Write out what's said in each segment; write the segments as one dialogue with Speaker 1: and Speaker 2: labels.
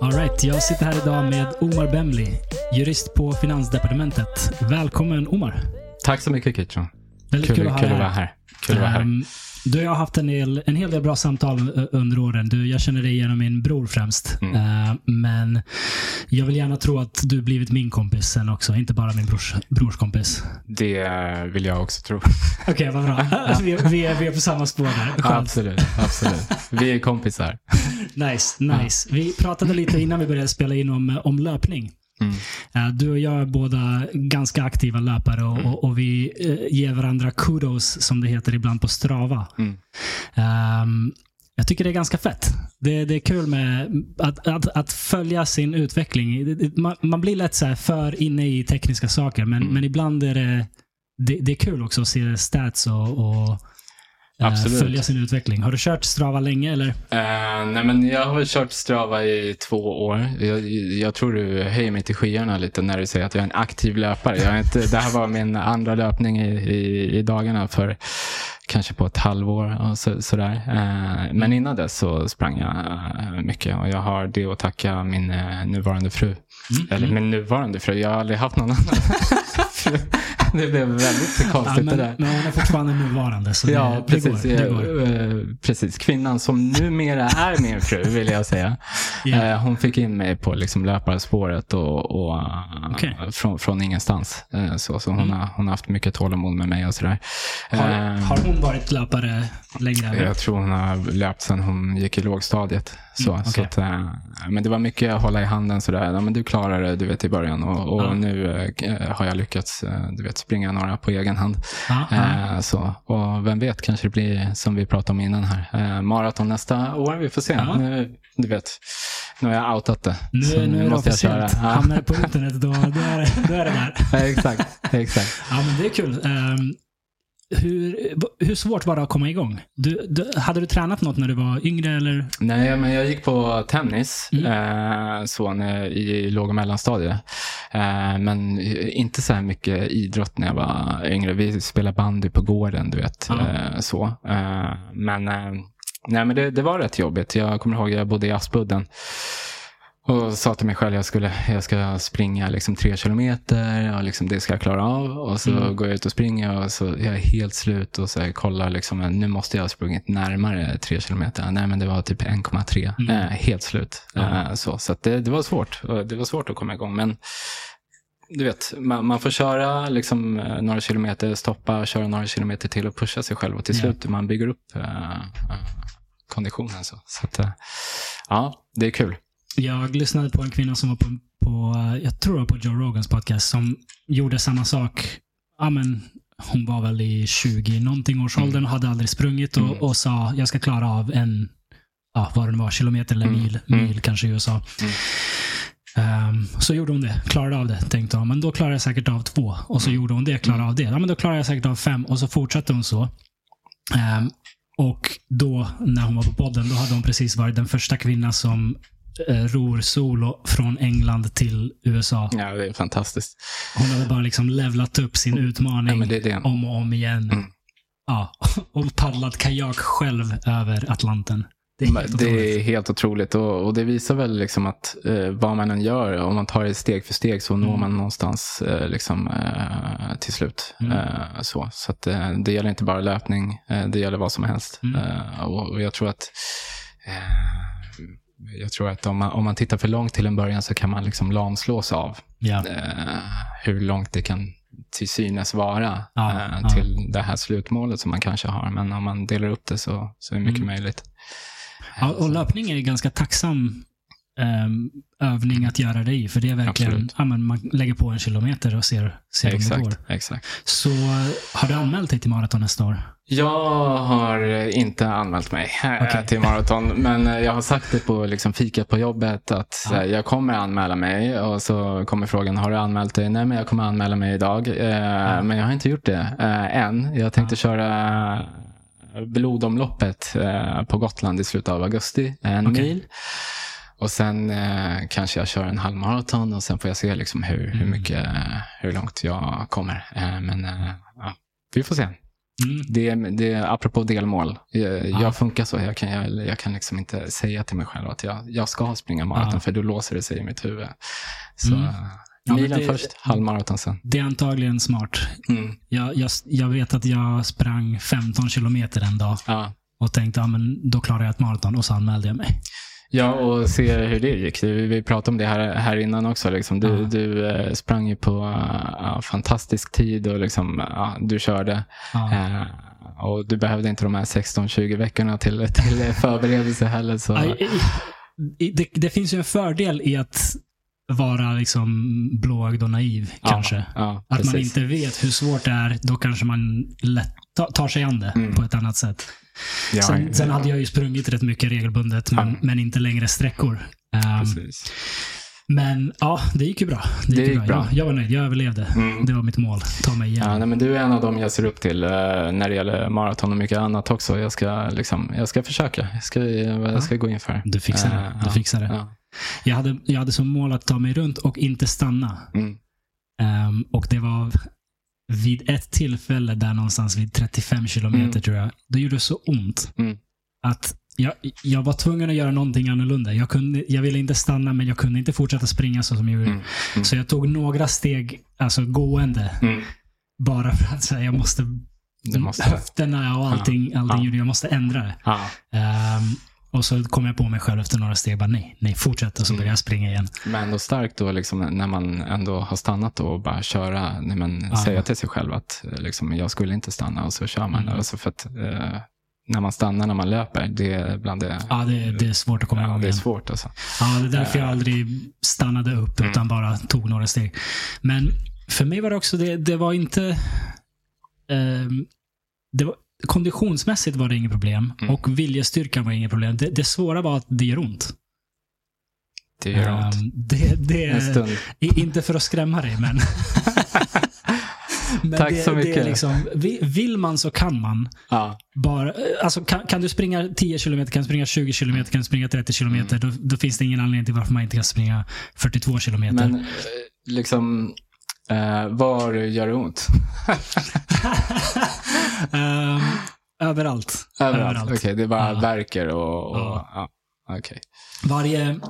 Speaker 1: Alright, jag sitter här idag med Omar Bemli, jurist på Finansdepartementet. Välkommen Omar.
Speaker 2: Tack så mycket Kitron.
Speaker 1: Väldigt
Speaker 2: Kul,
Speaker 1: kul, att ha
Speaker 2: kul
Speaker 1: dig här.
Speaker 2: här. Kul att vara här.
Speaker 1: Ehm, Du och jag har haft en, del, en hel del bra samtal eh, under åren. Du, jag känner dig genom min bror främst.
Speaker 2: Mm.
Speaker 1: Ehm, men jag vill gärna tro att du blivit min kompis sen också, inte bara min brors, brors kompis.
Speaker 2: Det vill jag också tro.
Speaker 1: Okej, vad bra. vi, vi, är, vi är på samma spår där. Skönt.
Speaker 2: absolut, absolut. Vi är kompisar.
Speaker 1: Nice, nice. Vi pratade lite innan vi började spela in om, om löpning.
Speaker 2: Mm.
Speaker 1: Eh, Du och jag är båda ganska aktiva löpare och, och, och vi eh, ger varandra kudos, som det heter ibland på Strava.
Speaker 2: Mm.
Speaker 1: Ehm, jag tycker det är ganska fett. Det, det är kul med att, att, att följa sin utveckling. Man, man blir lätt så för inne i tekniska saker, men,
Speaker 2: Mm.
Speaker 1: men ibland är det, det, det är kul också att se stats och, och
Speaker 2: Absolut.
Speaker 1: följa sin utveckling. Har du kört Strava länge eller?
Speaker 2: Eh, nej, men jag har kört Strava i två år. Jag, jag tror du höjer mig till skyarna lite när du säger att jag är en aktiv löpare. Jag är inte, det här var min andra löpning i, i, i dagarna för kanske på ett halvår och så, sådär. Eh, men innan dess så sprang jag eh, mycket och jag har det att tacka min eh, nuvarande fru.
Speaker 1: Mm.
Speaker 2: Eller min nuvarande fru. Jag har aldrig haft någon annan. Det blev väldigt
Speaker 1: Ja,
Speaker 2: konstigt
Speaker 1: men,
Speaker 2: det där.
Speaker 1: men hon är fortfarande nuvarande, så
Speaker 2: Ja,
Speaker 1: det,
Speaker 2: precis.
Speaker 1: det går. Det går.
Speaker 2: Eh, precis. Kvinnan som numera är min fru, vill jag säga.
Speaker 1: Ja.
Speaker 2: Eh, hon fick in mig på liksom löparspåret och, och, eh,
Speaker 1: Okej.
Speaker 2: från, från ingenstans. Eh, så så hon,
Speaker 1: Mm.
Speaker 2: har, hon har haft mycket tålamod med mig och sådär.
Speaker 1: Har,
Speaker 2: Eh,
Speaker 1: har hon varit löpare längre?
Speaker 2: Jag tror hon har löpt sedan hon gick i lågstadiet. Så,
Speaker 1: Mm,
Speaker 2: så
Speaker 1: okej.
Speaker 2: att, eh, men det var mycket att hålla i handen sådär. Ja, men du klarar det, du vet i början. Och, och
Speaker 1: Ja.
Speaker 2: nu eh, har jag lyckats eh, du vet, springa några på egen hand. Eh, så. Och vem vet, kanske det blir som vi pratade om innan här. Eh, maraton nästa år, vi får se. Nu, du vet, nu har jag outat det.
Speaker 1: Nu,
Speaker 2: Så
Speaker 1: nu det
Speaker 2: måste jag köra. Ja.
Speaker 1: Hamnar det på internet, då, då, är det, då är det där.
Speaker 2: Exakt, exakt.
Speaker 1: Ja, men det är kul. Ehm, hur, hur svårt var det att komma igång? Du, du, hade du tränat något när du var yngre? Eller?
Speaker 2: Nej, men jag gick på tennis
Speaker 1: Mm.
Speaker 2: eh, så när, i låg och mellanstadiet. Eh, men inte så här mycket idrott när jag var yngre. Vi spelade bandy på gården, du vet.
Speaker 1: Ja.
Speaker 2: Eh, så. Eh, men eh, nej, men det, det var rätt jobbigt. Jag kommer ihåg jag bodde i Aspudden. Och sa till mig själv jag skulle jag ska springa liksom tre kilometer och liksom det ska jag klara av. Och så
Speaker 1: Mm.
Speaker 2: går jag ut och springer och så jag är helt slut och så kollar liksom, nu måste jag ha sprungit närmare tre kilometer. Nej men det var typ 1,3.
Speaker 1: Mm.
Speaker 2: Eh, helt slut.
Speaker 1: Ja.
Speaker 2: Eh, så så det, det var svårt. Det var svårt att komma igång. Men du vet, man, man får köra liksom, eh, några kilometer, stoppa, köra några kilometer till och pusha sig själv. Och till slut man bygger upp eh, konditionen. Så, så att, ja, det är kul.
Speaker 1: Jag lyssnade på en kvinna som var på, på jag tror det var på Joe Rogans podcast, som gjorde samma sak. Ja, men, hon var väl i 20 någonting års
Speaker 2: Mm.
Speaker 1: åldern och hade aldrig sprungit och,
Speaker 2: Mm.
Speaker 1: och sa jag ska klara av en, ja, vad det nu var, kilometer eller
Speaker 2: Mm.
Speaker 1: mil,
Speaker 2: Mm.
Speaker 1: mil kanske i USA.
Speaker 2: Mm.
Speaker 1: Ehm, så gjorde hon det, klarade av det. Tänkte hon, men då klarar jag säkert av två. Och så
Speaker 2: Mm.
Speaker 1: gjorde hon det, klarade av det. Ja, men då klarar jag säkert av fem. Och så fortsatte hon så. Ehm, och då, när hon var på podden, då hade hon precis varit den första kvinna som eh, ror solo från England till USA.
Speaker 2: Ja, det är fantastiskt.
Speaker 1: Hon hade bara liksom levlat upp sin utmaning
Speaker 2: Ja, det det.
Speaker 1: om och om igen.
Speaker 2: Mm.
Speaker 1: Ja, och paddlat kajak själv över Atlanten. Det är helt
Speaker 2: Det
Speaker 1: otroligt.
Speaker 2: är helt otroligt och, och det visar väl liksom att eh, vad man än gör, om man tar det steg för steg så når
Speaker 1: Mm.
Speaker 2: man någonstans eh, liksom, eh, till slut.
Speaker 1: Mm.
Speaker 2: Eh, så så att, eh, det gäller inte bara löpning, eh, det gäller vad som helst.
Speaker 1: Mm.
Speaker 2: Eh, och, och jag tror att eh, jag tror att om man, om man tittar för långt till en början så kan man liksom lamslås av
Speaker 1: Ja.
Speaker 2: eh, hur långt det kan till synes vara
Speaker 1: Ja,
Speaker 2: eh, till det här slutmålet som man kanske har. Men om man delar upp det så, så är det mycket
Speaker 1: Mm.
Speaker 2: möjligt.
Speaker 1: Ja, och löpning är ganska tacksam ehm, övning att göra det i. För det är verkligen, ja, men man lägger på en kilometer och ser, ser om det går.
Speaker 2: Exakt, exakt.
Speaker 1: Så har du anmält dig till maraton nästa år?
Speaker 2: Jag har inte anmält mig eh,
Speaker 1: Okej.
Speaker 2: till maraton, men eh, jag har sagt det på liksom, fikat på jobbet att
Speaker 1: Ja.
Speaker 2: eh, jag kommer anmäla mig och så kommer frågan, har du anmält dig? Nej, men jag kommer anmäla mig idag. Eh, Men jag har inte gjort det än. Jag tänkte
Speaker 1: Ja.
Speaker 2: köra blodomloppet på Gotland i slutet av augusti, en
Speaker 1: Okej.
Speaker 2: mil. Och sen eh, kanske jag kör en halvmaraton och sen får jag se liksom hur, hur,
Speaker 1: Mm.
Speaker 2: mycket, hur långt jag kommer. Eh, men eh, ja, vi får se.
Speaker 1: Mm.
Speaker 2: Det, det, apropå delmål. Jag,
Speaker 1: Ja.
Speaker 2: jag funkar så. Jag kan, jag, jag kan liksom inte säga till mig själv att jag, jag ska springa maraton,
Speaker 1: Ja.
Speaker 2: för då låser det sig i mitt huvud. Så
Speaker 1: Mm. Ja,
Speaker 2: milen
Speaker 1: det-
Speaker 2: först, halvmaraton sen.
Speaker 1: Det är antagligen smart.
Speaker 2: Mm.
Speaker 1: Jag, jag, vet att jag sprang 15 kilometer en dag
Speaker 2: Ja.
Speaker 1: och tänkte att men då klarar jag ett maraton och så anmälde jag mig.
Speaker 2: Ja, och se hur det gick. Vi, pratade om det här, här innan också. Liksom. Du,
Speaker 1: Ja.
Speaker 2: du eh, sprang ju på uh, fantastisk tid och liksom, ja, du körde.
Speaker 1: Ja.
Speaker 2: Eh, och du behövde inte de här 16-20 veckorna till, till förberedelse heller. Så.
Speaker 1: Det, det finns ju en fördel i att vara liksom blåögd och naiv kanske. Att man
Speaker 2: precis.
Speaker 1: inte vet hur svårt det är, då kanske man lätt ta- tar sig an det
Speaker 2: Mm.
Speaker 1: på ett annat sätt.
Speaker 2: Ja,
Speaker 1: sen, sen hade jag ju sprungit rätt mycket regelbundet, men,
Speaker 2: Ja.
Speaker 1: men inte längre sträckor. Um, men ja, det gick ju bra. Det gick,
Speaker 2: Det gick
Speaker 1: bra.
Speaker 2: bra.
Speaker 1: Jag, jag var nöjd, jag överlevde.
Speaker 2: Mm.
Speaker 1: Det var mitt mål. Ta mig
Speaker 2: Ja,
Speaker 1: igenom.
Speaker 2: nej, men du är en av dem jag ser upp till eh, när det gäller maraton och mycket annat också. Jag ska, liksom, jag ska försöka. Jag ska, jag ska gå in för.
Speaker 1: Du fixar det.
Speaker 2: Eh,
Speaker 1: Du
Speaker 2: ja,
Speaker 1: fixar det.
Speaker 2: Ja.
Speaker 1: Jag, hade, jag hade som mål att ta mig runt och inte stanna.
Speaker 2: Mm.
Speaker 1: Ehm, och det var vid ett tillfälle där någonstans vid 35 kilometer
Speaker 2: Mm.
Speaker 1: tror jag. Det gjorde så ont
Speaker 2: Mm.
Speaker 1: att jag, jag var tvungen att göra någonting annorlunda. Jag, kunde, jag ville inte stanna, men jag kunde inte fortsätta springa så som jag gjorde.
Speaker 2: Mm. Mm.
Speaker 1: Så jag tog några steg, alltså gående,
Speaker 2: Mm.
Speaker 1: bara för att säga, jag måste,
Speaker 2: måste.
Speaker 1: höfterna och allting, allting
Speaker 2: Ja.
Speaker 1: gjorde jag måste ändra det.
Speaker 2: Ja.
Speaker 1: Ehm, och så kom jag på mig själv efter några steg, bara nej, nej, fortsätt. Och så
Speaker 2: Mm.
Speaker 1: började jag springa igen.
Speaker 2: Men ändå starkt då liksom, när man ändå har stannat då och bara köra, nej, men
Speaker 1: Ja.
Speaker 2: säga till sig själv att eh, liksom, jag skulle inte stanna och så kör man.
Speaker 1: Mm.
Speaker 2: Alltså för att, eh, när man stannar när man löper, det är bland det,
Speaker 1: Ja, det, det är svårt att komma
Speaker 2: ja,
Speaker 1: igång
Speaker 2: det är
Speaker 1: igen.
Speaker 2: svårt. Alltså.
Speaker 1: Ja, det är därför jag aldrig stannade upp,
Speaker 2: Mm.
Speaker 1: utan bara tog några steg. Men för mig var det också, det, det var inte... ehm, det var, konditionsmässigt var det inget problem
Speaker 2: Mm.
Speaker 1: och viljestyrkan var inget problem. Det, det svåra var att det gör ont.
Speaker 2: Det gör ont.
Speaker 1: Ehm, det, det, inte för att skrämma dig, men... men
Speaker 2: Tack
Speaker 1: det,
Speaker 2: så mycket.
Speaker 1: liksom, vi- vill man så kan man.
Speaker 2: Ja.
Speaker 1: Bara, alltså kan, kan du springa 10 km, kan du springa 20 km, kan du springa 30 km,
Speaker 2: Mm.
Speaker 1: då, då finns det ingen anledning till varför man inte kan springa 42 km.
Speaker 2: Men eh, liksom, eh, var gör det ont?
Speaker 1: Ehm, överallt.
Speaker 2: Överallt. Okej, det är bara
Speaker 1: Ja.
Speaker 2: verkar och... och
Speaker 1: Ja.
Speaker 2: ja. Okej.
Speaker 1: Varje,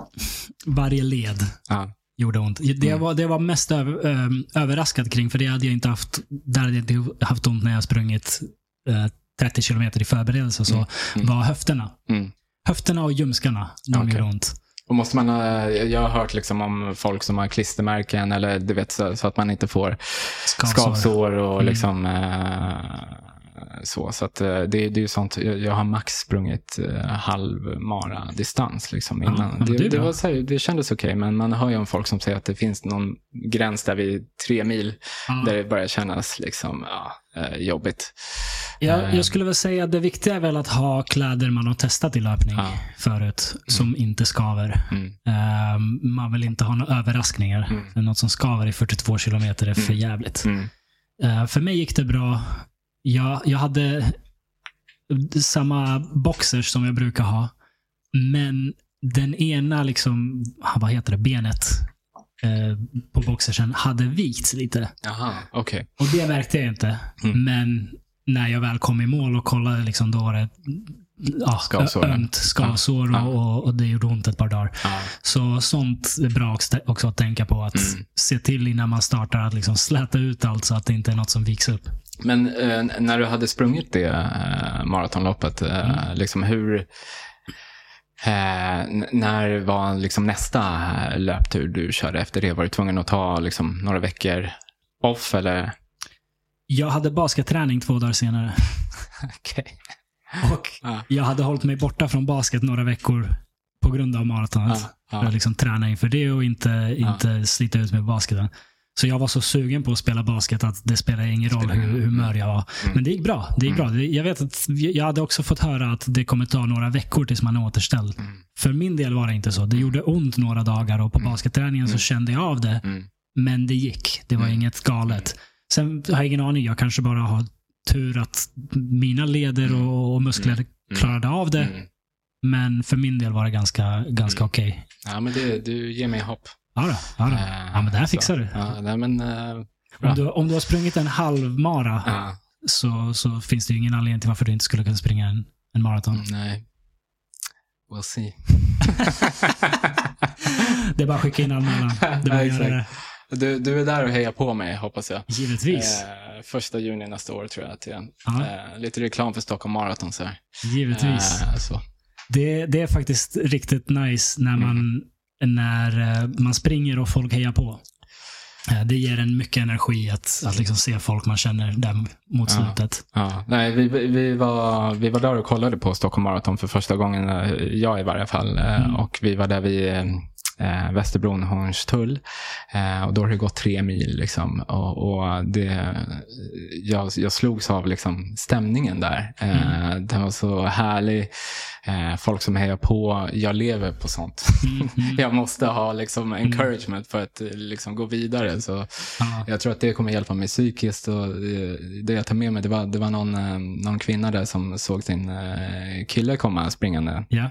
Speaker 1: varje led
Speaker 2: Ja.
Speaker 1: gjorde ont. Det
Speaker 2: Mm.
Speaker 1: var, det var mest över, ehm, överraskad kring, för det hade jag inte haft, där hade jag inte haft ont när jag sprungit eh, 30 km i förberedelse. Så
Speaker 2: Mm. Mm.
Speaker 1: var höfterna.
Speaker 2: Mm.
Speaker 1: Höfterna och ljumskarna, de
Speaker 2: Okej.
Speaker 1: gjorde ont.
Speaker 2: Och måste man, ha- jag har hört liksom om folk som har klistermärken eller du vet så, så att man inte får
Speaker 1: Skavsår.
Speaker 2: skavsår och
Speaker 1: Mm.
Speaker 2: liksom eh, så. Så att eh, det, det är ju sånt, jag, har max sprungit eh, halv mara distans liksom
Speaker 1: Ja,
Speaker 2: innan.
Speaker 1: men det
Speaker 2: det, det, var så här, det kändes okej, men man hör ju om folk som säger att det finns någon gräns där vid tre mil
Speaker 1: Ja.
Speaker 2: där det börjar kännas liksom, ja, eh, jobbigt.
Speaker 1: Jag,
Speaker 2: Eh.
Speaker 1: jag skulle väl säga att det viktiga är väl att ha kläder man har testat i löpning
Speaker 2: Ja.
Speaker 1: förut, som inte skaver.
Speaker 2: Mm.
Speaker 1: Ehm, man vill inte ha några överraskningar.
Speaker 2: Mm.
Speaker 1: Något som skaver i 42 kilometer är för jävligt.
Speaker 2: Mm.
Speaker 1: Eh, för mig gick det bra. Jag, jag hade samma boxers som jag brukar ha. Men den ena, liksom, ah, vad heter det, benet eh, på boxersen hade vikts lite.
Speaker 2: Jaha, okej.
Speaker 1: Och det märkte jag inte.
Speaker 2: Mm.
Speaker 1: Men när jag väl kom i mål och kollade, liksom, då var det ja,
Speaker 2: Skavsåren.
Speaker 1: ömt skavsår
Speaker 2: Ja.
Speaker 1: och, och, det gjorde ont ett par dagar.
Speaker 2: Ja.
Speaker 1: Så sånt är bra också- att tänka på. Att
Speaker 2: Mm.
Speaker 1: se till innan man startar att liksom släta ut allt så att det inte är något som viks upp.
Speaker 2: Men eh, när du hade sprungit det eh, maratonloppet, eh,
Speaker 1: Mm.
Speaker 2: liksom hur... Eh, när var liksom nästa eh, löptur du körde efter det? Var du tvungen att ta liksom, några veckor off eller?
Speaker 1: Jag hade basketträning två dagar senare.
Speaker 2: Okej.
Speaker 1: Och
Speaker 2: Ja.
Speaker 1: jag hade hållit mig borta från basket några veckor på grund av maratonet.
Speaker 2: Ja,
Speaker 1: För
Speaker 2: ja.
Speaker 1: att liksom träna inför det och inte, inte slita ut med basketen. Så jag var så sugen på att spela basket att det spelar ingen roll hur humör jag var.
Speaker 2: Mm.
Speaker 1: Men det gick bra. Det gick
Speaker 2: Mm.
Speaker 1: bra. Jag vet att jag hade också fått höra att det kommer ta några veckor tills man är återställd.
Speaker 2: Mm.
Speaker 1: För min del var det inte så. Det gjorde ont några dagar och på
Speaker 2: Mm.
Speaker 1: basketträningen så
Speaker 2: Mm.
Speaker 1: kände jag av det.
Speaker 2: Mm.
Speaker 1: Men det gick. Det var
Speaker 2: Mm.
Speaker 1: inget galet. Sen har jag ingen aning. Jag kanske bara har tur att mina leder
Speaker 2: Mm.
Speaker 1: och, och muskler
Speaker 2: Mm.
Speaker 1: klarade av det.
Speaker 2: Mm.
Speaker 1: Men för min del var det ganska, ganska
Speaker 2: Mm.
Speaker 1: okej.
Speaker 2: Ja, men det, du ger mig hopp.
Speaker 1: Ja, då, ja, då.
Speaker 2: Eh,
Speaker 1: ja, men det här
Speaker 2: så.
Speaker 1: fixar du.
Speaker 2: Ja, nej, men... bra.
Speaker 1: Om du, om du har sprungit en halvmara
Speaker 2: ja,
Speaker 1: så, så finns det ju ingen anledning till varför du inte skulle kunna springa en, en maraton.
Speaker 2: nej. We'll see.
Speaker 1: Det är bara att skicka in anmälan. Det bara
Speaker 2: Ja, Du, du är där och hejar på mig, hoppas jag.
Speaker 1: Givetvis.
Speaker 2: Eh, första juni nästa år tror jag att det är.
Speaker 1: Ja.
Speaker 2: Eh, lite reklam för Stockholm Marathon så här.
Speaker 1: Givetvis.
Speaker 2: Eh, så.
Speaker 1: Det, det är faktiskt riktigt nice när man, när eh, man springer och folk hejar på. Eh, Det ger en mycket energi att, att liksom se folk man känner där mot
Speaker 2: Ja.
Speaker 1: slutet.
Speaker 2: Ja, nej, vi, vi- var, vi var där och kollade på Stockholm Marathon för första gången, eh, jag i varje fall.
Speaker 1: Mm.
Speaker 2: Och vi var där vid eh, Västerbron, Hornstull. Eh, och då har det gått tre mil. Liksom. Och, och det, jag, jag slogs av liksom, stämningen där. Eh, Den var så härlig. Eh, folk som hejar på. Jag lever på sånt.
Speaker 1: Mm, mm.
Speaker 2: jag måste ha liksom, encouragement för att eh, liksom, gå vidare. Så
Speaker 1: Ja.
Speaker 2: jag tror att det kommer hjälpa mig psykiskt. Och eh, det jag tar med mig, det var, det var någon, eh, någon kvinna där som såg sin kille komma springande.
Speaker 1: Ja.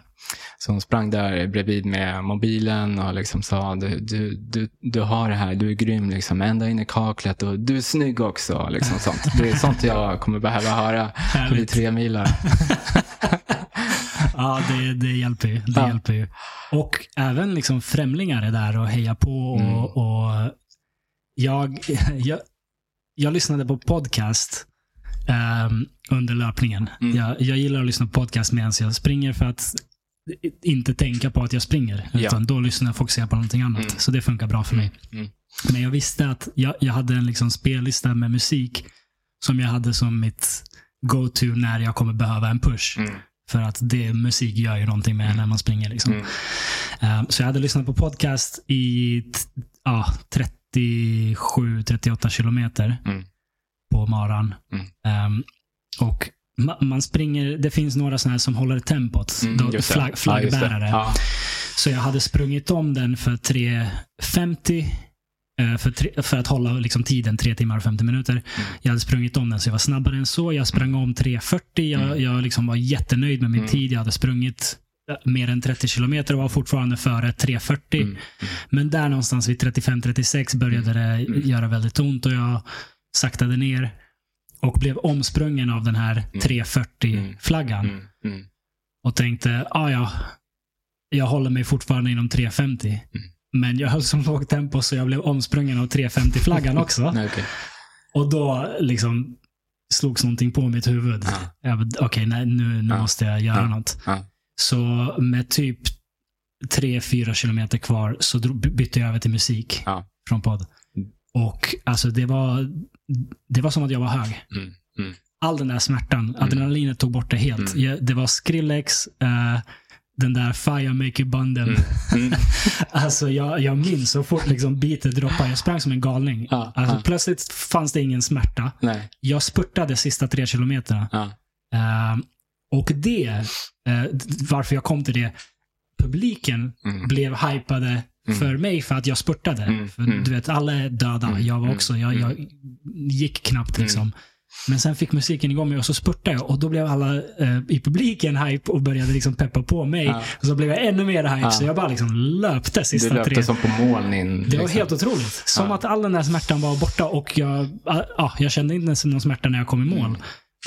Speaker 2: Så hon sprang där bredvid med mobilen och liksom sa, du, du, du, du har det här, du är grym, liksom, ända in i kaklet och du är snygg också. Liksom, sånt. Det är sånt jag kommer behöva höra vid tre milar.
Speaker 1: Ja, det, det hjälper ju. Det
Speaker 2: Ja.
Speaker 1: hjälper ju. Och även liksom främlingar är där och hejar på. Och,
Speaker 2: Mm.
Speaker 1: och jag, jag, jag lyssnade på podcast ehm, under löpningen.
Speaker 2: Mm.
Speaker 1: Jag, jag gillar att lyssna på podcast medan jag springer för att inte tänka på att jag springer.
Speaker 2: Ja.
Speaker 1: Utan då lyssnar jag och fokuserar på någonting annat.
Speaker 2: Mm.
Speaker 1: Så det funkar bra för mig.
Speaker 2: Mm.
Speaker 1: Men jag visste att jag, jag hade en liksom spellista med musik som jag hade som mitt go-to när jag kommer behöva en push.
Speaker 2: Mm.
Speaker 1: För att det, musik gör ju någonting med när man springer. Liksom.
Speaker 2: Mm.
Speaker 1: Um, så jag hade lyssnat på podcast i ja, 37-38 kilometer
Speaker 2: Mm.
Speaker 1: på maran.
Speaker 2: Mm.
Speaker 1: Um, och ma- man springer, det finns några sådana här som håller tempot.
Speaker 2: Mm,
Speaker 1: flagg,
Speaker 2: Ja,
Speaker 1: flaggbärare.
Speaker 2: Ja.
Speaker 1: Så jag hade sprungit om den för 3.50 eh, för, tre, för att hålla liksom tiden 3 timmar och 50 minuter.
Speaker 2: Mm.
Speaker 1: Jag hade sprungit om den så jag var snabbare än så. Jag sprang om 3.40. Jag,
Speaker 2: Mm.
Speaker 1: jag liksom var jättenöjd med min
Speaker 2: Mm.
Speaker 1: tid. Jag hade sprungit eh, mer än 30 kilometer och var fortfarande före 3.40.
Speaker 2: Mm.
Speaker 1: Men där någonstans vid 35-36 började det
Speaker 2: Mm.
Speaker 1: göra väldigt ont och jag saktade ner och blev omsprungen av den här
Speaker 2: Mm.
Speaker 1: 3.40-flaggan.
Speaker 2: Mm. Mm.
Speaker 1: Och tänkte, ah, ja, jag håller mig fortfarande inom 3.50.
Speaker 2: Mm.
Speaker 1: Men jag höll så lågt tempo så jag blev omsprungen av 3.50-flaggan också.
Speaker 2: Okej.
Speaker 1: Och då liksom slogs någonting på mitt huvud.
Speaker 2: Ja.
Speaker 1: Okej, nej, nu, nu
Speaker 2: Ja.
Speaker 1: måste jag göra
Speaker 2: Ja.
Speaker 1: något.
Speaker 2: Ja.
Speaker 1: Så med typ 3-4 kilometer kvar så bytte jag över till musik från podd.
Speaker 2: Mm.
Speaker 1: Och alltså det var, det var som att jag var hög.
Speaker 2: Mm. Mm.
Speaker 1: All den där smärtan, adrenalinet tog bort det helt.
Speaker 2: Mm.
Speaker 1: Jag, det var Skrillex, eh, den där Fire Make You Bunden.
Speaker 2: Mm. Mm.
Speaker 1: Alltså jag, jag minns så fort liksom beatet droppade. Jag sprang som en galning.
Speaker 2: Ja,
Speaker 1: Alltså,
Speaker 2: ja.
Speaker 1: Plötsligt fanns det ingen smärta.
Speaker 2: Nej.
Speaker 1: Jag spurtade sista tre kilometerna.
Speaker 2: Ja.
Speaker 1: Eh, och det, d- varför jag kom till det, publiken
Speaker 2: Mm.
Speaker 1: blev hypade
Speaker 2: Mm.
Speaker 1: för mig för att jag spurtade.
Speaker 2: Mm,
Speaker 1: För
Speaker 2: mm.
Speaker 1: Du vet, alla är döda.
Speaker 2: Mm,
Speaker 1: Jag var
Speaker 2: mm,
Speaker 1: också. Jag,
Speaker 2: mm.
Speaker 1: jag gick knappt
Speaker 2: Mm.
Speaker 1: liksom. Men sen fick musiken igång mig och så spurtade jag och då blev alla eh, i publiken hype och började liksom peppa på mig.
Speaker 2: Ja.
Speaker 1: Och så blev jag ännu mer hype
Speaker 2: Ja.
Speaker 1: så jag bara liksom löpte
Speaker 2: Du
Speaker 1: sista
Speaker 2: löpte
Speaker 1: tre.
Speaker 2: som på moln in.
Speaker 1: Det var
Speaker 2: liksom.
Speaker 1: helt otroligt. Som
Speaker 2: Ja.
Speaker 1: att all den där smärtan var borta och jag, ah, ah, jag kände inte ens någon smärta när jag kom i mål.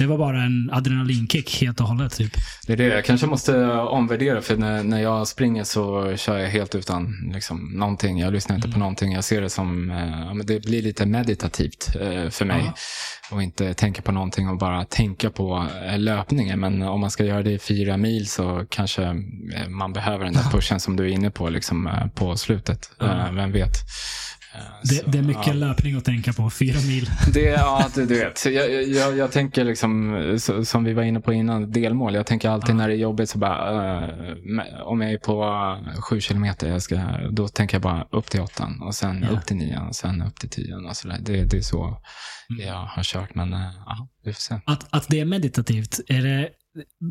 Speaker 2: Mm.
Speaker 1: Det var bara en adrenalinkick helt och hållet. Typ.
Speaker 2: Det är det. Jag kanske måste omvärdera för när, när jag springer så kör jag helt utan liksom, någonting. Jag lyssnar inte på någonting. Jag ser det som, eh, det blir lite meditativt eh, för mig.
Speaker 1: Ja.
Speaker 2: Och inte tänka på någonting och bara tänka på eh, löpningen. Men om man ska göra det i fyra mil så kanske eh, man behöver den där pushen som du är inne på liksom, eh, på slutet. Eh, vem vet. Eh,
Speaker 1: Det,
Speaker 2: så,
Speaker 1: det är mycket
Speaker 2: ja.
Speaker 1: löpning att tänka på. Fyra mil.
Speaker 2: Det, ja, det, du vet. Jag, jag- jag, tänker liksom, så, som vi var inne på innan, delmål. Jag tänker alltid
Speaker 1: Ja.
Speaker 2: när det är jobbigt så bara, med- om jag är på uh, sju kilometer, jag ska, då tänker jag bara upp till åttan och sen
Speaker 1: Ja.
Speaker 2: upp till nian och sen upp till tian och sådär. Det, det är så
Speaker 1: Mm.
Speaker 2: jag har kört, men uh, ja, vi får se.
Speaker 1: Att, att det är meditativt, är det,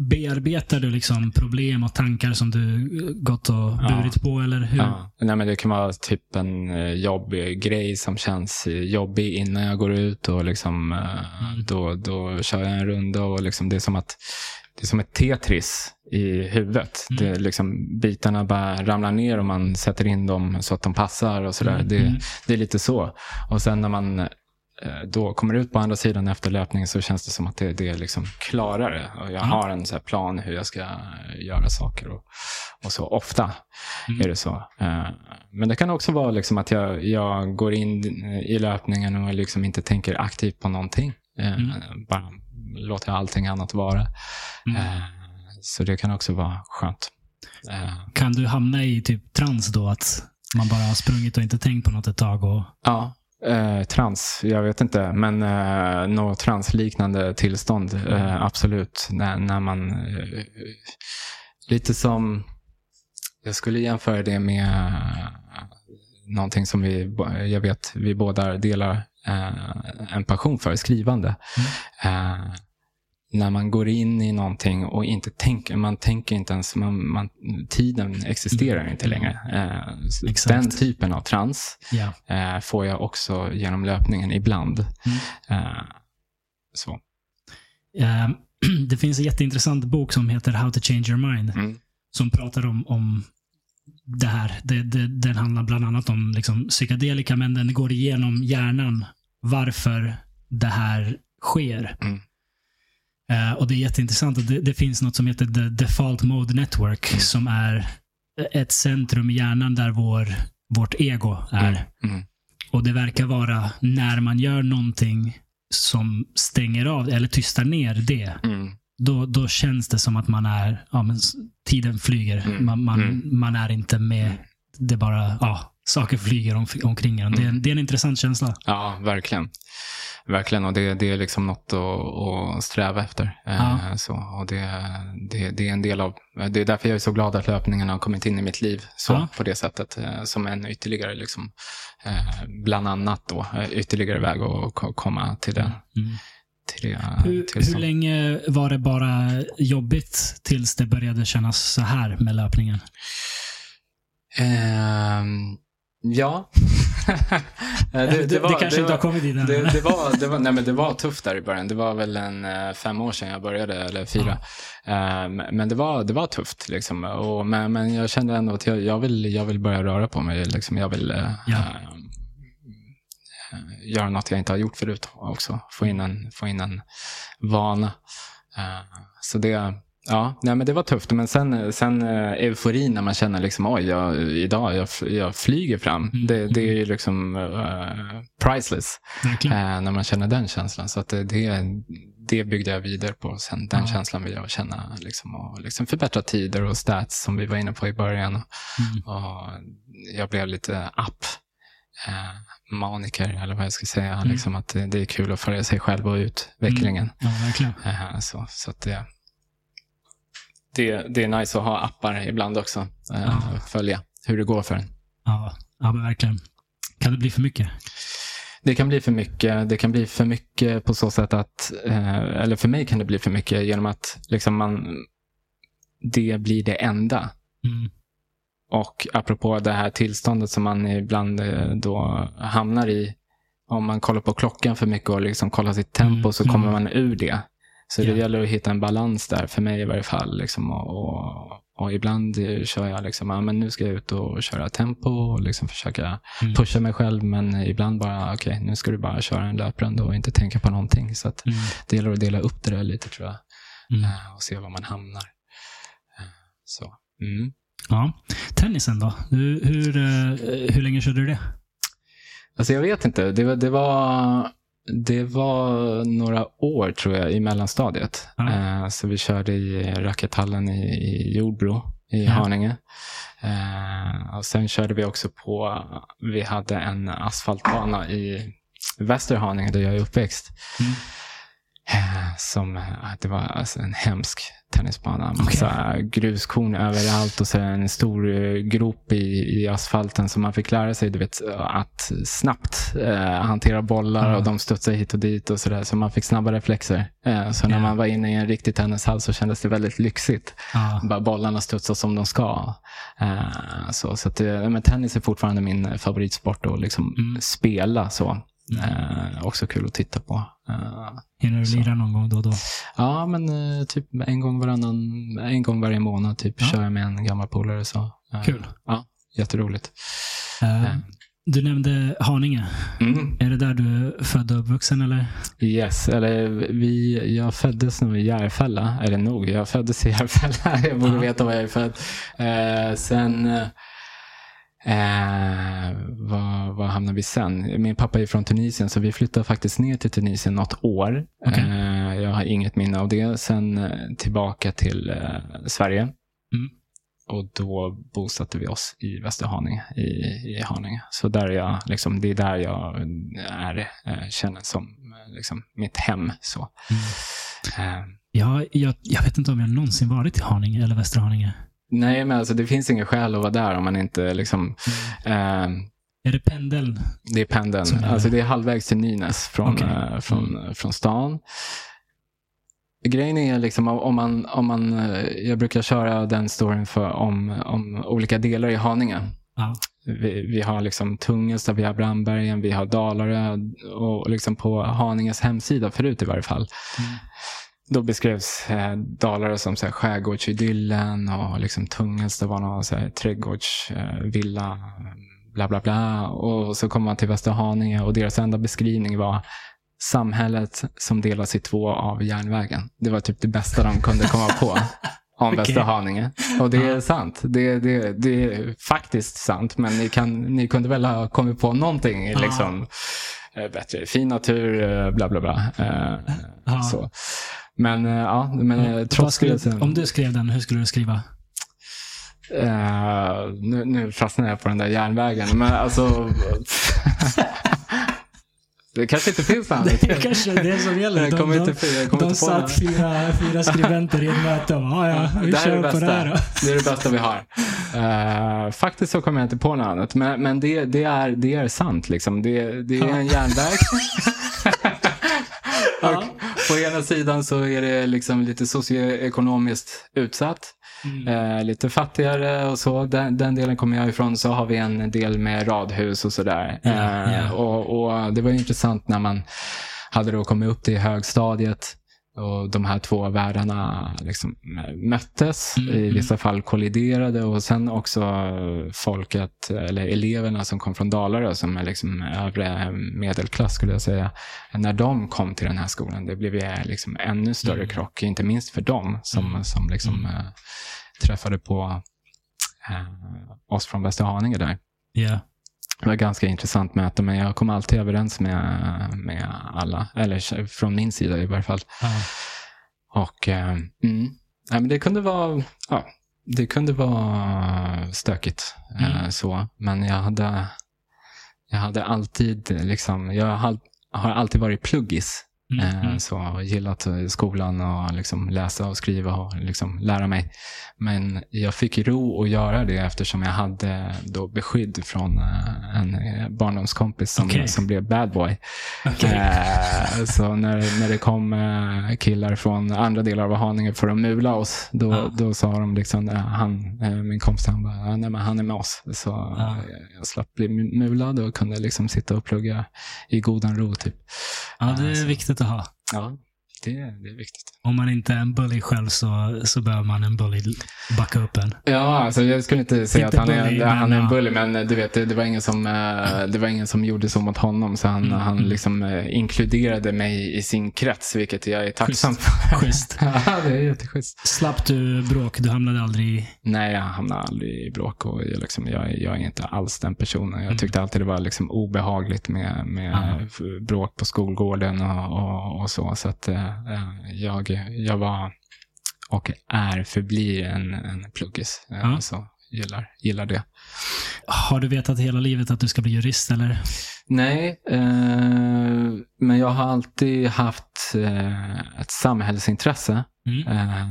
Speaker 1: bearbetar du liksom problem och tankar som du gått och burit på? Eller hur?
Speaker 2: Ja. Nej, men det kan vara typ en eh, jobbig grej som känns eh, jobbig innan jag går ut. och liksom, eh,
Speaker 1: Mm.
Speaker 2: då, då kör jag en runda och liksom, det är som att det är som ett Tetris i huvudet.
Speaker 1: Mm.
Speaker 2: Det liksom, bitarna bara ramlar ner och man sätter in dem så att de passar. och sådär.
Speaker 1: Mm,
Speaker 2: Det,
Speaker 1: mm.
Speaker 2: det är lite så. Och sen när man då kommer ut på andra sidan efter löpningen så känns det som att det, det är liksom klarare. Och jag
Speaker 1: Mm.
Speaker 2: har en så plan hur jag ska göra saker. Och, och så ofta
Speaker 1: Mm.
Speaker 2: är det så. Eh, Men det kan också vara liksom att jag, jag går in i löpningen och liksom inte tänker aktivt på någonting. Eh,
Speaker 1: Mm.
Speaker 2: Bara låter allting annat vara.
Speaker 1: Mm.
Speaker 2: Eh, Så det kan också vara skönt. Eh,
Speaker 1: Kan du hamna i typ trans då? Att man bara har sprungit och inte tänkt på något ett tag? Och,
Speaker 2: Ja, eh, trans. Jag vet inte. Men eh, något transliknande tillstånd. Eh, absolut. När, när man... Eh, lite som... Jag skulle jämföra det med eh, någonting som vi, jag vet vi båda delar eh, en passion för, skrivande. Eh, när man går in i någonting och inte tänker, man tänker inte ens, man, man, tiden existerar inte längre. Eh, den typen av trans
Speaker 1: ja.
Speaker 2: eh, får jag också genom löpningen ibland.
Speaker 1: Mm.
Speaker 2: Eh, så.
Speaker 1: Eh, det finns en jätteintressant bok som heter How to change your mind.
Speaker 2: Mm.
Speaker 1: Som pratar om, om det här. Det, det, den handlar bland annat om liksom, psykedelika, men den går igenom hjärnan. Varför det här sker.
Speaker 2: Mm.
Speaker 1: Eh, och Det är jätteintressant. Det, det finns något som heter The Default Mode Network,
Speaker 2: Mm.
Speaker 1: som är ett centrum i hjärnan där vår, vårt ego är.
Speaker 2: Mm.
Speaker 1: Och det verkar vara när man gör någonting som stänger av eller tystar ner det.
Speaker 2: Mm.
Speaker 1: Då, då känns det som att man är, ja men tiden flyger.
Speaker 2: Mm.
Speaker 1: Man, man,
Speaker 2: Mm.
Speaker 1: man är inte med. Det bara, ja, saker flyger om, omkring en. Det, är, en- det är en intressant känsla.
Speaker 2: Ja, verkligen. Verkligen, och det, det är liksom något att, att sträva efter. Eh,
Speaker 1: Ja.
Speaker 2: Så, och det, det, det är en del av, det är därför jag är så glad att löpningen har kommit in i mitt liv så,
Speaker 1: Ja.
Speaker 2: på det sättet. eh, Som en ytterligare, liksom, eh, bland annat då, ytterligare väg att ko- komma till det.
Speaker 1: Mm.
Speaker 2: Till det
Speaker 1: Hur, hur länge var det bara jobbigt tills det började kännas så här med löpningen?
Speaker 2: Ehm, ja. Eh,
Speaker 1: Det, det, kanske inte har kommit dit än.
Speaker 2: Det, det, var, det, var, nej, men det var tufft där i början. Det var väl en eh, fem år sedan jag började, eller fyra. Ehm, men det var, det var tufft. Liksom. Och, men, men jag kände ändå att jag, jag, vill, jag vill börja röra på mig. Liksom. Jag vill eh,
Speaker 1: Ja.
Speaker 2: eh, göra något jag inte har gjort förut också. Få in en, få in en vana. Eh, så det, ja, nej, men det var tufft. Men sen, sen eh, euforin när man känner liksom, oj, jag, idag jag, jag flyger fram.
Speaker 1: Mm.
Speaker 2: Det, det är ju liksom eh, priceless. Eh, när man känner den känslan. Så att det, det, byggde jag vidare på. Sen den
Speaker 1: Ja.
Speaker 2: känslan vill jag känna. Liksom, och liksom förbättra tider och stats som vi var inne på i början.
Speaker 1: Mm.
Speaker 2: Och jag blev lite app. Eh, maniker, eller vad jag ska säga.
Speaker 1: Mm.
Speaker 2: Liksom att det, det är kul att följa sig själv och utvecklingen.
Speaker 1: Ja, verkligen.
Speaker 2: Eh, så så att det, det, det är nice att ha appar ibland också. Eh,
Speaker 1: Ja.
Speaker 2: Följa hur det går för en.
Speaker 1: Ja, ja, men verkligen. Kan det bli för mycket?
Speaker 2: Det kan bli för mycket. Det kan bli för mycket på så sätt att, eh, eller för mig kan det bli för mycket genom att liksom man, det blir det enda.
Speaker 1: Mm.
Speaker 2: Och apropå det här tillståndet som man ibland eh, då hamnar i, om man kollar på klockan för mycket och liksom kollar sitt tempo
Speaker 1: Mm,
Speaker 2: så kommer
Speaker 1: mm.
Speaker 2: man ur det. Så det
Speaker 1: Ja.
Speaker 2: gäller att hitta en balans där, för mig i varje fall. Liksom, och, och, ibland kör jag liksom, ja, men nu ska jag ut och köra tempo och liksom försöka
Speaker 1: Mm.
Speaker 2: pusha mig själv. Men ibland bara, okej, nu ska du bara köra en löprunda och inte tänka på någonting. Så att
Speaker 1: Mm.
Speaker 2: det gäller att dela upp det där lite tror jag.
Speaker 1: Mm.
Speaker 2: eh, Och se var man hamnar. Eh, Så. Mm.
Speaker 1: Ja. Tennisen då? Hur, hur, eh, hur länge körde du det?
Speaker 2: Alltså jag vet inte. Det var, det var, det var några år tror jag i mellanstadiet.
Speaker 1: Ja.
Speaker 2: Eh, så vi körde i rackethallen i, i Jordbro i
Speaker 1: Ja.
Speaker 2: Haninge. Eh, och sen körde vi också på, vi hade en asfaltbana i Västerhaninge där jag är uppväxt.
Speaker 1: Mm.
Speaker 2: Eh, Som, eh, det var alltså en hemsk tennisbana. Massa gruskorn överallt och så en stor eh, grop i, i asfalten. Så man fick lära sig du vet, att snabbt eh, hantera bollar
Speaker 1: Ja.
Speaker 2: och de studsade hit och dit och sådär. Så man fick snabba reflexer. Eh, så när
Speaker 1: Ja.
Speaker 2: man var inne i en riktig tennishall så kändes det väldigt lyxigt.
Speaker 1: Ja.
Speaker 2: Bara bollarna studsar som de ska. Eh, så så att, det- men tennis är fortfarande min favoritsport att liksom
Speaker 1: Mm.
Speaker 2: spela. så. Eh, också kul att titta på. Eh,
Speaker 1: Hinner du lira någon gång då och då?
Speaker 2: Ja, men eh, typ en gång varannan, en gång varje månad typ
Speaker 1: Ja.
Speaker 2: kör jag med en gammal polare. Så. eh,
Speaker 1: Kul.
Speaker 2: Ja, jätteroligt.
Speaker 1: Eh,
Speaker 2: Eh,
Speaker 1: Du nämnde Haninge.
Speaker 2: Mm.
Speaker 1: Är det där du är född och uppvuxen eller?
Speaker 2: Yes, eller vi, jag föddes nog i Järfälla. Eller nog, jag föddes i Järfälla. Jag borde
Speaker 1: Ja.
Speaker 2: veta var jag är född. Sen, eh, vad, vad hamnade vi sen? Min pappa är från Tunisien, så vi flyttade faktiskt ner till Tunisien något år.
Speaker 1: Okej.
Speaker 2: Eh, jag har inget minne av det. Sen eh, tillbaka till eh, Sverige.
Speaker 1: Mm.
Speaker 2: Och då bosatte vi oss i Västerhaninge, i, i Haninge. Så där är jag, liksom, det är där jag är, eh, känner som eh, liksom, mitt hem. Så. Eh,
Speaker 1: Ja, jag, jag vet inte om jag någonsin varit i Haninge eller Västra Haninge.
Speaker 2: Nej, men alltså, det finns ingen skäl att vara där om man inte liksom, eh,
Speaker 1: Är det pendeln?
Speaker 2: det är pendeln.
Speaker 1: Är-
Speaker 2: Alltså, det är halvvägs till Nynäs från,
Speaker 1: Okej.
Speaker 2: eh, från, från stan. Grejen är liksom om man, om man, eh, jag brukar köra den storyn för, om, om olika delar i Haninge. Vi, vi har liksom Tungelsta, vi har Brandbergen, vi har Dalarö och liksom på Haninges hemsida förut i varje fall.
Speaker 1: Mm.
Speaker 2: Då beskrevs eh, Dalarö som så här, skärgårdsidyllen och liksom Tungelsta var någon så här, trädgårdsvilla, eh, villa, bla bla bla. Och så kom man till Västerhaninge och deras enda beskrivning var samhället som delas i två av järnvägen. Det var typ det bästa de kunde komma på om
Speaker 1: Okej.
Speaker 2: Västerhaninge. Och det är sant. Det, det, det är faktiskt sant. Men ni, kan, ni kunde väl ha kommit på någonting liksom, eh, bättre. Fin natur, eh, bla bla bla. Så. Men eh, ja, men eh,
Speaker 1: Vad
Speaker 2: trots
Speaker 1: skulle,
Speaker 2: det.
Speaker 1: om du skrev den, hur skulle du skriva?
Speaker 2: Eh, nu, nu fastnar jag på den där järnvägen. Men alltså... det kanske inte finns något annat.
Speaker 1: Det är kanske det som gäller. De, de,
Speaker 2: inte,
Speaker 1: de
Speaker 2: på
Speaker 1: satt fyra, fyra skribenter i ett möte och ja, ja, vi
Speaker 2: det är
Speaker 1: kör
Speaker 2: det
Speaker 1: på det här då.
Speaker 2: Det är det bästa vi har. Eh, faktiskt så kommer jag inte på något annat. Men, men det, det, är, det är sant. Liksom. Det, det är en järnväg. Och ena sidan så är det liksom lite socioekonomiskt utsatt.
Speaker 1: Mm.
Speaker 2: Eh, lite fattigare och så. Den, den delen kommer jag ifrån. Så har vi en del med radhus och sådär.
Speaker 1: Ja,
Speaker 2: Eh, och, och det var intressant när man hade då kommit upp till högstadiet och de här två världarna liksom möttes,
Speaker 1: Mm,
Speaker 2: i
Speaker 1: mm.
Speaker 2: vissa fall kolliderade och sen också folket, eller eleverna som kom från Dalarö som är liksom övre medelklass skulle jag säga. När de kom till den här skolan, det blev ju liksom ännu större
Speaker 1: Mm.
Speaker 2: krock, inte minst för dem som,
Speaker 1: Mm.
Speaker 2: som liksom eh, träffade på eh, oss från Västerhaninge där.
Speaker 1: Ja.
Speaker 2: Det var ett ganska intressant möte, men jag kom alltid överens med, med alla. Eller från min sida i varje fall.
Speaker 1: Ja.
Speaker 2: Och eh, mm, nej, men det kunde vara ja, det kunde vara stökigt. Eh,
Speaker 1: Mm.
Speaker 2: så. Men jag hade, jag hade alltid, liksom, jag har alltid varit pluggis.
Speaker 1: Mm,
Speaker 2: Eh,
Speaker 1: mm.
Speaker 2: Så gillat eh, skolan och liksom läsa och skriva och liksom lära mig. Men jag fick ro att göra det eftersom jag hade då beskydd från eh, en barndomskompis som,
Speaker 1: Okej.
Speaker 2: som blev bad boy.
Speaker 1: Okej.
Speaker 2: Eh, så när, när det kom killar från andra delar av Haninge för att mula oss, då,
Speaker 1: Ja.
Speaker 2: då sa de liksom, han, min kompis, han bara, "Ja, nej men han är med oss. Så
Speaker 1: Ja.
Speaker 2: eh, jag slapp bli mulad och kunde liksom sitta och plugga i godan ro. Typ.
Speaker 1: Ja, det är viktigt att ha.
Speaker 2: Ja, det, det är viktigt.
Speaker 1: Om man inte är en bully själv så, så behöver man en bully backa upp en.
Speaker 2: Ja, alltså jag skulle inte säga
Speaker 1: Inte
Speaker 2: att han är,
Speaker 1: bully,
Speaker 2: han
Speaker 1: men,
Speaker 2: är en bully, men eh, du vet, det, det, var ingen som, eh, det var ingen som gjorde så mot honom. Så han,
Speaker 1: Mm,
Speaker 2: han liksom eh, inkluderade mig i sin krets, vilket jag är tacksam
Speaker 1: Schysst.
Speaker 2: för.
Speaker 1: Schysst.
Speaker 2: ja, det är jätteschysst.
Speaker 1: Slapp du bråk? Du hamnade aldrig i...
Speaker 2: Nej, jag hamnade aldrig i bråk och jag, liksom, jag, jag är inte alls den personen. Jag
Speaker 1: Mm.
Speaker 2: tyckte alltid det var liksom obehagligt med, med bråk på skolgården och, och, och så. Så att jag, jag var och är, förblir en, en pluggis. Eh,
Speaker 1: Ja.
Speaker 2: Så gillar, gillar det.
Speaker 1: Har du vetat hela livet att du ska bli jurist eller?
Speaker 2: Nej, eh, men jag har alltid haft ett, eh, ett samhällsintresse.
Speaker 1: Mm.
Speaker 2: Eh,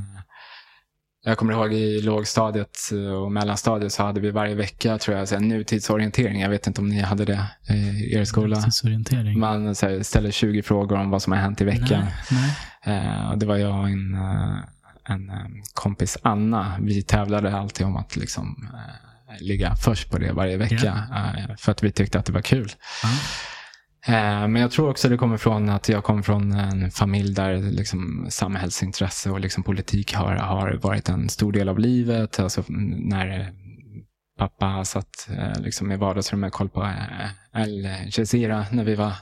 Speaker 2: jag kommer ihåg i lågstadiet och mellanstadiet så hade vi varje vecka tror jag, så här, nutidsorientering. Jag vet inte om ni hade det i er skola.
Speaker 1: Nutidsorientering.
Speaker 2: Man så här, ställer 20 frågor om vad som har hänt i veckan.
Speaker 1: Nej, nej.
Speaker 2: Eh, och det var jag och en, eh, en eh, kompis, Anna. Vi tävlade alltid om att liksom, eh, ligga först på det varje vecka. eh, för att vi tyckte att det var kul.
Speaker 1: Ja.
Speaker 2: Eh, Men jag tror också det kommer från att jag kommer från en familj där liksom samhällsintresse och liksom politik har, har varit en stor del av livet. Alltså när pappa satt eh, liksom i vardagsrummet och kollade på eh, Al Jazeera när vi var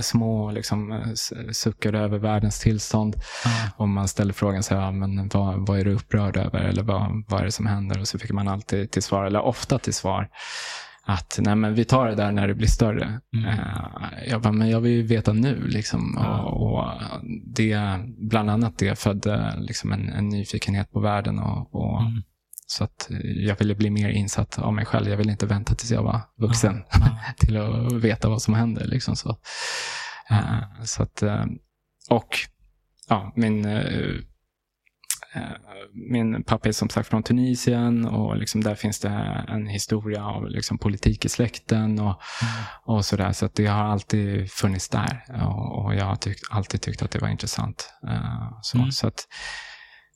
Speaker 2: små och liksom suckade över världens tillstånd.
Speaker 1: Ja.
Speaker 2: Och man ställer frågan så här, men vad, vad är du upprörd över? Eller vad, vad är det som händer? Och så fick man alltid till svar, eller ofta till svar, att nej, men vi tar det där när det blir större.
Speaker 1: Mm.
Speaker 2: Eh, jag bara, men jag vill ju veta nu. Liksom.
Speaker 1: Ja.
Speaker 2: Och, och det, bland annat det födde liksom en, en nyfikenhet på världen. Och, och,
Speaker 1: Mm.
Speaker 2: Så att jag ville bli mer insatt av mig själv. Jag ville inte vänta tills jag var vuxen
Speaker 1: Ja.
Speaker 2: till att veta vad som händer. Liksom så. Eh, så att, eh, och ja, min, min pappa är som sagt från Tunisien och liksom där finns det en historia av liksom politik i släkten och, och sådär. Så det har alltid funnits där och, och jag har tyckt, alltid tyckt att det var intressant. Eh, så,
Speaker 1: Mm.
Speaker 2: så att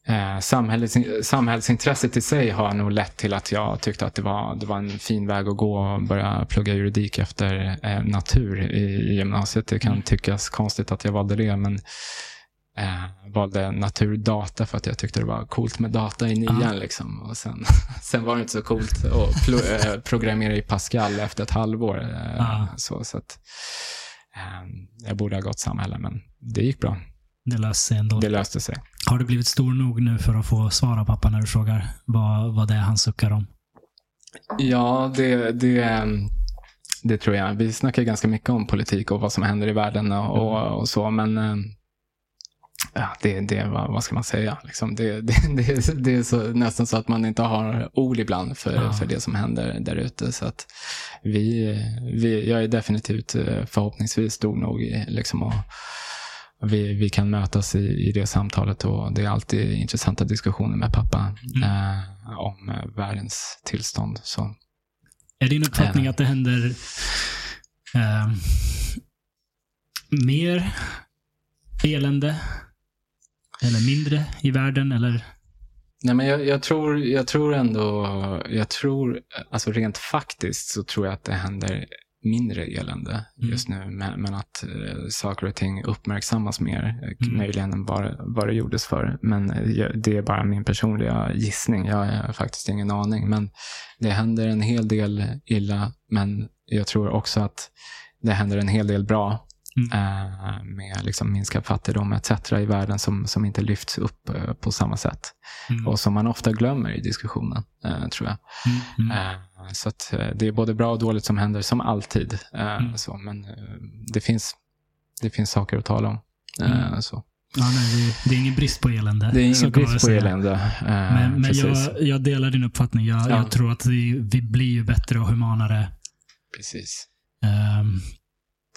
Speaker 2: Eh, samhälls, samhällsintresset i sig har nog lett till att jag tyckte att det var, det var en fin väg att gå och börja plugga juridik efter eh, natur i, i gymnasiet. Det kan
Speaker 1: Mm.
Speaker 2: tyckas konstigt att jag valde det, men eh, valde naturdata för att jag tyckte det var coolt med data i nian.
Speaker 1: Ja.
Speaker 2: Liksom. Och sen, sen var det inte så coolt att plo, eh, programmera i Pascal efter ett halvår. Eh,
Speaker 1: Ja.
Speaker 2: så, så att, eh, jag borde ha gått samhälle, men det gick bra.
Speaker 1: Det löser sig ändå.
Speaker 2: Det löste sig.
Speaker 1: Har du blivit stor nog nu för att få svara pappa när du frågar vad, vad det är han suckar om?
Speaker 2: Ja, det, det, det tror jag. Vi snackar ganska mycket om politik och vad som händer i världen och, och, och så, men eh, ja, det, det vad, vad ska man säga? Liksom det, det, det, är- det är så, nästan så att man inte har ord ibland för,
Speaker 1: Ja.
Speaker 2: för det som händer där ute. Så att vi, vi, jag är definitivt eh, förhoppningsvis stor nog liksom, och vi, vi kan mötas i, i det samtalet och det är alltid intressanta diskussioner med pappa
Speaker 1: Mm.
Speaker 2: eh, om eh, världens tillstånd. Så.
Speaker 1: Är din uppfattning
Speaker 2: Eh.
Speaker 1: att det händer ehm, mer elände eller mindre i världen? Eller?
Speaker 2: Nej, men jag, jag, tror, jag tror ändå, jag tror, alltså rent faktiskt så tror jag att det händer mindre elände
Speaker 1: Mm.
Speaker 2: just nu, men, att eh, saker och ting uppmärksammas mer, eh,
Speaker 1: Mm.
Speaker 2: möjligen än vad, vad det gjordes för. Men eh, det är bara min personliga gissning, jag har faktiskt ingen aning. Men det händer en hel del illa, men jag tror också att det händer en hel del bra
Speaker 1: Mm.
Speaker 2: eh, med liksom minskad fattigdom etc. i världen som, som inte lyfts upp eh, på samma sätt.
Speaker 1: Mm.
Speaker 2: Och som man ofta glömmer i diskussionen, eh, tror jag.
Speaker 1: Mm. Mm.
Speaker 2: Så det är både bra och dåligt som händer, som alltid.
Speaker 1: Mm.
Speaker 2: så, men det, finns, det finns saker att tala om. Så.
Speaker 1: Ja, nej, det, är ingen brist på elände.
Speaker 2: Det är ingen brist på elände. Eh,
Speaker 1: Men, men jag, jag delar din uppfattning. Jag,
Speaker 2: Ja.
Speaker 1: jag tror att vi, vi blir ju bättre och humanare
Speaker 2: precis.
Speaker 1: ehm,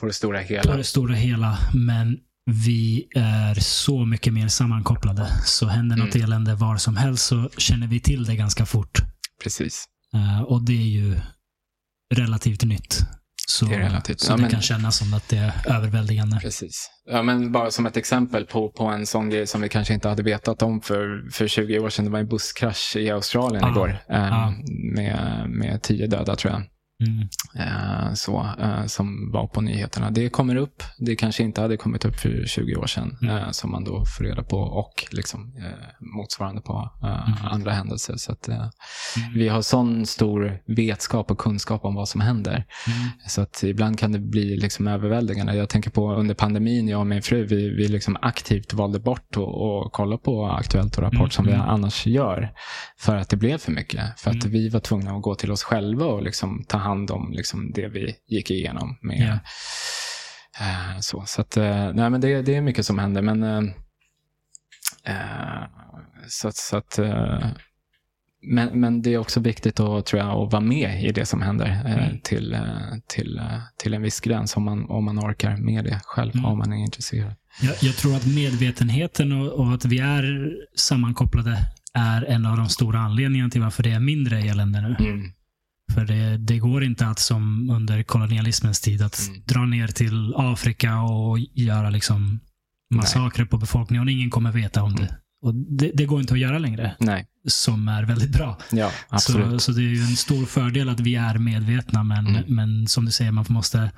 Speaker 2: På det stora
Speaker 1: på
Speaker 2: hela.
Speaker 1: det stora hela. Men vi är så mycket mer sammankopplade. Så händer något
Speaker 2: Mm.
Speaker 1: elände var som helst så känner vi till det ganska fort.
Speaker 2: Precis.
Speaker 1: Eh, och det är ju relativt nytt. Så,
Speaker 2: Det relativt.
Speaker 1: så
Speaker 2: Ja,
Speaker 1: det
Speaker 2: men-
Speaker 1: kan kännas som att det är överväldigande.
Speaker 2: Precis. Ja, men bara som ett exempel på, på en sån grej som vi kanske inte hade vetat om för, för 20 år sedan. Det var en busskrasch i Australien
Speaker 1: Ja.
Speaker 2: igår. Eh,
Speaker 1: Ja.
Speaker 2: med, med tio döda tror jag.
Speaker 1: Mm.
Speaker 2: eh, så, eh, som var på nyheterna. Det kommer upp. Det kanske inte hade kommit upp för 20 år sedan.
Speaker 1: Mm.
Speaker 2: Eh, som man då får reda på och liksom, motsvarande på
Speaker 1: Mm.
Speaker 2: andra händelser. Så att,
Speaker 1: Mm.
Speaker 2: vi har sån stor vetskap och kunskap om vad som händer.
Speaker 1: Mm.
Speaker 2: Så att ibland kan det bli liksom överväldigande. Jag tänker på under pandemin, jag och min fru, vi, vi liksom aktivt valde bort och, och kolla på Aktuellt och Rapport
Speaker 1: Mm,
Speaker 2: som vi annars gör. För att det blev för mycket. För att vi var tvungna att gå till oss själva och liksom ta hand om liksom det vi gick igenom. Med, eh, så så att, eh, nej, men det, det är mycket som händer. Men, eh, eh, så att, så att men, men det är också viktigt att, tror jag, att vara med i det som händer
Speaker 1: Mm.
Speaker 2: till, till, till en viss gräns om man, om man orkar med det själv,
Speaker 1: Mm.
Speaker 2: om man är intresserad.
Speaker 1: Jag, jag tror att medvetenheten och, och att vi är sammankopplade är en av de stora anledningarna till varför det är mindre elände nu.
Speaker 2: Mm.
Speaker 1: För det, det går inte att som under kolonialismens tid att
Speaker 2: Mm.
Speaker 1: dra ner till Afrika och göra liksom massakrer på befolkningen och ingen kommer veta om det.
Speaker 2: Mm.
Speaker 1: Och det, det går inte att göra längre,
Speaker 2: Nej,
Speaker 1: som är väldigt bra.
Speaker 2: ja, absolut.
Speaker 1: Så, så det är ju en stor fördel att vi är medvetna, men,
Speaker 2: Mm.
Speaker 1: men som du säger, man måste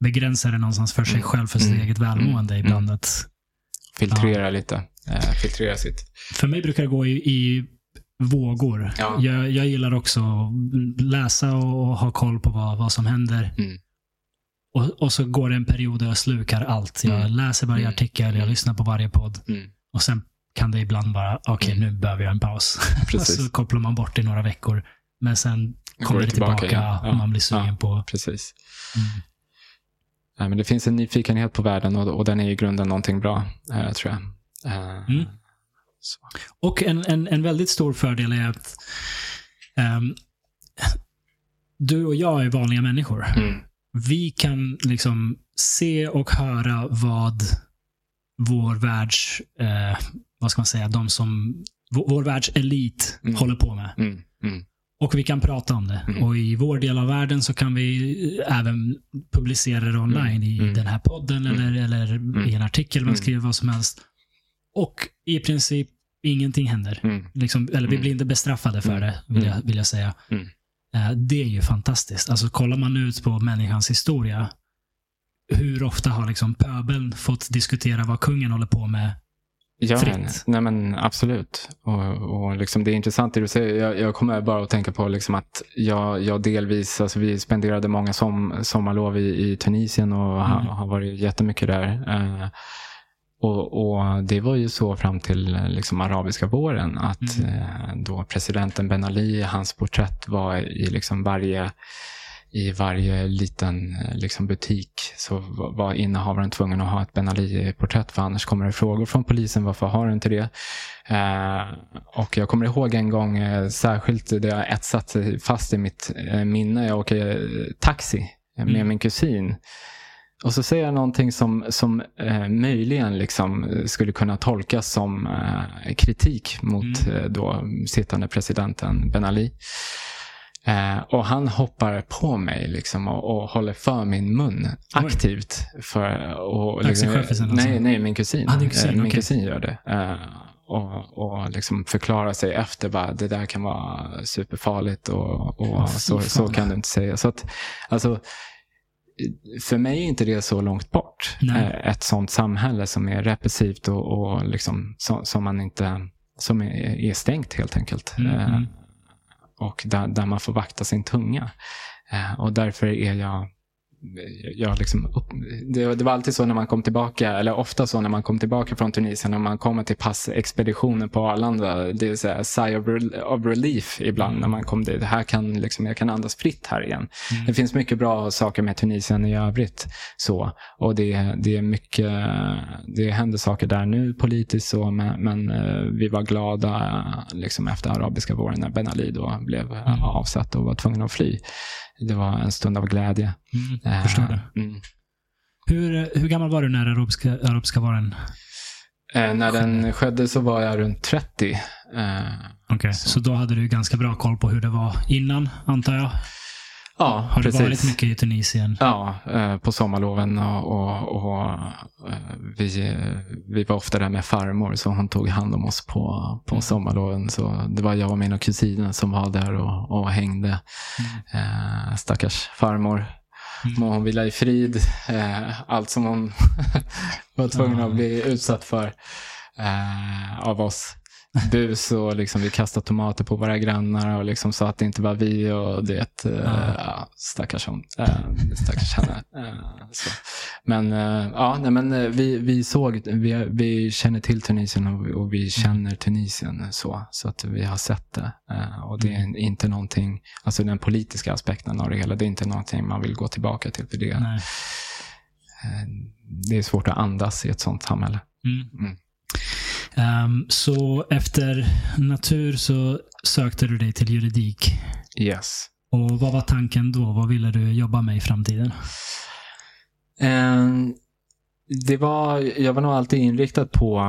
Speaker 1: begränsa det någonstans för sig
Speaker 2: Mm.
Speaker 1: själv, för sitt
Speaker 2: Mm.
Speaker 1: eget välmående
Speaker 2: Mm.
Speaker 1: ibland. Att,
Speaker 2: Filtrera lite. Eh, filtrera sitt.
Speaker 1: för mig brukar det gå i, i vågor.
Speaker 2: Ja.
Speaker 1: Jag, jag gillar också att läsa och ha koll på vad, vad som händer.
Speaker 2: Mm.
Speaker 1: Och, och så går det en period där jag slukar allt. Jag
Speaker 2: Mm.
Speaker 1: läser varje
Speaker 2: Mm.
Speaker 1: artikel, jag lyssnar på varje podd.
Speaker 2: Mm.
Speaker 1: Och sen kan det ibland bara, okej
Speaker 2: Mm.
Speaker 1: nu behöver jag en paus. så kopplar man bort i några veckor. Men sen kommer
Speaker 2: det
Speaker 1: tillbaka,
Speaker 2: tillbaka. Ja.
Speaker 1: och man blir sugen
Speaker 2: Ja.
Speaker 1: på...
Speaker 2: Precis.
Speaker 1: Mm.
Speaker 2: Men det finns en nyfikenhet på världen och, och den är i grunden någonting bra, eh, tror jag.
Speaker 1: Mm.
Speaker 2: Så.
Speaker 1: Och en, en, en väldigt stor fördel är att ehm, du och jag är vanliga människor.
Speaker 2: Mm.
Speaker 1: Vi kan liksom se och höra vad vår världs, eh, vad ska man säga, de som, vår, vår världs elit
Speaker 2: Mm.
Speaker 1: håller på med.
Speaker 2: Mm. Mm.
Speaker 1: Och vi kan prata om det.
Speaker 2: Mm.
Speaker 1: Och i vår del av världen så kan vi även publicera det online i
Speaker 2: Mm.
Speaker 1: den här podden eller, eller i en artikel, man skriver vad som helst. Och i princip ingenting händer.
Speaker 2: Mm.
Speaker 1: Liksom, eller vi
Speaker 2: Mm.
Speaker 1: blir inte bestraffade för
Speaker 2: Mm.
Speaker 1: det, vill jag,
Speaker 2: Mm.
Speaker 1: vill jag säga. Eh, Det är ju fantastiskt. Alltså kollar man ut på människans historia, hur ofta har liksom pöbeln fått diskutera vad kungen håller på med?
Speaker 2: Ja,
Speaker 1: Fritt.
Speaker 2: men, nej men absolut. Och, och liksom det är intressant det du säger. Jag, jag kommer bara att tänka på liksom att jag, jag delvis, alltså vi spenderade många som, sommarlov i, i Tunisien och
Speaker 1: Mm.
Speaker 2: har varit jättemycket där. Eh, och, och det var ju så fram till eh, liksom arabiska våren att
Speaker 1: Mm.
Speaker 2: eh, då presidenten Ben Ali, hans porträtt var i liksom varje i varje liten eh, liksom, butik så var- var innehavaren tvungen att ha ett Ben Ali-porträtt för annars kommer det frågor från polisen. Varför har du inte det? Eh, och jag kommer ihåg en gång eh, särskilt, det har etsat fast i mitt minne. Jag åker taxi med
Speaker 1: Mm.
Speaker 2: min kusin. Och så säger jag någonting som, som eh, möjligen liksom skulle kunna tolkas som eh, kritik mot
Speaker 1: Mm.
Speaker 2: eh, då sittande presidenten Ben Ali. Eh, och han hoppar på mig liksom och, och håller för min mun aktivt. För, och, liksom,
Speaker 1: alltså?
Speaker 2: nej, nej, min kusin.
Speaker 1: Ah, kusin,
Speaker 2: Eh, min
Speaker 1: okej.
Speaker 2: kusin gör det. Eh, och, och liksom förklarar sig efter bara, det där kan vara superfarligt och, och
Speaker 1: fy
Speaker 2: så, så kan du inte säga. Så att, alltså, för mig är inte det så långt bort.
Speaker 1: Nej.
Speaker 2: Eh, Ett sånt samhälle som är repressivt och, och liksom, som, som man inte som är, är stängt helt enkelt.
Speaker 1: Mm,
Speaker 2: Eh,
Speaker 1: mm.
Speaker 2: och där, där man får vakta sin tunga. Eh, och därför är jag jag liksom upp, det, det var alltid så när man kom tillbaka, eller ofta så när man kom tillbaka från Tunisien, när man kommer till passexpeditionen på Arlanda, det är så här, sigh of, of relief ibland
Speaker 1: Mm.
Speaker 2: när man kom dit. Det här kan, liksom, jag kan andas fritt här igen.
Speaker 1: Mm.
Speaker 2: Det finns mycket bra saker med Tunisien i övrigt. Så. Och det, det är mycket, det händer saker där nu politiskt så, men, men eh, vi var glada liksom efter arabiska våren när Ben Ali då blev
Speaker 1: Mm.
Speaker 2: avsatt och var tvungen att fly. Det var en stund av glädje.
Speaker 1: Mm.
Speaker 2: Eh,
Speaker 1: Förstår det.
Speaker 2: Mm.
Speaker 1: Hur, hur gammal var du när arabiska, arabiska varen?
Speaker 2: Eh, när den skedde så var jag runt 30. Eh,
Speaker 1: Okej, så. då hade du ganska bra koll på hur det var innan, antar jag?
Speaker 2: Ja,
Speaker 1: Har
Speaker 2: precis.
Speaker 1: du varit mycket i Tunisien?
Speaker 2: Ja, eh, på sommarloven och, och, och eh, vi, vi var ofta där med farmor så hon tog hand om oss på, på
Speaker 1: Mm.
Speaker 2: sommarloven. Så det var jag och mina kusiner som var där och, och hängde. Eh, stackars farmor.
Speaker 1: Mm.
Speaker 2: Må hon vila i frid. Allt som hon var tvungen att bli utsatt för av oss. Bus och liksom, vi kastade tomater på våra grannar och liksom sa att det inte var vi. och det,
Speaker 1: Ja.
Speaker 2: ja, Stackars hon. Eh, stackars henne. Så. Men, eh, ja, nej, men vi, vi såg, vi, vi känner till Tunisien och, och vi känner Tunisien så. Så att vi har sett det. Eh, och det är inte någonting, alltså den politiska aspekten av det hela, det är inte någonting man vill gå tillbaka till. För det,
Speaker 1: Nej.
Speaker 2: det är svårt att andas i ett sånt samhälle.
Speaker 1: Mm.
Speaker 2: Mm.
Speaker 1: Ehm, så efter natur så sökte du dig till juridik.
Speaker 2: Yes.
Speaker 1: Och vad var tanken då? Vad ville du jobba med i framtiden?
Speaker 2: Eh, det var, jag var nog alltid inriktad på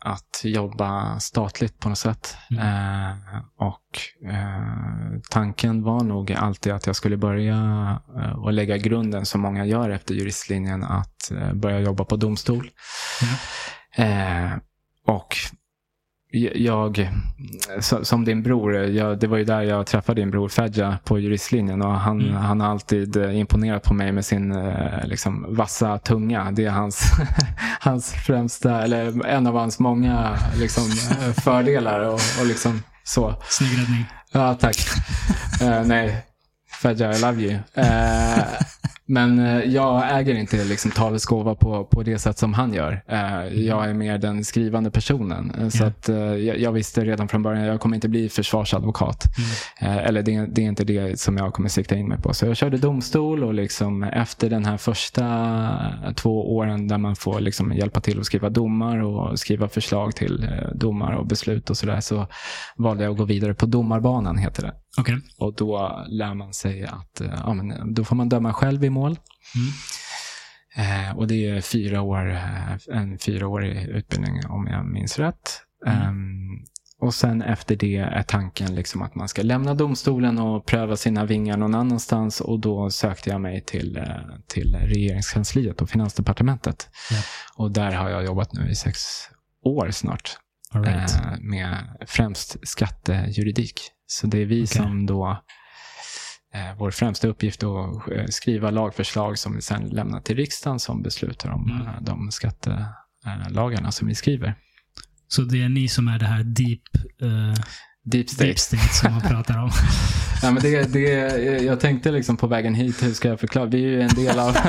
Speaker 2: att jobba statligt på något sätt.
Speaker 1: Mm.
Speaker 2: Eh, och eh, tanken var nog alltid att jag skulle börja eh, och lägga grunden som många gör efter juristlinjen att eh, börja jobba på domstol. Eh, och jag, som din bror, jag, det var ju där jag träffade din bror Fedja på juristlinjen och han,
Speaker 1: Mm.
Speaker 2: han har alltid eh, imponerat på mig med sin eh, liksom, vassa tunga. Det är hans, hans främsta, eller en av hans många liksom, eh, fördelar. Och, och liksom så.
Speaker 1: Snygg räddning.
Speaker 2: Ja, tack. Eh, nej, Fedja, I love you. Eh, men eh, jag äger inte liksom, talets gåva på, på det sätt som han gör. Eh, jag är mer den skrivande personen. Eh, Så att, jag, visste redan från början att jag kommer inte bli försvarsadvokat. Eh, eller det, det är inte det som jag kommer sikta in mig på. Så jag körde domstol och liksom efter den här första två åren där man får liksom hjälpa till att skriva domar och skriva förslag till domar och beslut och sådär så valde jag att gå vidare på domarbanan heter det.
Speaker 1: Okej.
Speaker 2: Och då lär man sig att ja, men, då får man döma själv i mål.
Speaker 1: Mm.
Speaker 2: Eh, och det är fyra år, eh, en fyraårig utbildning om jag minns rätt.
Speaker 1: Mm.
Speaker 2: Ehm, och sen efter det är tanken liksom att man ska lämna domstolen och pröva sina vingar någon annanstans. Och då sökte jag mig till, eh, till regeringskansliet och finansdepartementet.
Speaker 1: Ja.
Speaker 2: Och där har jag jobbat nu i sex år snart.
Speaker 1: Right.
Speaker 2: Eh, med främst skattejuridik. Så det är vi som då, vår främsta uppgift är att eh, skriva lagförslag som vi sen lämnar till riksdagen som beslutar om
Speaker 1: Mm.
Speaker 2: eh, de skattelagarna som vi skriver.
Speaker 1: Så det är ni som är det här deep, eh,
Speaker 2: Deep state.
Speaker 1: deep state som man pratar om.
Speaker 2: Ja, men det, det, jag tänkte liksom på vägen hit, hur ska jag förklara? Vi är ju en del av...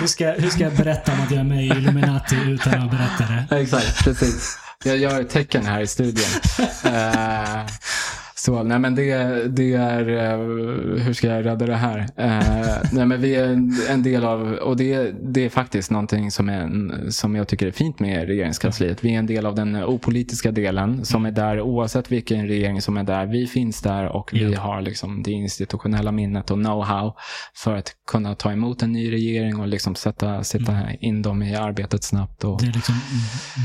Speaker 1: Hur ska, hur ska jag berätta om att jag är med i Illuminati utan att berätta det?
Speaker 2: Exakt, precis. Jag gör tecken här i studion. Eh, så, nej men det, det är, eh, hur ska jag rädda det här? Eh, nej men vi är en, en del av, och det, det är faktiskt någonting som, är, som jag tycker är fint med regeringskansliet. Vi är en del av den opolitiska delen som är där oavsett vilken regering som är där. Vi finns där och vi
Speaker 1: Ja.
Speaker 2: har liksom det institutionella minnet och know-how för att kunna ta emot en ny regering och liksom sätta, sätta in dem i arbetet snabbt. Och,
Speaker 1: Det är liksom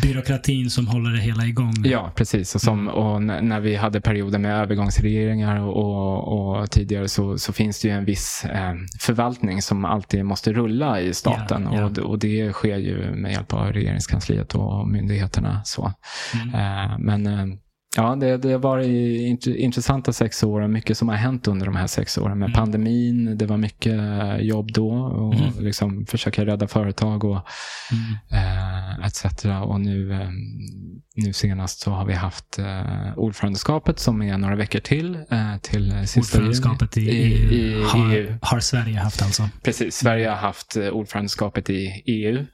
Speaker 1: byråkratin som håller det hela igång.
Speaker 2: Ja, precis. Och, som, och n- när vi hade perioder med övergångsregeringar och, och, och tidigare så, så finns det ju en viss eh, förvaltning som alltid måste rulla i staten.
Speaker 1: Ja, ja.
Speaker 2: Och, och det sker ju med hjälp av regeringskansliet och myndigheterna. Så.
Speaker 1: Mm.
Speaker 2: Eh, men eh, ja, det, det varit int- intressanta sex år och mycket som har hänt under de här sex åren. Med
Speaker 1: Mm.
Speaker 2: pandemin, det var mycket jobb då och
Speaker 1: Mm.
Speaker 2: liksom försöka rädda företag och
Speaker 1: Mm.
Speaker 2: eh, etc. Och nu, eh, nu senast så har vi haft eh, ordförandeskapet som är några veckor till. Eh, till sista.
Speaker 1: Ordförandeskapet i,
Speaker 2: I,
Speaker 1: EU,
Speaker 2: i,
Speaker 1: har,
Speaker 2: EU.
Speaker 1: har Sverige haft alltså.
Speaker 2: Precis, Sverige har haft eh, ordförandeskapet i EU.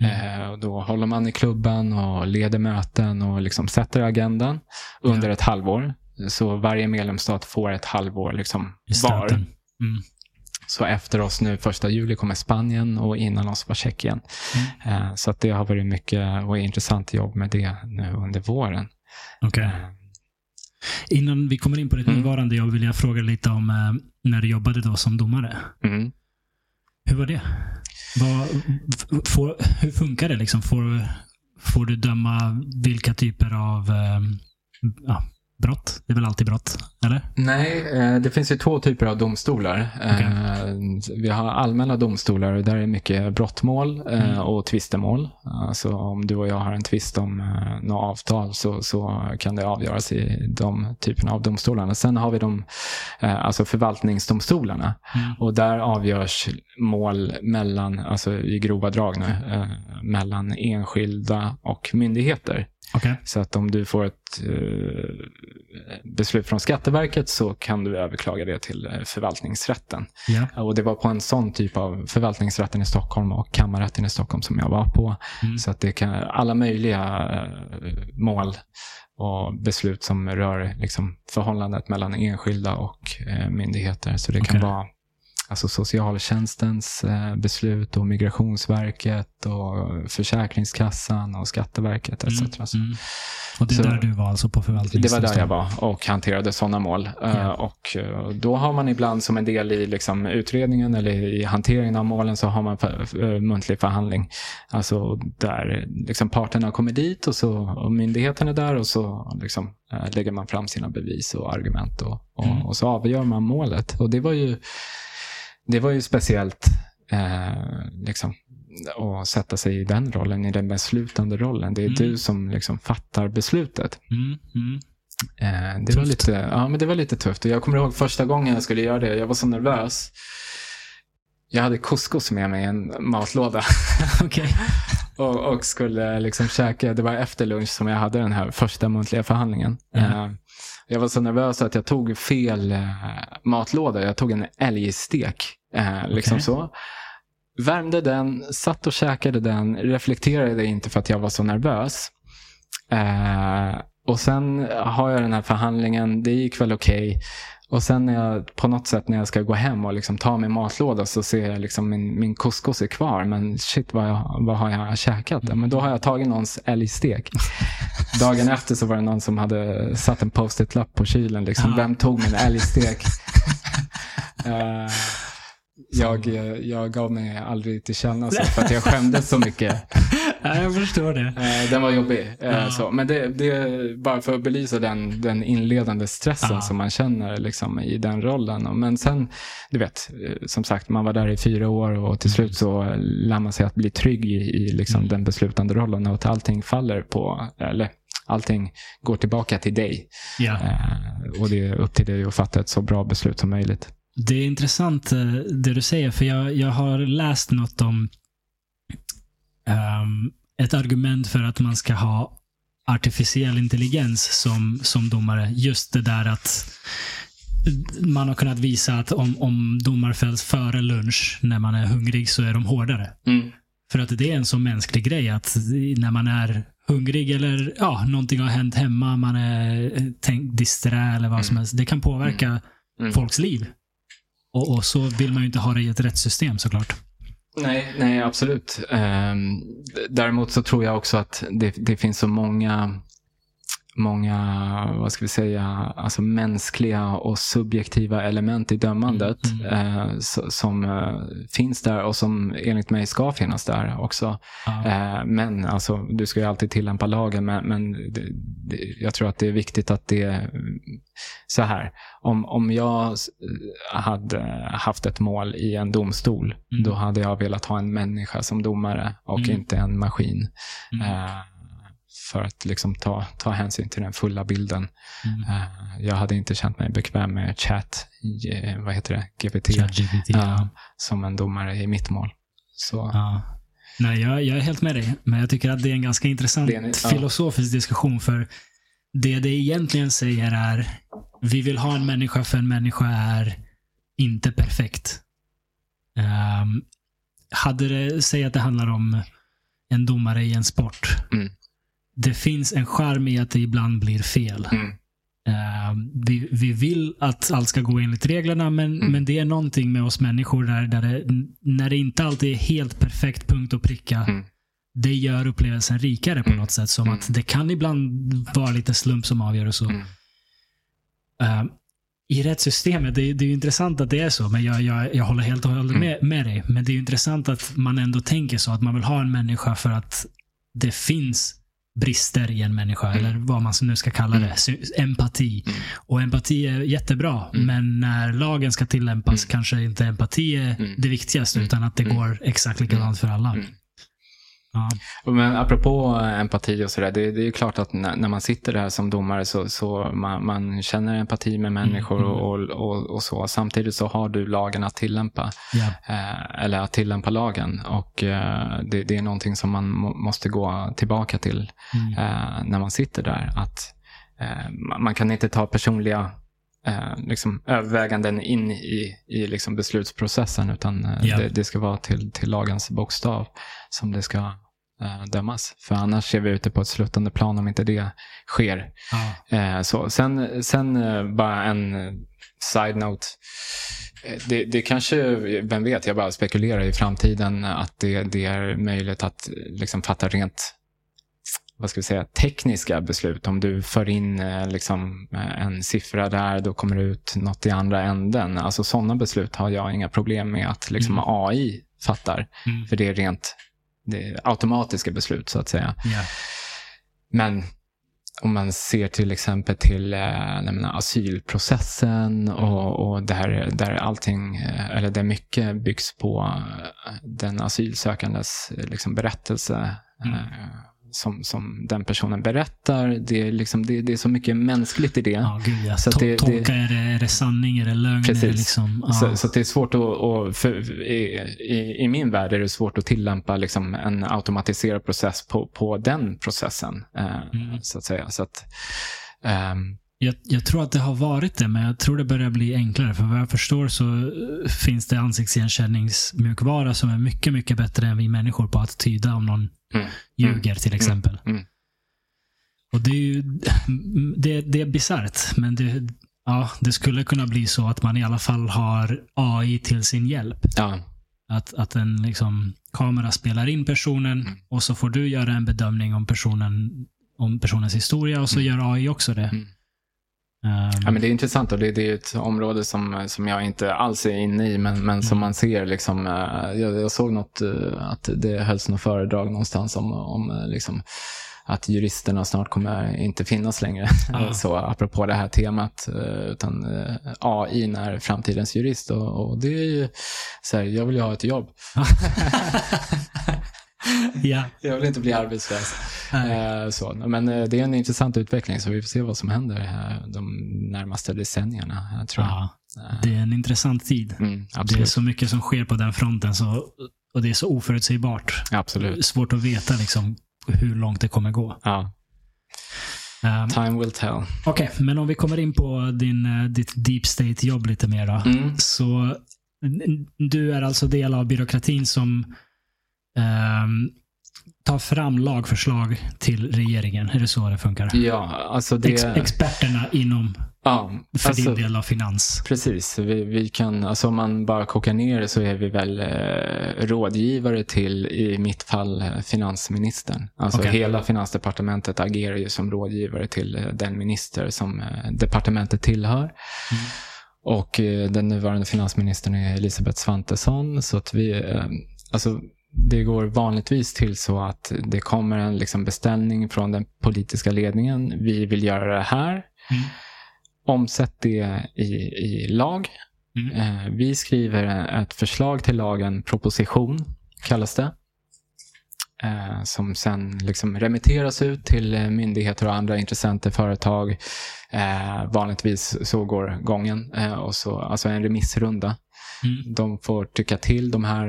Speaker 1: Mm.
Speaker 2: Eh, och då håller man i klubban och leder möten och liksom sätter agendan under ett halvår. Så varje medlemsstat får ett halvår liksom var.
Speaker 1: Mm.
Speaker 2: Så efter oss nu första juli kommer Spanien och innan oss var Tjeckien.
Speaker 1: Mm.
Speaker 2: Eh, så det har varit mycket och intressant jobb med det nu under våren.
Speaker 1: Okej.
Speaker 2: Eh,
Speaker 1: Innan vi kommer in på ditt
Speaker 2: Mm.
Speaker 1: nuvarande jobb vill jag fråga lite om eh, när du jobbade då som domare.
Speaker 2: Mm.
Speaker 1: Hur var det? Vad, får, hur funkar det? Liksom? Får, får du döma vilka typer av eh, ja, brott? Det är väl alltid brott? Eller?
Speaker 2: Nej, eh, det finns ju två typer av domstolar. Eh, Vi har allmänna domstolar och där är mycket brottmål eh,
Speaker 1: Mm.
Speaker 2: och tvistemål. Alltså om du och jag har en tvist om något avtal så, så kan det avgöras i de typerna av domstolarna. Sen har vi de alltså förvaltningsdomstolarna
Speaker 1: Mm.
Speaker 2: och där avgörs mål mellan, alltså i grova drag nu, mellan enskilda och myndigheter.
Speaker 1: Okej.
Speaker 2: Så att om du får ett eh, beslut från Skatteverket så kan du överklaga det till eh, förvaltningsrätten.
Speaker 1: Ja.
Speaker 2: Och det var på en sån typ av förvaltningsrätten i Stockholm och kammarrätten i Stockholm som jag var på.
Speaker 1: Mm.
Speaker 2: Så att det kan alla möjliga eh, mål och beslut som rör liksom, förhållandet mellan enskilda och myndigheter. Så det kan
Speaker 1: Okej.
Speaker 2: vara alltså socialtjänstens eh, beslut och Migrationsverket och Försäkringskassan och Skatteverket etc.
Speaker 1: Mm, mm. Och det är
Speaker 2: Så-
Speaker 1: där du var alltså på
Speaker 2: Det var
Speaker 1: förvaltningsdomstolen?
Speaker 2: där jag var och hanterade sådana mål.
Speaker 1: Ja.
Speaker 2: Och eh, då har man ibland som en del i liksom utredningen eller i hanteringen av målen så har man för, eh, muntlig förhandling. Alltså där liksom parterna kommer dit och, så, och myndigheten är där och så liksom, lägger man fram sina bevis och argument och, och,
Speaker 1: Mm.
Speaker 2: och så avgör man målet. Och det var ju, det var ju speciellt eh, liksom, att sätta sig i den rollen, i den beslutande rollen. Det är
Speaker 1: Mm.
Speaker 2: du som liksom fattar beslutet.
Speaker 1: Mm, mm.
Speaker 2: Eh, det, var lite, ja, men det var lite tufft. Och jag kommer ihåg första gången jag skulle göra det. Jag var så nervös. Jag hade couscous med mig i en matlåda
Speaker 1: Okej.
Speaker 2: och, och skulle liksom käka. Det var efter lunch som jag hade den här första muntliga förhandlingen.
Speaker 1: Ja.
Speaker 2: Eh, jag var så nervös att jag tog fel eh, matlåda. Jag tog en älgstek. Eh, liksom
Speaker 1: Okej.
Speaker 2: så. Värmde den, satt och käkade den, reflekterade inte för att jag var så nervös. Eh, och sen har jag den här förhandlingen, det gick väl okej. Och sen när jag, på något sätt när jag ska gå hem och liksom ta min matlåda så ser jag liksom min, min couscous är kvar. Men shit, vad, jag, vad har jag käkat? Men då har jag tagit någons älgstek. Dagen efter så var det någon som hade satt en post-it-lapp på kylen. Liksom.
Speaker 1: Ah.
Speaker 2: Vem tog min älgstek? Eh, jag, jag gav mig aldrig till känna så, för att jag skämdes så mycket.
Speaker 1: Ja, jag förstår det.
Speaker 2: Eh, den var jobbig. Eh,
Speaker 1: Ja.
Speaker 2: så. Men det, det är bara för att belysa den, den inledande stressen
Speaker 1: Ja.
Speaker 2: som man känner liksom, i den rollen. Men sen, du vet, eh, som sagt, man var där i fyra år och till slut så lär man sig att bli trygg i, i liksom,
Speaker 1: Mm.
Speaker 2: den beslutande rollen och att allting faller på, eller allting går tillbaka till dig.
Speaker 1: Ja.
Speaker 2: Och det är upp till dig att fatta ett så bra beslut som möjligt.
Speaker 1: Det är intressant eh, det du säger, för jag, jag har läst något om ehm, ett argument för att man ska ha artificiell intelligens som, som domare. Just det där att man har kunnat visa att om, om domar fälls före lunch när man är hungrig så är de hårdare. För att det är en så mänsklig grej att när man är hungrig eller ja, någonting har hänt hemma, man är eh, tänk, disträ eller vad som helst. Det kan påverka
Speaker 2: Mm.
Speaker 1: folks liv. Och, och så vill man ju inte ha det i ett rättssystem såklart.
Speaker 2: Nej, nej absolut. Ehm, däremot så tror jag också att det, det finns så många, många, vad ska vi säga, alltså mänskliga och subjektiva element i dömandet
Speaker 1: Mm,
Speaker 2: eh, so- som eh, finns där och som enligt mig ska finnas där också.
Speaker 1: Ja.
Speaker 2: Eh, men alltså, du ska ju alltid tillämpa lagen, men, men det, det, jag tror att det är viktigt att det så här. Om, om jag s- hade haft ett mål i en domstol,
Speaker 1: Mm.
Speaker 2: då hade jag velat ha en människa som domare och
Speaker 1: Mm.
Speaker 2: inte en maskin. Eh, för att liksom ta, ta hänsyn till den fulla bilden.
Speaker 1: Mm.
Speaker 2: Eh, jag hade inte känt mig bekväm med chat, eh, vad heter det, GPT,
Speaker 1: ChatGPT.
Speaker 2: ja,
Speaker 1: Ja.
Speaker 2: som en domare i mitt mål. Så,
Speaker 1: Ja. Nej, jag, jag är helt med dig. Men jag tycker att det är en ganska intressant
Speaker 2: en- ja.
Speaker 1: filosofisk diskussion. För det det egentligen säger är, vi vill ha en människa för en människa är inte perfekt. Um, hade det, säg att det handlar om en domare i en sport.
Speaker 2: Mm.
Speaker 1: Det finns en charm i att det ibland blir fel.
Speaker 2: Mm.
Speaker 1: Eh, vi, vi vill att allt ska gå enligt reglerna, men,
Speaker 2: Mm.
Speaker 1: men det är någonting med oss människor där, där det, när det inte alltid är helt perfekt punkt och pricka,
Speaker 2: Mm.
Speaker 1: det gör upplevelsen rikare på
Speaker 2: Mm.
Speaker 1: något sätt. Som
Speaker 2: Mm.
Speaker 1: att det kan ibland vara lite slump som avgör och så.
Speaker 2: Mm.
Speaker 1: Eh, I rättssystemet, det, det är ju intressant att det är så, men jag, jag, jag håller helt och hållet
Speaker 2: Mm.
Speaker 1: med, med dig. Men det är ju intressant att man ändå tänker så, att man vill ha en människa för att det finns brister i en människa,
Speaker 2: Mm.
Speaker 1: eller vad man nu ska kalla det.
Speaker 2: Mm.
Speaker 1: Empati.
Speaker 2: Mm.
Speaker 1: Och empati är jättebra,
Speaker 2: Mm.
Speaker 1: men när lagen ska tillämpas
Speaker 2: Mm.
Speaker 1: kanske inte empati är
Speaker 2: Mm.
Speaker 1: det viktigaste, utan att det går exakt likadant för alla.
Speaker 2: Mm.
Speaker 1: Ja.
Speaker 2: Men apropå eh, empati och sådär, det, det är ju klart att när, när man sitter där som domare så, så man, man känner empati med människor
Speaker 1: Mm,
Speaker 2: och, och, och så. Samtidigt så har du lagen att tillämpa,
Speaker 1: Ja.
Speaker 2: eh, eller att tillämpa lagen. Och eh, det, det är någonting som man må, måste gå tillbaka till
Speaker 1: Mm.
Speaker 2: eh, när man sitter där. Att eh, man kan inte ta personliga eh, liksom, överväganden in i, i liksom beslutsprocessen utan eh,
Speaker 1: Ja.
Speaker 2: det, det ska vara till, till lagens bokstav som det ska eh, dömas. För annars är vi ute på ett sluttande plan om inte det sker.
Speaker 1: Ja.
Speaker 2: Eh, så. Sen, sen eh, bara en, side note. Eh, det, det kanske, vem vet, jag bara spekulerar i framtiden att det, det är möjligt att liksom fatta rent vad ska vi säga, tekniska beslut. Om du för in eh, liksom, eh, en siffra där, då kommer det ut något i andra änden. Alltså sådana beslut har jag inga problem med att liksom,
Speaker 1: Mm.
Speaker 2: AI fattar.
Speaker 1: Mm.
Speaker 2: För det är rent det är automatiska beslut, så att säga.
Speaker 1: Ja.
Speaker 2: Men om man ser till exempel till eh, menar, asylprocessen och, och där, där allting, eller där mycket byggs på den asylsökandes liksom, berättelse
Speaker 1: Mm.
Speaker 2: Som, som den personen berättar. Det är, liksom, det, det är så mycket mänskligt i det.
Speaker 1: Ja, gud ja.
Speaker 2: Så
Speaker 1: To-
Speaker 2: det- det-
Speaker 1: är, det, är det sanning? Är det lögn? Är det
Speaker 2: Precis.
Speaker 1: liksom, ja.
Speaker 2: Så, så det är svårt att, att för, i, i, i min värld är det svårt att tillämpa liksom en automatiserad process på, på den processen. Eh,
Speaker 1: Mm.
Speaker 2: Så att säga. Så att, ehm,
Speaker 1: Jag, jag tror att det har varit det, men jag tror det börjar bli enklare. För vad jag förstår så eh, finns det ansiktsigenkänningsmjukvara som är mycket, mycket bättre än vi människor på att tyda om någon
Speaker 2: Mm.
Speaker 1: ljuger till exempel.
Speaker 2: mm.
Speaker 1: Och det är ju det, det är bisarrt, men det, ja, det skulle kunna bli så att man i alla fall har AI till sin hjälp.
Speaker 2: ja,
Speaker 1: Att, att en liksom, kamera spelar in personen
Speaker 2: Mm.
Speaker 1: och så får du göra en bedömning om, personen, om personens historia och så
Speaker 2: Mm.
Speaker 1: gör AI också det. Um,
Speaker 2: ja, men det är intressant och det, det är ett område som, som jag inte alls är inne i, men, men som
Speaker 1: Mm.
Speaker 2: man ser. Liksom, eh, jag, jag såg något, eh, att det hölls något föredrag någonstans om, om eh, liksom, att juristerna snart kommer inte finnas längre.
Speaker 1: Ah.
Speaker 2: Så apropå det här temat, utan AI är framtidens jurist. Och, och det är ju så här, jag vill ju ha ett jobb.
Speaker 1: ja.
Speaker 2: Jag vill inte bli arbetslös.
Speaker 1: Nej.
Speaker 2: Eh, Så. Men eh, det är en intressant utveckling, så vi får se vad som händer de närmaste decennierna, eh, tror jag.
Speaker 1: Ja, det är en intressant tid.
Speaker 2: Mm,
Speaker 1: Det är så mycket som sker på den fronten så, och det är så oförutsägbart.
Speaker 2: absolut.
Speaker 1: Svårt att veta liksom, hur långt det kommer gå.
Speaker 2: Ja.
Speaker 1: Um,
Speaker 2: Time will tell.
Speaker 1: Okej, men om vi kommer in på din, ditt deep state-jobb lite mer då.
Speaker 2: Mm.
Speaker 1: Så du är alltså del av byråkratin som ehm, tar fram lagförslag till regeringen. Är det så det funkar?
Speaker 2: Ja, alltså det...
Speaker 1: Ex experterna inom,
Speaker 2: ja,
Speaker 1: för
Speaker 2: alltså,
Speaker 1: din del av finans.
Speaker 2: Precis. Vi, vi kan, alltså om man bara kokar ner det så är vi väl eh, rådgivare till, i mitt fall, eh, finansministern. Alltså
Speaker 1: Okej.
Speaker 2: hela finansdepartementet agerar ju som rådgivare till eh, den minister som eh, departementet tillhör.
Speaker 1: Mm.
Speaker 2: Och eh, den nuvarande finansministern är Elisabeth Svantesson. Så att vi, alltså, det går vanligtvis till så att det kommer en liksom, beställning från den politiska ledningen. Vi vill göra det här.
Speaker 1: Mm.
Speaker 2: Omsätt det i, i lag.
Speaker 1: Mm.
Speaker 2: Eh, vi skriver ett förslag till lagen, proposition kallas det. Eh, som sen liksom remitteras ut till eh, myndigheter och andra intressenter, företag. Eh, vanligtvis så går gången. Och så, alltså en remissrunda.
Speaker 1: Mm.
Speaker 2: De får tycka till de här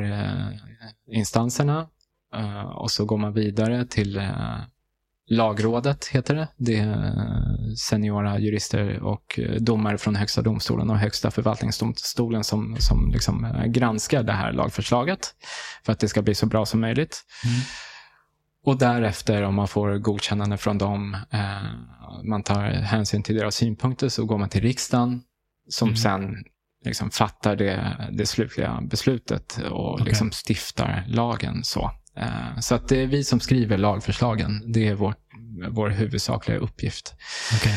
Speaker 2: instanserna. Eh, och så går man vidare till eh, Lagrådet, heter det. Det är eh, seniora jurister och domare från Högsta domstolen och Högsta förvaltningsdomstolen som, som liksom granskar det här lagförslaget för att det ska bli så bra som möjligt.
Speaker 1: Mm.
Speaker 2: Och därefter, om man får godkännande från dem, eh, man tar hänsyn till deras synpunkter, så går man till riksdagen som
Speaker 1: Mm.
Speaker 2: sen liksom fattar det, det slutliga beslutet och
Speaker 1: Okej.
Speaker 2: liksom stiftar lagen. Så, eh, så att det är vi som skriver lagförslagen. Det är vår, vår huvudsakliga uppgift.
Speaker 1: Okej.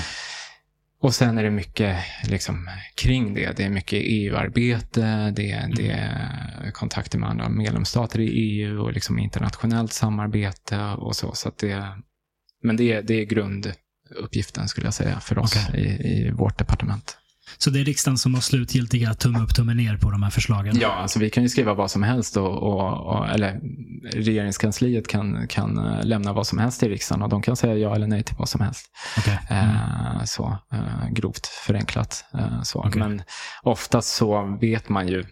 Speaker 2: Och sen är det mycket liksom, kring det. Det är mycket EU-arbete, det, är- det är kontakter med andra medlemsstater i EU och liksom internationellt samarbete och så. så att det, men det, är- det är grunduppgiften skulle jag säga för oss
Speaker 1: Okej.
Speaker 2: i, i vårt departement.
Speaker 1: Så det är riksdagen som har slutgiltiga tumme upp, tumme ner på de här förslagen?
Speaker 2: Ja, alltså vi kan ju skriva vad som helst och, och, och, eller regeringskansliet kan, kan eh, lämna vad som helst till riksdagen och de kan säga ja eller nej till vad som helst.
Speaker 1: Mm.
Speaker 2: Eh, så, eh, grovt förenklat. Eh, så.
Speaker 1: Okej.
Speaker 2: Men oftast så vet man ju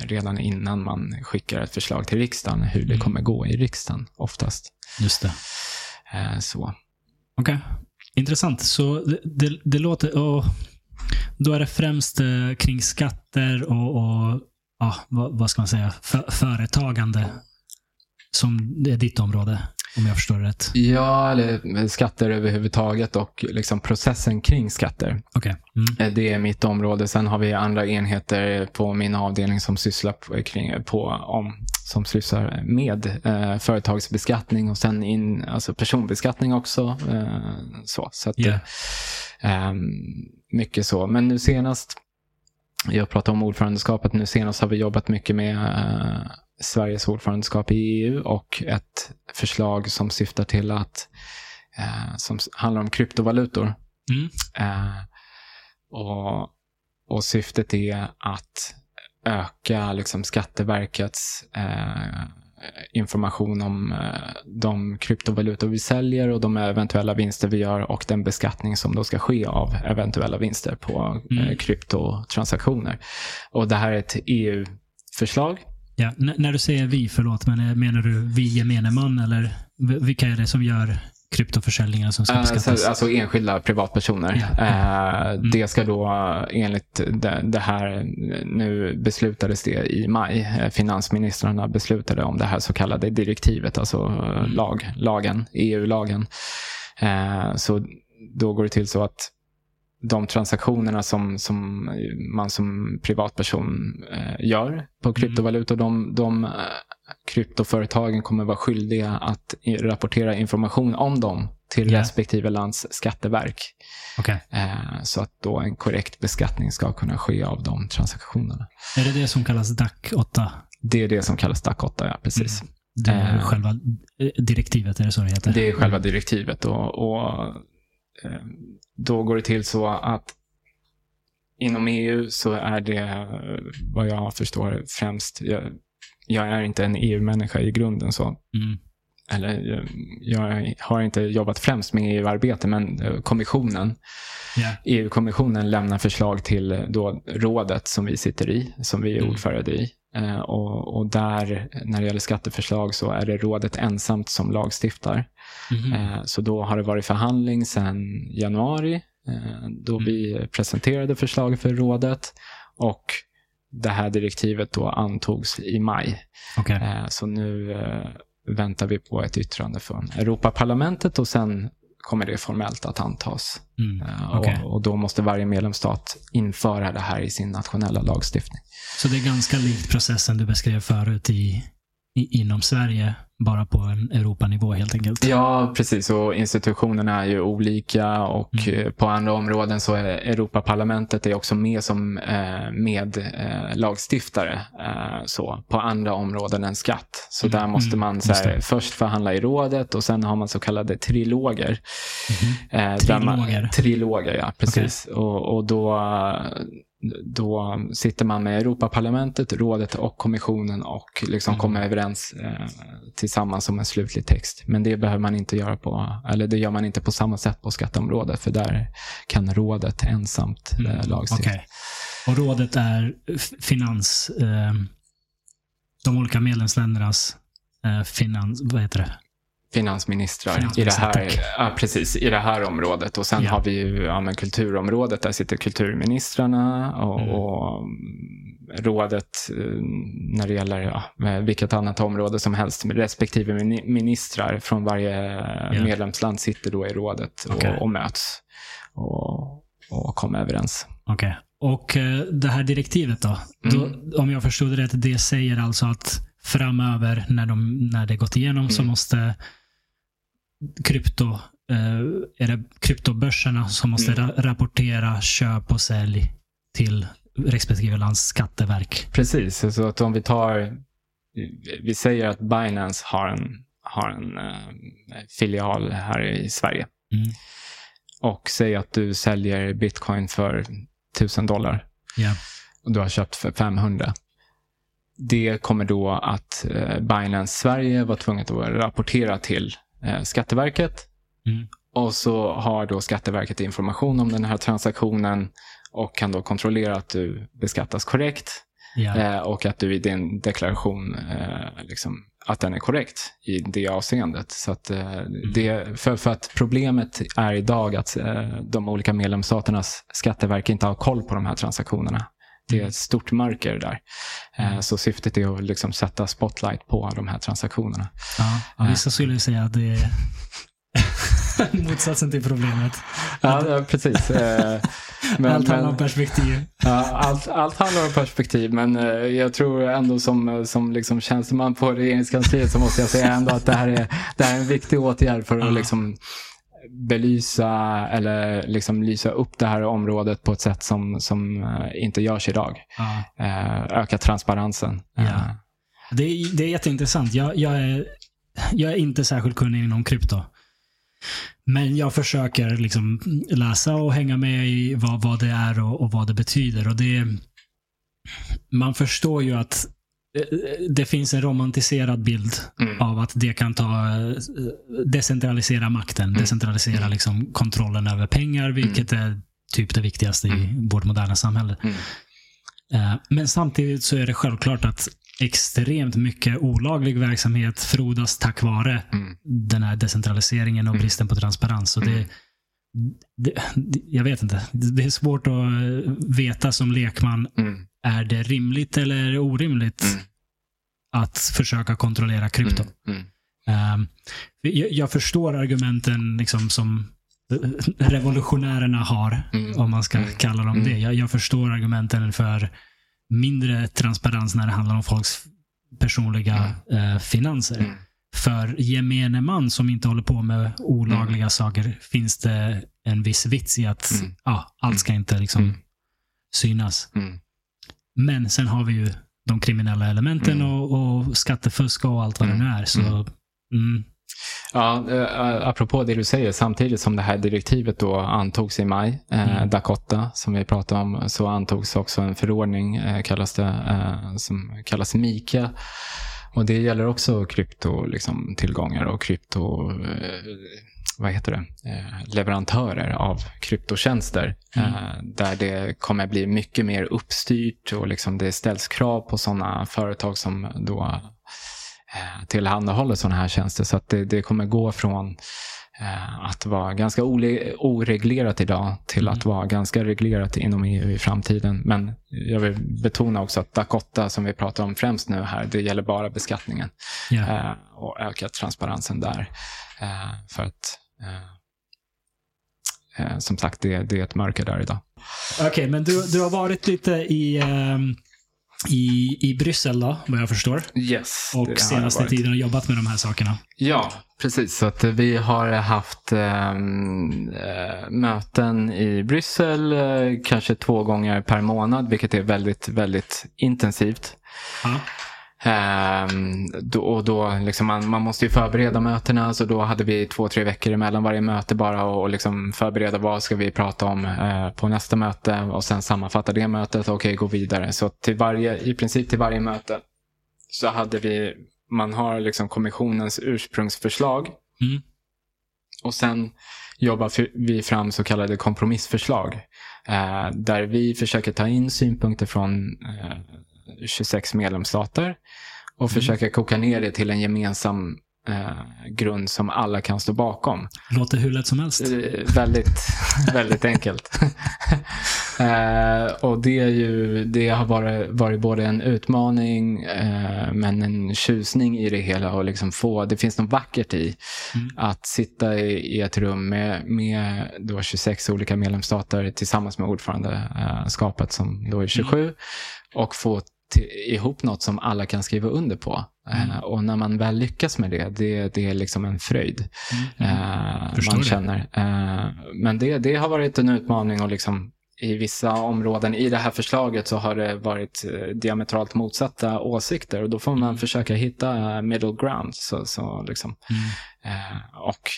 Speaker 2: redan innan man skickar ett förslag till riksdagen hur det
Speaker 1: Mm.
Speaker 2: kommer gå i riksdagen oftast.
Speaker 1: Just det.
Speaker 2: Så.
Speaker 1: Okej. Intressant. Så det, det, det låter... Och då är det främst eh, kring skatter och, och ja, vad, vad ska man säga, för, företagande som är ditt område? Om jag förstår rätt.
Speaker 2: Ja, eller skatter överhuvudtaget och liksom processen kring skatter.
Speaker 1: Okej. Mm.
Speaker 2: Eh, Det är mitt område. Sen har vi andra enheter på min avdelning som sysslar på, kring, på om, som sysslar med eh, företagsbeskattning och sen in, alltså personbeskattning också. Eh, så så att,
Speaker 1: Ja.
Speaker 2: eh, mycket så. Men nu senast, jag pratar om ordförandeskapet, nu senast har vi jobbat mycket med eh, Sveriges ordförandeskap i EU och ett förslag som syftar till att, eh, som handlar om kryptovalutor.
Speaker 1: Mm.
Speaker 2: Eh, och, och syftet är att öka liksom, Skatteverkets eh, information om eh, de kryptovalutor vi säljer och de eventuella vinster vi gör och den beskattning som då ska ske av eventuella vinster på eh,
Speaker 1: Mm.
Speaker 2: kryptotransaktioner. Och det här är ett EU-förslag.
Speaker 1: Ja. När du säger vi, förlåt, men eh, menar du vi gemene man eller vilka är det som gör kryptoförsäljningar som ska
Speaker 2: Eh,
Speaker 1: beskattas?
Speaker 2: så- Alltså enskilda privatpersoner.
Speaker 1: Ja.
Speaker 2: Eh, Det ska då enligt det, här, nu beslutades det i maj. Eh, Finansministrarna beslutade om det här så kallade direktivet, alltså eh,
Speaker 1: Mm.
Speaker 2: lag, lagen, EU-lagen. Så då går det till så att de transaktionerna som, som man som privatperson eh, gör på kryptovalutor, de, de eh, kryptoföretagen kommer vara skyldiga att rapportera information om dem till
Speaker 1: Ja.
Speaker 2: respektive lands skatteverk.
Speaker 1: Okej.
Speaker 2: Eh, så att då en korrekt beskattning ska kunna ske av de transaktionerna.
Speaker 1: Är det det som kallas DAC 8?
Speaker 2: Det är det som kallas DAC 8, ja precis.
Speaker 1: Det är själva direktivet, är det så det heter?
Speaker 2: Det är själva direktivet. Och, och Då går det till så att inom EU så är det, eh, vad jag förstår, främst... Jag, jag är inte en EU-människa i grunden. så
Speaker 1: Mm.
Speaker 2: eller eh, jag har inte jobbat främst med EU-arbete, men eh, kommissionen,
Speaker 1: Ja.
Speaker 2: EU-kommissionen lämnar förslag till eh, då rådet som vi sitter i, som vi är
Speaker 1: Mm.
Speaker 2: ordförande i. Eh, och, och där, när det gäller skatteförslag, så är det rådet ensamt som lagstiftar. Eh, Så då har det varit förhandling sedan januari eh, då
Speaker 1: Mm.
Speaker 2: vi presenterade förslaget för rådet och det här direktivet då antogs i maj. Eh, Så nu väntar vi på ett yttrande från Europaparlamentet och sen kommer det formellt att antas.
Speaker 1: Mm.
Speaker 2: Eh,
Speaker 1: Okej.
Speaker 2: Och, och då måste varje medlemsstat införa det här i sin nationella lagstiftning.
Speaker 1: Så det är ganska likt processen du beskrev förut i, i, inom Sverige, bara på en Europanivå helt enkelt.
Speaker 2: Ja, precis. Och institutionerna är ju olika och
Speaker 1: Mm.
Speaker 2: eh, på andra områden så är Europaparlamentet är också med som eh, med eh, lagstiftare så, på andra områden än skatt. Så
Speaker 1: Mm.
Speaker 2: där måste
Speaker 1: Mm.
Speaker 2: man så här, först förhandla i rådet och sen har man så kallade triloger. Eh, där Man,
Speaker 1: Triloger?
Speaker 2: triloger, ja. Precis. Och, och då, då sitter man med Europaparlamentet, rådet och kommissionen och liksom
Speaker 1: Mm.
Speaker 2: kommer överens eh, tillsammans som en slutlig text. Men det behöver man inte göra på, eller det gör man inte på samma sätt på skatteområdet, för där kan rådet ensamt
Speaker 1: Mm.
Speaker 2: eh, lagstifta.
Speaker 1: Okej. Och rådet är finans... Eh, de olika medlemsländernas eh, finans... Vad heter det?
Speaker 2: Finansministrar, i, det här, ja, precis, i det här området. Och sen
Speaker 1: Ja.
Speaker 2: har vi ju ja, kulturområdet, där sitter kulturministrarna och,
Speaker 1: Mm.
Speaker 2: och rådet eh, när det gäller ja, vilket annat område som helst. Respektive mini- ministrar från varje medlemsland sitter då i rådet
Speaker 1: Okej.
Speaker 2: och, och möts och, och kommer överens.
Speaker 1: Okej. Och eh, det här direktivet då?
Speaker 2: Mm.
Speaker 1: då? Om jag förstod det rätt, det säger alltså att framöver när, de, när det gått igenom så
Speaker 2: Mm.
Speaker 1: måste krypto, eh, är det kryptobörserna som måste
Speaker 2: Mm.
Speaker 1: ra- rapportera köp och sälj till respektive lands skatteverk.
Speaker 2: Precis, så att om vi tar, vi säger att Binance har en, har en eh, filial här i Sverige.
Speaker 1: Mm.
Speaker 2: och säg att du säljer bitcoin för 1000 dollar
Speaker 1: Ja.
Speaker 2: och du har köpt för 500. Det kommer då att eh, Binance Sverige var tvunget att rapportera till Skatteverket.
Speaker 1: Mm.
Speaker 2: Och så har då Skatteverket information om den här transaktionen och kan då kontrollera att du beskattas korrekt
Speaker 1: Ja.
Speaker 2: eh, och att du i din deklaration eh, liksom, att den är korrekt i det avseendet. Så att, eh, det, för, för att problemet är idag att eh, de olika medlemsstaternas skatteverk inte har koll på de här transaktionerna. Det är ett stort mörker där. Eh,
Speaker 1: Mm.
Speaker 2: Så syftet är att liksom sätta spotlight på de här transaktionerna.
Speaker 1: Ja, ja, vissa skulle ju säga att det är motsatsen till problemet.
Speaker 2: Ja, ja precis. Eh, men-
Speaker 1: Allt handlar om perspektiv.
Speaker 2: Ja, allt, allt handlar om perspektiv, men eh, jag tror ändå som, som liksom tjänsteman på regeringskansliet så måste jag säga ändå att det här är, det här är en viktig åtgärd för att liksom belysa eller liksom lysa upp det här området på ett sätt som, som eh, inte görs idag.
Speaker 1: Ja.
Speaker 2: Eh, öka transparensen.
Speaker 1: Ja.
Speaker 2: Eh,
Speaker 1: Det, är, det är jätteintressant. Jag, jag, är, jag är inte särskilt kunnig inom krypto. Men jag försöker liksom läsa och hänga med i vad, vad det är och, och vad det betyder. Och det, man förstår ju att det finns en romantiserad bild
Speaker 2: Mm.
Speaker 1: av att det kan ta eh, decentralisera makten, decentralisera
Speaker 2: Mm.
Speaker 1: liksom kontrollen över pengar, vilket är typ det viktigaste i
Speaker 2: Mm.
Speaker 1: vårt moderna samhälle.
Speaker 2: Mm.
Speaker 1: Eh, Men samtidigt så är det självklart att extremt mycket olaglig verksamhet frodas tack vare
Speaker 2: Mm.
Speaker 1: den här decentraliseringen och
Speaker 2: Mm.
Speaker 1: bristen på transparens. Så det,
Speaker 2: Mm.
Speaker 1: det, jag vet inte. Det är svårt att eh, veta som lekman.
Speaker 2: Mm.
Speaker 1: Är det rimligt eller orimligt
Speaker 2: Mm.
Speaker 1: att försöka kontrollera krypto?
Speaker 2: Mm. Mm.
Speaker 1: Um, jag, jag förstår argumenten liksom som eh, revolutionärerna har,
Speaker 2: Mm.
Speaker 1: om man ska
Speaker 2: Mm.
Speaker 1: kalla dem
Speaker 2: Mm.
Speaker 1: det. Jag, jag förstår argumenten för mindre transparens när det handlar om folks personliga eh, finanser.
Speaker 2: Mm.
Speaker 1: För gemene man som inte håller på med olagliga saker finns det en viss vits i att
Speaker 2: Mm.
Speaker 1: ja, allt ska inte liksom
Speaker 2: Mm.
Speaker 1: synas.
Speaker 2: Mm.
Speaker 1: Men sen har vi ju de kriminella elementen
Speaker 2: Mm.
Speaker 1: och, och skattefusk och allt vad det
Speaker 2: Mm.
Speaker 1: nu är. Så,
Speaker 2: Mm.
Speaker 1: mm,
Speaker 2: Ja, eh, apropå det du säger, samtidigt som det här direktivet då antogs i maj, eh,
Speaker 1: Mm.
Speaker 2: Dakota, som vi pratade om, så antogs också en förordning, eh, kallas det, eh, som kallas MIKA. Och det gäller också krypto, liksom, tillgångar och krypto, eh, vad heter det, eh, leverantörer av kryptotjänster.
Speaker 1: Mm.
Speaker 2: Eh, där det kommer bli mycket mer uppstyrt och liksom det ställs krav på sådana företag som då eh, tillhandahåller sådana här tjänster. Så att det, det kommer gå från att vara ganska oreglerat idag till
Speaker 1: Mm.
Speaker 2: att vara ganska reglerat inom EU i framtiden. Men jag vill betona också att Dakota, som vi pratar om främst nu här, det gäller bara beskattningen eh, och öka transparensen där. För att eh, eh, som sagt, det, det är ett mörker där idag.
Speaker 1: Okej, men du, du har varit lite i, ehm, i, i Bryssel då, vad jag förstår.
Speaker 2: Yes.
Speaker 1: Och senaste tiden har jobbat med de här sakerna.
Speaker 2: Ja, precis. Så att vi har haft ehm, eh, möten i Bryssel eh, kanske två gånger per månad, vilket är väldigt, väldigt intensivt.
Speaker 1: Ja.
Speaker 2: Ehm, då, och då liksom man, man måste ju förbereda mötena, så då hade vi två, tre veckor emellan varje möte bara och, och liksom förbereda vad ska vi prata om eh, på nästa möte och sen sammanfatta det mötet och okej, gå vidare. Så till varje, i princip till varje möte så hade vi, man har liksom kommissionens ursprungsförslag
Speaker 1: Mm.
Speaker 2: och sen jobbar vi fram så kallade kompromissförslag. Eh, där vi försöker ta in synpunkter från eh, 26 medlemsstater och försöker koka ner det till en gemensam eh, grund som alla kan stå bakom.
Speaker 1: Låter hur lätt som helst.
Speaker 2: Eh, väldigt, väldigt enkelt. eh, och det, är ju, det har varit, varit både en utmaning eh, men en tjusning i det hela och liksom få, det finns något vackert i
Speaker 1: Mm.
Speaker 2: att sitta i, i ett rum med, med då 26 olika medlemsstater tillsammans med ordförandeskapet som då är 27 och få till, ihop något som alla kan skriva under på.
Speaker 1: Mm.
Speaker 2: Eh, och när man väl lyckas med det, det, det är liksom en fröjd
Speaker 1: Mm.
Speaker 2: eh,
Speaker 1: Förstår
Speaker 2: man känner. Eh, men det, det har varit en utmaning och liksom i vissa områden i det här förslaget så har det varit eh, diametralt motsatta åsikter och då får man
Speaker 1: Mm.
Speaker 2: försöka hitta eh, middle ground. Så, så liksom,
Speaker 1: Mm.
Speaker 2: eh, och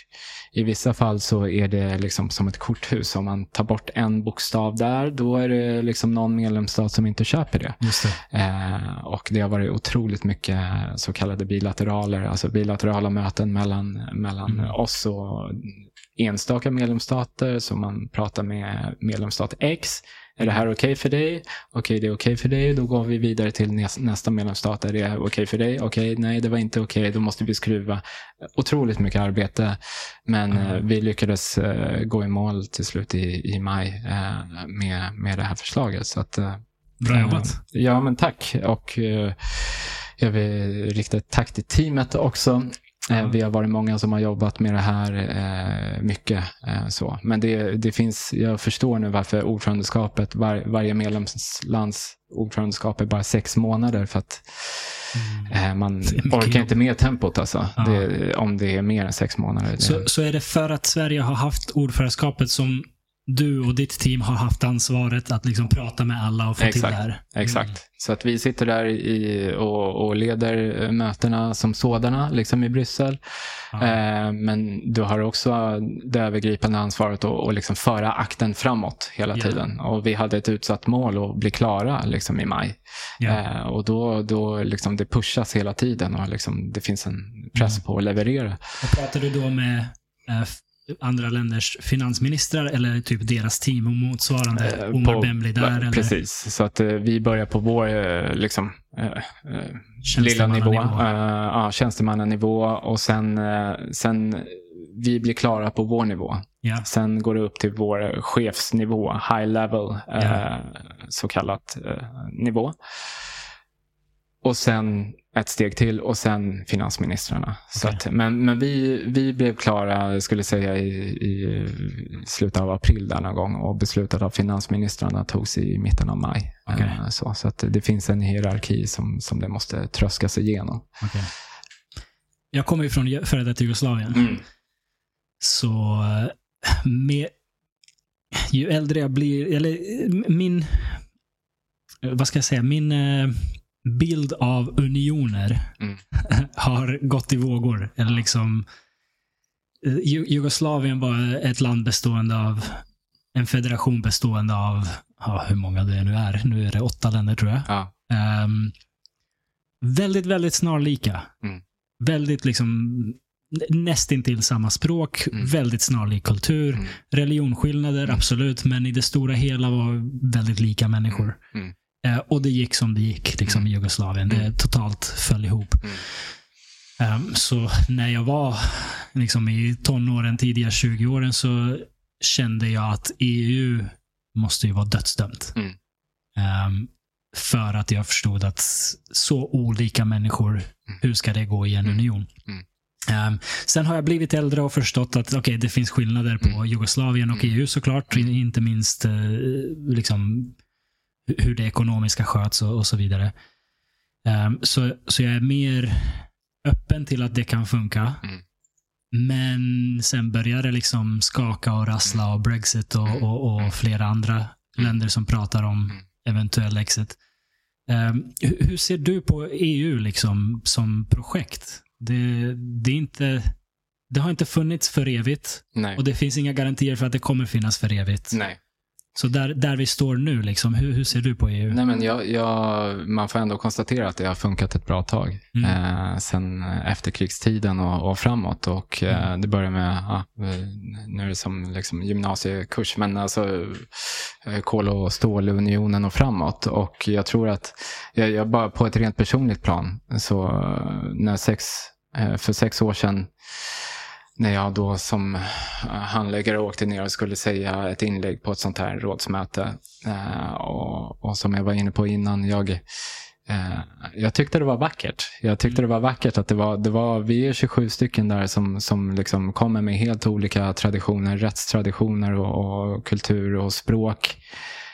Speaker 2: i vissa fall så är det liksom som ett korthus. Om man tar bort en bokstav där, då är det liksom någon medlemsstat som inte köper det.
Speaker 1: Det.
Speaker 2: Eh, och det har varit otroligt mycket så kallade bilateraler, alltså bilaterala möten mellan, mellan
Speaker 1: Mm.
Speaker 2: oss och enstaka medlemsstater. Så man pratar med medlemsstat X. Är det här okej för dig? Okej, det är okej för dig. Då går vi vidare till näs- nästa medlemsstat. Är det okej för dig? Okej, nej, det var inte okej. Då måste vi skruva. Otroligt mycket arbete. Men
Speaker 1: Mm.
Speaker 2: eh, vi lyckades eh, gå i mål till slut i, i maj eh, med, med det här förslaget. Så att,
Speaker 1: Bra jobbat.
Speaker 2: Ja, men tack. Och jag vill rikta ett tack till teamet också. Eh, Vi har varit många som har jobbat med det här eh, mycket. Eh, så. Men det, det finns, jag förstår nu varför ordförandeskapet, var, varje medlemslands ordförandeskap är bara sex månader. För att eh, man orkar inte med tempot alltså.
Speaker 1: Ja.
Speaker 2: Det, om det är mer än sex månader.
Speaker 1: Så, så är det för att Sverige har haft ordförandeskapet som du och ditt team har haft ansvaret att liksom prata med alla och få till
Speaker 2: Exakt.
Speaker 1: det här.
Speaker 2: Exakt. Så att vi sitter där i, och, och leder eh, mötena som sådana, liksom i Bryssel. Eh, men du har också det övergripande ansvaret att att liksom föra akten framåt hela
Speaker 1: Ja.
Speaker 2: tiden. Och vi hade ett utsatt mål att bli klara liksom i maj.
Speaker 1: Ja.
Speaker 2: Eh, och då, då liksom det pushas hela tiden och liksom det finns en press
Speaker 1: Mm.
Speaker 2: på att leverera.
Speaker 1: Och pratar du då med eh, andra länders finansministrar eller typ deras team och motsvarande?
Speaker 2: Eh,
Speaker 1: Omar Bemli där? Eller
Speaker 2: Precis, så att eh, vi börjar på vår eh, liksom, eh, eh, lilla nivå, uh, ja, tjänstemannanivå och sen, eh, sen vi blir klara på vår nivå.
Speaker 1: Ja.
Speaker 2: Sen går det upp till vår chefsnivå, high level, eh,
Speaker 1: Ja.
Speaker 2: så kallat eh, nivå. Och sen ett steg till och sen finansministrarna. Så
Speaker 1: Okej.
Speaker 2: att, men men vi, vi blev klara, skulle säga i, i slutet av april där någon gång och beslutet av finansministrarna togs i mitten av maj.
Speaker 1: Okej.
Speaker 2: Eh, Så, så att det finns en hierarki som, som det måste tröskas igenom.
Speaker 1: Okej. Jag kommer ju från före detta Jugoslavien.
Speaker 2: Mm.
Speaker 1: Så med, ju äldre jag blir, eller eh, min, vad ska jag säga, min eh, bild av unioner
Speaker 2: Mm.
Speaker 1: har gått i vågor. Eller liksom, eh, Ju- Jugoslavien var ett land bestående av, en federation bestående av, ja, hur många det nu är, nu är det åtta länder tror jag.
Speaker 2: Ja.
Speaker 1: Ehm, väldigt, väldigt snarlika.
Speaker 2: Mm.
Speaker 1: Väldigt liksom nästintill samma språk,
Speaker 2: Mm.
Speaker 1: väldigt snarlik kultur.
Speaker 2: Mm.
Speaker 1: Religionskillnader,
Speaker 2: Mm.
Speaker 1: absolut, men i det stora hela var väldigt lika människor.
Speaker 2: Mm.
Speaker 1: Eh, och det gick som det gick liksom,
Speaker 2: Mm.
Speaker 1: i Jugoslavien. Det
Speaker 2: Mm.
Speaker 1: totalt föll ihop.
Speaker 2: Mm.
Speaker 1: Ehm, så när jag var liksom, i tonåren, tidiga 20-åren, så kände jag att EU måste ju vara dödsdömt.
Speaker 2: Mm.
Speaker 1: Ehm, för att jag förstod att så olika människor, hur ska det gå i en
Speaker 2: Mm.
Speaker 1: union?
Speaker 2: Mm.
Speaker 1: Ehm, sen har jag blivit äldre och förstått att okay, det finns skillnader på
Speaker 2: Mm.
Speaker 1: Jugoslavien och
Speaker 2: Mm.
Speaker 1: EU såklart.
Speaker 2: Mm.
Speaker 1: Inte minst eh, liksom, hur det ekonomiska sköts och, och så vidare. Ehm, så, så jag är mer öppen till att det kan funka.
Speaker 2: Mm.
Speaker 1: Men sen börjar det liksom skaka och rassla och Brexit och,
Speaker 2: Mm.
Speaker 1: och, och
Speaker 2: Mm.
Speaker 1: flera andra länder som pratar om
Speaker 2: Mm.
Speaker 1: eventuell exit. Hur, hur ser du på EU liksom som projekt? Det, det, är inte, det har inte funnits för evigt
Speaker 2: Nej.
Speaker 1: och det finns inga garantier för att det kommer finnas för evigt.
Speaker 2: Nej.
Speaker 1: Så där, där vi står nu, liksom, hur, hur ser du på EU?
Speaker 2: Nej, men jag, jag, man får ändå konstatera att det har funkat ett bra tag.
Speaker 1: Mm.
Speaker 2: Eh, sen efterkrigstiden och, och framåt. Och eh,
Speaker 1: Mm.
Speaker 2: Det börjar med, ja, eh, nu är det som liksom gymnasiekurs, men alltså eh, kol och stålunionen och framåt. Och jag tror att, jag, jag bara på ett rent personligt plan, så eh, när sex, eh, för sex år sedan när jag då som eh, handläggare åkte ner och skulle säga ett inlägg på ett sånt här rådsmöte. Eh, och, och som jag var inne på innan, jag, eh, jag tyckte det var vackert. Jag tyckte det var vackert att det var, det var vi är 27 stycken där som, som liksom kommer med helt olika traditioner, rättstraditioner och, och kultur och språk.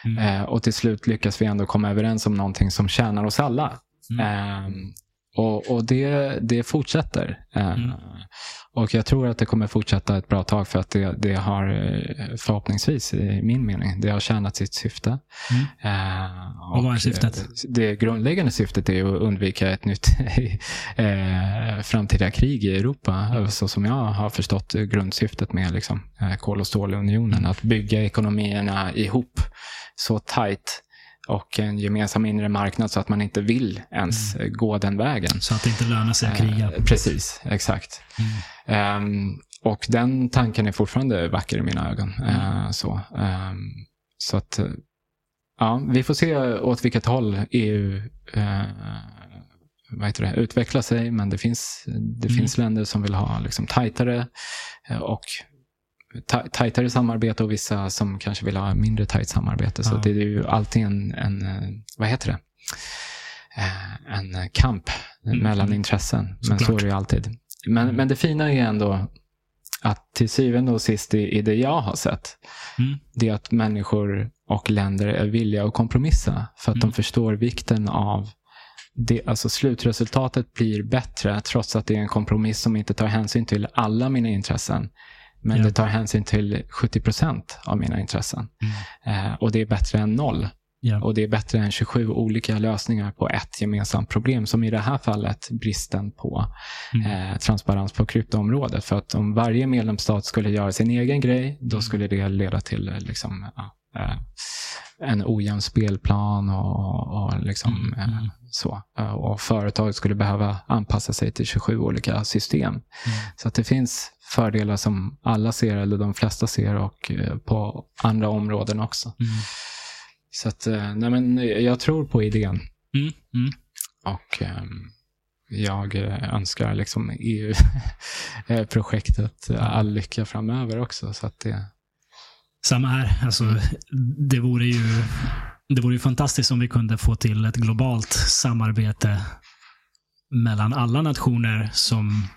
Speaker 1: Mm.
Speaker 2: Eh, och till slut lyckas vi ändå komma överens om någonting som tjänar oss alla.
Speaker 1: Mm.
Speaker 2: Och och det, det fortsätter.
Speaker 1: Mm.
Speaker 2: Och jag tror att det kommer fortsätta ett bra tag för att det, det har eh, förhoppningsvis, i min mening, det har tjänat sitt syfte.
Speaker 1: Mm.
Speaker 2: Ehm,
Speaker 1: Och vad är
Speaker 2: eh,
Speaker 1: syftet?
Speaker 2: Det grundläggande syftet är att undvika ett nytt eh, framtida krig i Europa. Så som jag har förstått grundsyftet med liksom, eh, kol och stålunionen. Att bygga ekonomierna ihop så tajt och en gemensam inre marknad så att man inte vill ens eh, gå den vägen.
Speaker 1: Så att det inte lönar sig att kriga.
Speaker 2: Eh, precis, exakt.
Speaker 1: Mm.
Speaker 2: Ehm, och den tanken är fortfarande vacker i mina ögon. Eh, så, ehm, så att, eh, ja, vi får se åt vilket håll EU eh, vad heter det, utvecklar sig, men det finns, det
Speaker 1: Mm.
Speaker 2: finns länder som vill ha liksom, tajtare eh, och tajtare samarbete och vissa som kanske vill ha mindre tajt samarbete. Så
Speaker 1: Ja.
Speaker 2: det är ju alltid en, en vad heter det? Eh, En kamp
Speaker 1: Mm,
Speaker 2: mellan intressen. Men så är det ju alltid. Men,
Speaker 1: Mm.
Speaker 2: men det fina är ändå att till syvende och sist i, i det jag har sett,
Speaker 1: Mm.
Speaker 2: det är att människor och länder är villiga att kompromissa för att de
Speaker 1: Mm.
Speaker 2: förstår vikten av det, alltså slutresultatet blir bättre trots att det är en kompromiss som inte tar hänsyn till alla mina intressen. Men
Speaker 1: Ja.
Speaker 2: det tar hänsyn till 70 procent av mina intressen.
Speaker 1: Mm.
Speaker 2: Eh, och det är bättre än noll.
Speaker 1: Ja.
Speaker 2: Och det är bättre än 27 olika lösningar på ett gemensamt problem, som i det här fallet bristen på
Speaker 1: Mm.
Speaker 2: eh, transparens på kryptoområdet. För att om varje medlemsstat skulle göra sin egen grej, då
Speaker 1: Mm.
Speaker 2: skulle det leda till eh, liksom, eh, en ojämn spelplan och, och liksom,
Speaker 1: Mm,
Speaker 2: eh,
Speaker 1: mm.
Speaker 2: så. Eh, Och företag skulle behöva anpassa sig till 27 olika system.
Speaker 1: Mm.
Speaker 2: Så att det finns fördelar som alla ser, eller de flesta ser, och eh, på andra områden också.
Speaker 1: Mm.
Speaker 2: Så att, eh, nej men jag tror på idén.
Speaker 1: Mm. Mm.
Speaker 2: Och ehm, jag eh, önskar liksom EU-projektet all lycka framöver också. Så att det,
Speaker 1: Samma här. Alltså, det, vore ju, det vore ju fantastiskt om vi kunde få till ett globalt samarbete mellan alla nationer som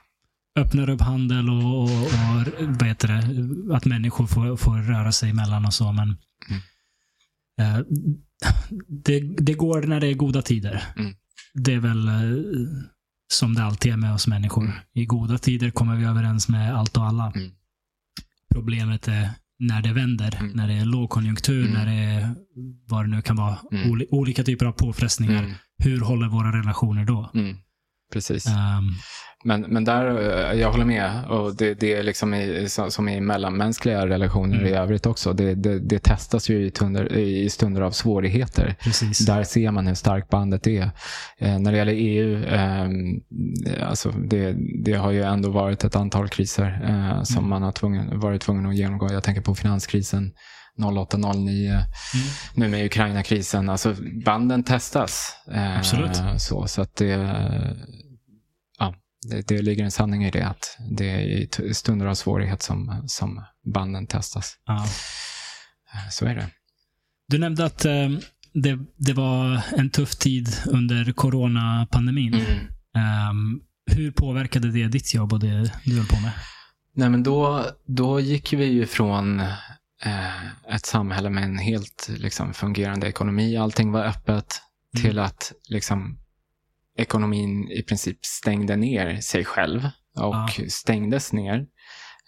Speaker 1: öppnar upp handel och, och, och vad heter det, att människor får, får röra sig emellan och så. Men
Speaker 2: Mm.
Speaker 1: eh, det, det går när det är goda tider.
Speaker 2: Mm.
Speaker 1: Det är väl eh, som det alltid är med oss människor.
Speaker 2: Mm.
Speaker 1: I goda tider kommer vi överens med allt och alla.
Speaker 2: Mm.
Speaker 1: Problemet är när det vänder,
Speaker 2: Mm.
Speaker 1: när det är lågkonjunktur,
Speaker 2: Mm.
Speaker 1: när det är vad det nu kan vara, oli- olika typer av påfrestningar. Hur håller våra relationer då?
Speaker 2: precis.
Speaker 1: Ehm,
Speaker 2: Men, men där, eh, jag håller med. Och det, det är liksom i, som i mellanmänskliga relationer
Speaker 1: Mm.
Speaker 2: i övrigt också. Det, det, det testas ju i, tunder, i stunder av svårigheter.
Speaker 1: precis.
Speaker 2: Där ser man hur starkt bandet är. Eh, när det gäller EU, eh, alltså det, det har ju ändå varit ett antal kriser eh, som
Speaker 1: Mm.
Speaker 2: man har tvungen, varit tvungen att genomgå. Jag tänker på finanskrisen 08-09,
Speaker 1: Mm.
Speaker 2: nu med Ukraina-krisen. Alltså banden testas. Eh,
Speaker 1: Absolut.
Speaker 2: Så, så att det, det, det ligger en sanning i det. Att det är i stunder av svårighet som, som banden testas.
Speaker 1: Ja.
Speaker 2: Eh, Så är det.
Speaker 1: Du nämnde att ehm, det, det var en tuff tid under coronapandemin.
Speaker 2: Mm.
Speaker 1: Ehm, hur påverkade det ditt jobb och det du höll på med?
Speaker 2: Nej, men då, då gick vi ju från eh, ett samhälle med en helt liksom, fungerande ekonomi, allting var öppet,
Speaker 1: Mm.
Speaker 2: till att liksom, ekonomin i princip stängde ner sig själv och
Speaker 1: Ja.
Speaker 2: stängdes ner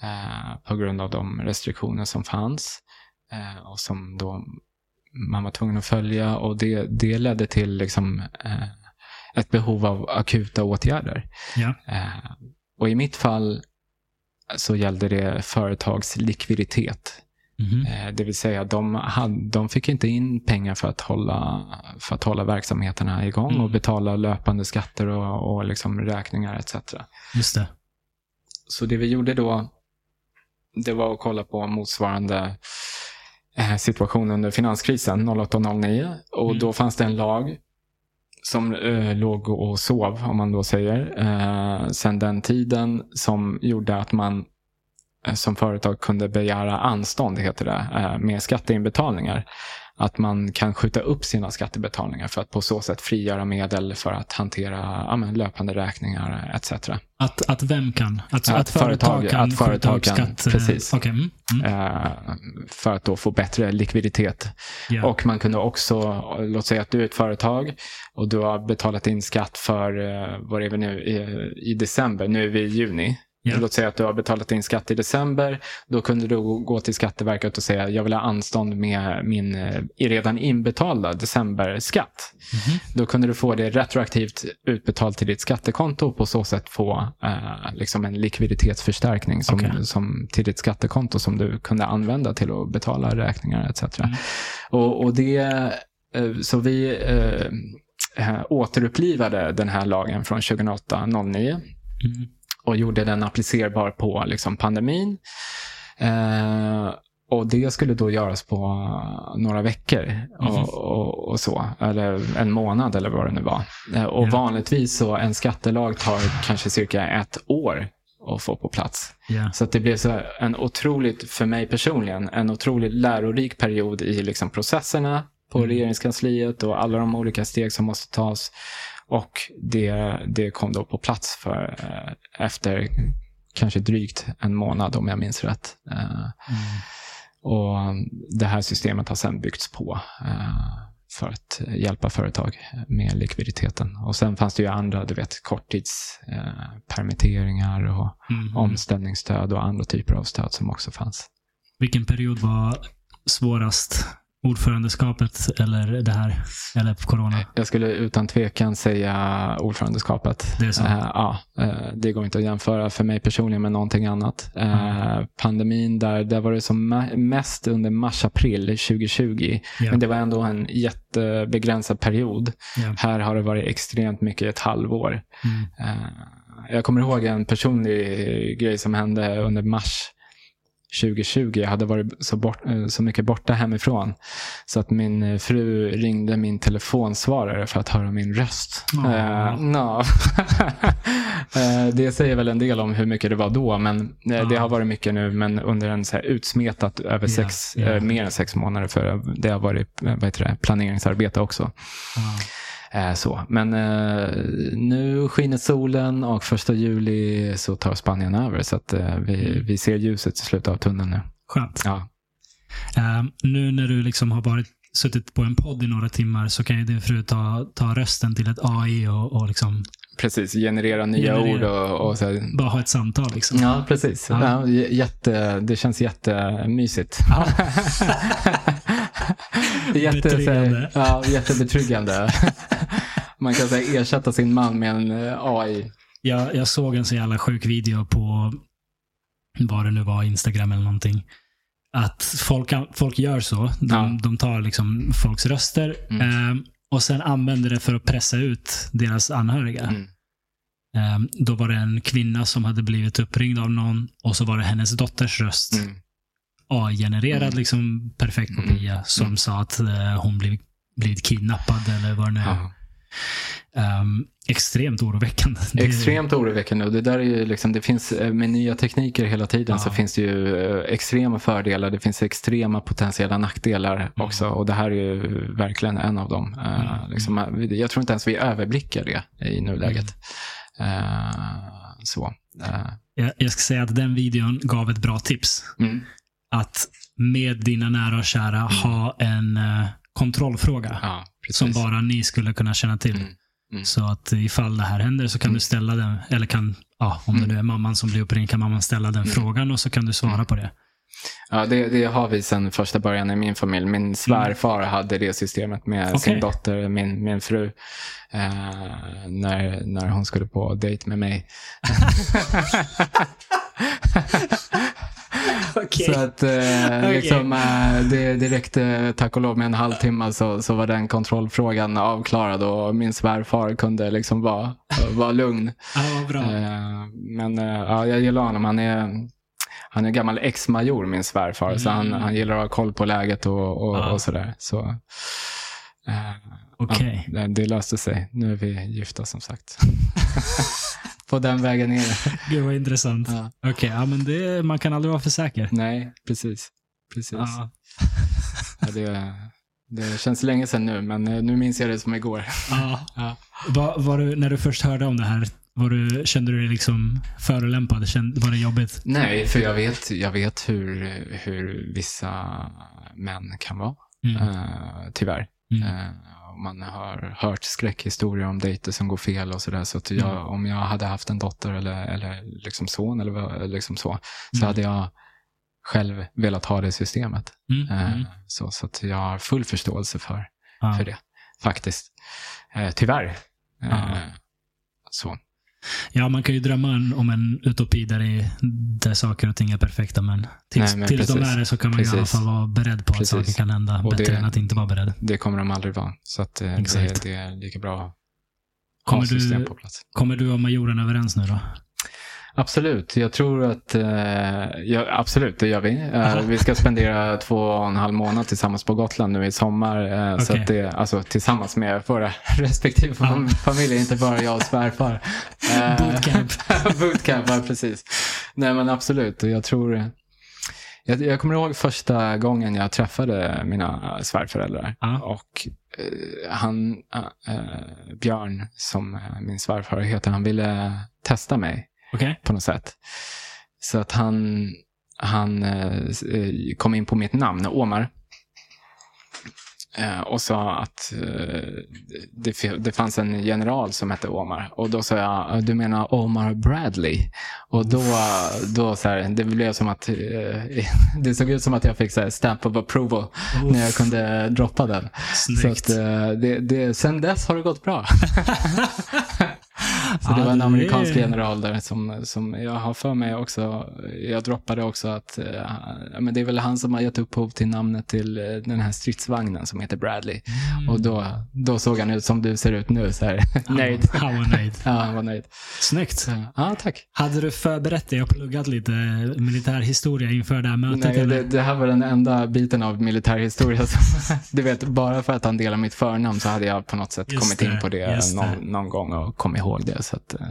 Speaker 2: eh, på grund av de restriktioner som fanns eh, och som då man var tvungen att följa och det, det ledde till liksom, eh, ett behov av akuta åtgärder.
Speaker 1: Ja.
Speaker 2: Eh, och i mitt fall så gällde det företags likviditet. Eh, det vill säga de, hade, de fick inte in pengar för att hålla, för att hålla verksamheterna igång
Speaker 1: Mm.
Speaker 2: och betala löpande skatter och, och liksom räkningar etc.
Speaker 1: Just det.
Speaker 2: Så det vi gjorde då, det var att kolla på motsvarande eh, situation under finanskrisen 08-09. Och
Speaker 1: Mm.
Speaker 2: då fanns det en lag som eh, låg och sov, om man då säger, eh, sen den tiden som gjorde att man som företag kunde begära anstånd, heter det, eh, med skatteinbetalningar. Att man kan skjuta upp sina skattebetalningar för att på så sätt frigöra medel för att hantera ja, löpande räkningar etc.
Speaker 1: Att, att vem kan? Att,
Speaker 2: Ja,
Speaker 1: att företag
Speaker 2: företag-
Speaker 1: kan
Speaker 2: att företag kan,
Speaker 1: skatt? eh,
Speaker 2: precis.
Speaker 1: Okej. Mm. Mm.
Speaker 2: Eh, för att då få bättre likviditet.
Speaker 1: Ja.
Speaker 2: Och man kunde också, låt säga att du är ett företag och du har betalat in skatt för, eh, vad är vi nu, i, i december, nu är vi i juni.
Speaker 1: Ja.
Speaker 2: Låt säga att du har betalat in skatt i december. Då kunde du gå till Skatteverket och säga jag vill ha anstånd med min eh, redan inbetalda decemberskatt.
Speaker 1: Mhm.
Speaker 2: Då kunde du få det retroaktivt utbetalt till ditt skattekonto och på så sätt få eh, liksom en likviditetsförstärkning som,
Speaker 1: Okej.
Speaker 2: som, till ditt skattekonto som du kunde använda till att betala räkningar etc.
Speaker 1: Mm.
Speaker 2: Och, och det, eh, så vi eh, eh, återupplivade den här lagen från 2008-09
Speaker 1: Mm.
Speaker 2: Och gjorde den applicerbar på liksom, pandemin. Eh, och det skulle då göras på några veckor och, och, och så. Eller en månad eller vad det nu var. Eh, och
Speaker 1: Ja.
Speaker 2: vanligtvis så en skattelag tar kanske cirka ett år att få på plats.
Speaker 1: Ja.
Speaker 2: Så det blev så en otroligt, för mig personligen, en otroligt lärorik period i liksom processerna på
Speaker 1: Mm.
Speaker 2: regeringskansliet och alla de olika steg som måste tas. Och det, det kom då på plats för eh, efter kanske drygt en månad om jag minns rätt.
Speaker 1: Mm.
Speaker 2: och det här systemet har sedan byggts på eh, för att hjälpa företag med likviditeten. Och sen fanns det ju andra, du vet, korttidspermitteringar eh, permitteringar och
Speaker 1: Mm.
Speaker 2: omställningsstöd och andra typer av stöd som också fanns.
Speaker 1: Vilken period var svårast? Ordförandeskapet eller det här? Eller corona?
Speaker 2: Jag skulle utan tvekan säga ordförandeskapet.
Speaker 1: Det är så?
Speaker 2: Eh, ja, eh, det går inte att jämföra för mig personligen med någonting annat. Eh, Pandemin, där, där var det som mest under mars-april 2020.
Speaker 1: Ja.
Speaker 2: Men det var ändå en jättebegränsad period.
Speaker 1: Ja.
Speaker 2: Här har det varit extremt mycket ett halvår.
Speaker 1: Mm.
Speaker 2: Eh, jag kommer ihåg en personlig grej som hände under mars 2020. Jag hade varit så, bort, eh, så mycket borta hemifrån. Så att min eh, fru ringde min telefonsvarare för att höra min röst.
Speaker 1: Åh.
Speaker 2: Eh, no. Eh, det säger väl en del om hur mycket det var då. Men eh, det har varit mycket nu. Men under en så här utsmetat över sex,
Speaker 1: ja.
Speaker 2: eh, mer än sex månader. För det har varit vad heter det, planeringsarbete också.
Speaker 1: Ja.
Speaker 2: Eh, så. Men eh, nu skiner solen och första juli så tar Spanien över. Så att, eh, vi, vi ser ljuset i slutet av tunneln nu.
Speaker 1: Skönt.
Speaker 2: Ja.
Speaker 1: Eh, nu när du liksom har varit, suttit på en podd i några timmar så kan ju din fru ta, ta rösten till ett AI och, och liksom
Speaker 2: Precis, generera nya
Speaker 1: Generera.
Speaker 2: ord och, och så.
Speaker 1: bara ha ett samtal. Liksom.
Speaker 2: Ja, precis.
Speaker 1: Ja.
Speaker 2: Ja. jätte, det känns jättemysigt.
Speaker 1: Ja.
Speaker 2: Jätte, så
Speaker 1: Betryggande.
Speaker 2: ja, jättebetryggande. Man kan säga ersätta sin man med en eh, AI.
Speaker 1: Jag, jag såg en så jävla sjuk video på vad det nu var, Instagram eller någonting. Att folk, folk gör så. De,
Speaker 2: Ja.
Speaker 1: de tar liksom folks röster
Speaker 2: Mm.
Speaker 1: eh, och sen använder det för att pressa ut deras anhöriga.
Speaker 2: Mm.
Speaker 1: Eh, då var det en kvinna som hade blivit uppringd av någon och så var det hennes dotters röst.
Speaker 2: Mm.
Speaker 1: AI-genererad,
Speaker 2: Mm.
Speaker 1: liksom perfekt
Speaker 2: Mm.
Speaker 1: kopia som
Speaker 2: Mm.
Speaker 1: sa att eh, hon blivit, blivit kidnappad eller vad det nu är.
Speaker 2: Ja.
Speaker 1: Ehm, extremt oroväckande.
Speaker 2: Extremt oroväckande. Och det, där är ju liksom, det finns, eh, med nya tekniker hela tiden
Speaker 1: Ja.
Speaker 2: så finns det ju eh, extrema fördelar. Det finns extrema potentiella nackdelar också. Och det här är ju verkligen en av dem. Eh,
Speaker 1: Mm.
Speaker 2: liksom, jag tror inte ens vi överblickar det i nuläget. Eh, så. eh,
Speaker 1: Jag, jag ska säga att den videon gav ett bra tips.
Speaker 2: mm.
Speaker 1: Att med dina nära och kära ha en kontrollfråga
Speaker 2: Ja, precis.
Speaker 1: som bara ni skulle kunna känna till.
Speaker 2: Mm. Mm.
Speaker 1: Så att ifall det här händer så kan
Speaker 2: Mm.
Speaker 1: du ställa den, eller kan, ja, om det
Speaker 2: Mm.
Speaker 1: nu är mamman som blir uppringd kan mamman ställa den frågan och så kan du svara
Speaker 2: Mm.
Speaker 1: på det.
Speaker 2: Ja, det, det har vi sedan första början i min familj. Min svärfar hade det systemet med
Speaker 1: Okej.
Speaker 2: sin dotter, min, min fru, eh, när, när hon skulle på dejt med mig. Så att eh, liksom, eh, det, det räckte tack och lov med en halvtimme så, så var den kontrollfrågan avklarad och min svärfar kunde liksom vara, vara lugn.
Speaker 1: Ja, bra.
Speaker 2: Eh, men eh, ja, jag gillar honom. Han är, han är gammal ex-major, min svärfar. Så han,
Speaker 1: Mm.
Speaker 2: han gillar att ha koll på läget och, och,
Speaker 1: Ja.
Speaker 2: och sådär. Så, eh,
Speaker 1: Okej.
Speaker 2: ja, det, det löste sig. Nu är vi gifta som sagt. på den vägen det.
Speaker 1: Gud vad intressant.
Speaker 2: Ja.
Speaker 1: Okej, ja, men det, man kan aldrig vara för säker.
Speaker 2: Nej, precis. precis.
Speaker 1: Ja.
Speaker 2: Ja, det, det känns länge sedan nu, men eh, nu minns jag det som igår.
Speaker 1: Ja.
Speaker 2: Ja.
Speaker 1: Var, var du, när du först hörde om det här, var du, kände du dig liksom förolämpad? Kände, var det jobbigt?
Speaker 2: Nej, för jag vet, jag vet hur, hur vissa män kan vara.
Speaker 1: Mm.
Speaker 2: Eh, tyvärr.
Speaker 1: Mm.
Speaker 2: Och man har hört skräckhistorier om dejter som går fel och sådär. Så att jag,
Speaker 1: Mm.
Speaker 2: om jag hade haft en dotter eller, eller liksom son eller liksom så, så
Speaker 1: Mm.
Speaker 2: hade jag själv velat ha det systemet.
Speaker 1: Mm.
Speaker 2: Eh,
Speaker 1: Mm.
Speaker 2: så, så att jag har full förståelse för,
Speaker 1: Ja.
Speaker 2: för det, faktiskt. Eh, tyvärr. Eh,
Speaker 1: Ja.
Speaker 2: Så.
Speaker 1: Ja, man kan ju drömma om en utopi där, det, där saker och ting är perfekta, men tills,
Speaker 2: Nej, men
Speaker 1: tills de
Speaker 2: precis.
Speaker 1: är det så kan man ju i alla
Speaker 2: Precis.
Speaker 1: fall vara beredd på att
Speaker 2: Precis.
Speaker 1: saker kan hända.
Speaker 2: Och
Speaker 1: bättre
Speaker 2: det-
Speaker 1: än att inte vara beredd.
Speaker 2: Det kommer de aldrig vara. Så att, eh, det, det är lika bra att
Speaker 1: Kommer
Speaker 2: ha system
Speaker 1: du-
Speaker 2: på plats.
Speaker 1: Kommer du och majoren överens nu då?
Speaker 2: Absolut, jag tror att, eh, ja, absolut det gör vi. Eh, vi ska spendera två och en halv månad tillsammans på Gotland nu i sommar. Eh, så
Speaker 1: Okej.
Speaker 2: att det, alltså tillsammans med våra respektive fam- familjer, inte bara jag och svärfar. Eh,
Speaker 1: Bootcamp.
Speaker 2: Bootcamp, ja precis. Nej men absolut, och jag tror, jag, jag kommer ihåg första gången jag träffade mina svärföräldrar.
Speaker 1: Ja.
Speaker 2: Och eh, han, eh, Björn, som min svärfar heter, han ville testa mig
Speaker 1: Okej.
Speaker 2: på något sätt. Så att han, han eh, kom in på mitt namn, Omar. Eh, och sa att eh, det, fanns en general som hette Omar. Och då sa jag, du menar Omar Bradley? Och då, då så här, det blev som att, det såg ut som att jag fick så här, stamp of approval när jag kunde droppa den. Så
Speaker 1: Snyggt.
Speaker 2: att, eh, det, det, sen dess har det gått bra. Så det var en amerikansk general där som, som jag har för mig också. Jag droppade också att eh, ja, men det är väl han som har gett upphov till namnet till eh, den här stridsvagnen som heter Bradley.
Speaker 1: Mm.
Speaker 2: Och då, då såg han ut som du ser ut nu, så här, nöjd.
Speaker 1: Han var nöjd.
Speaker 2: Ja, han var nöjd.
Speaker 1: Snyggt.
Speaker 2: Så, Ja, tack.
Speaker 1: Hade du förberett dig och pluggat lite militärhistoria inför det här mötet?
Speaker 2: Nej, det, det här var den enda biten av militärhistoria som, du vet, bara för att han delar mitt förnamn så hade jag på något sätt
Speaker 1: Just
Speaker 2: kommit in på det någon, någon gång och kom ihåg det. Så att, eh,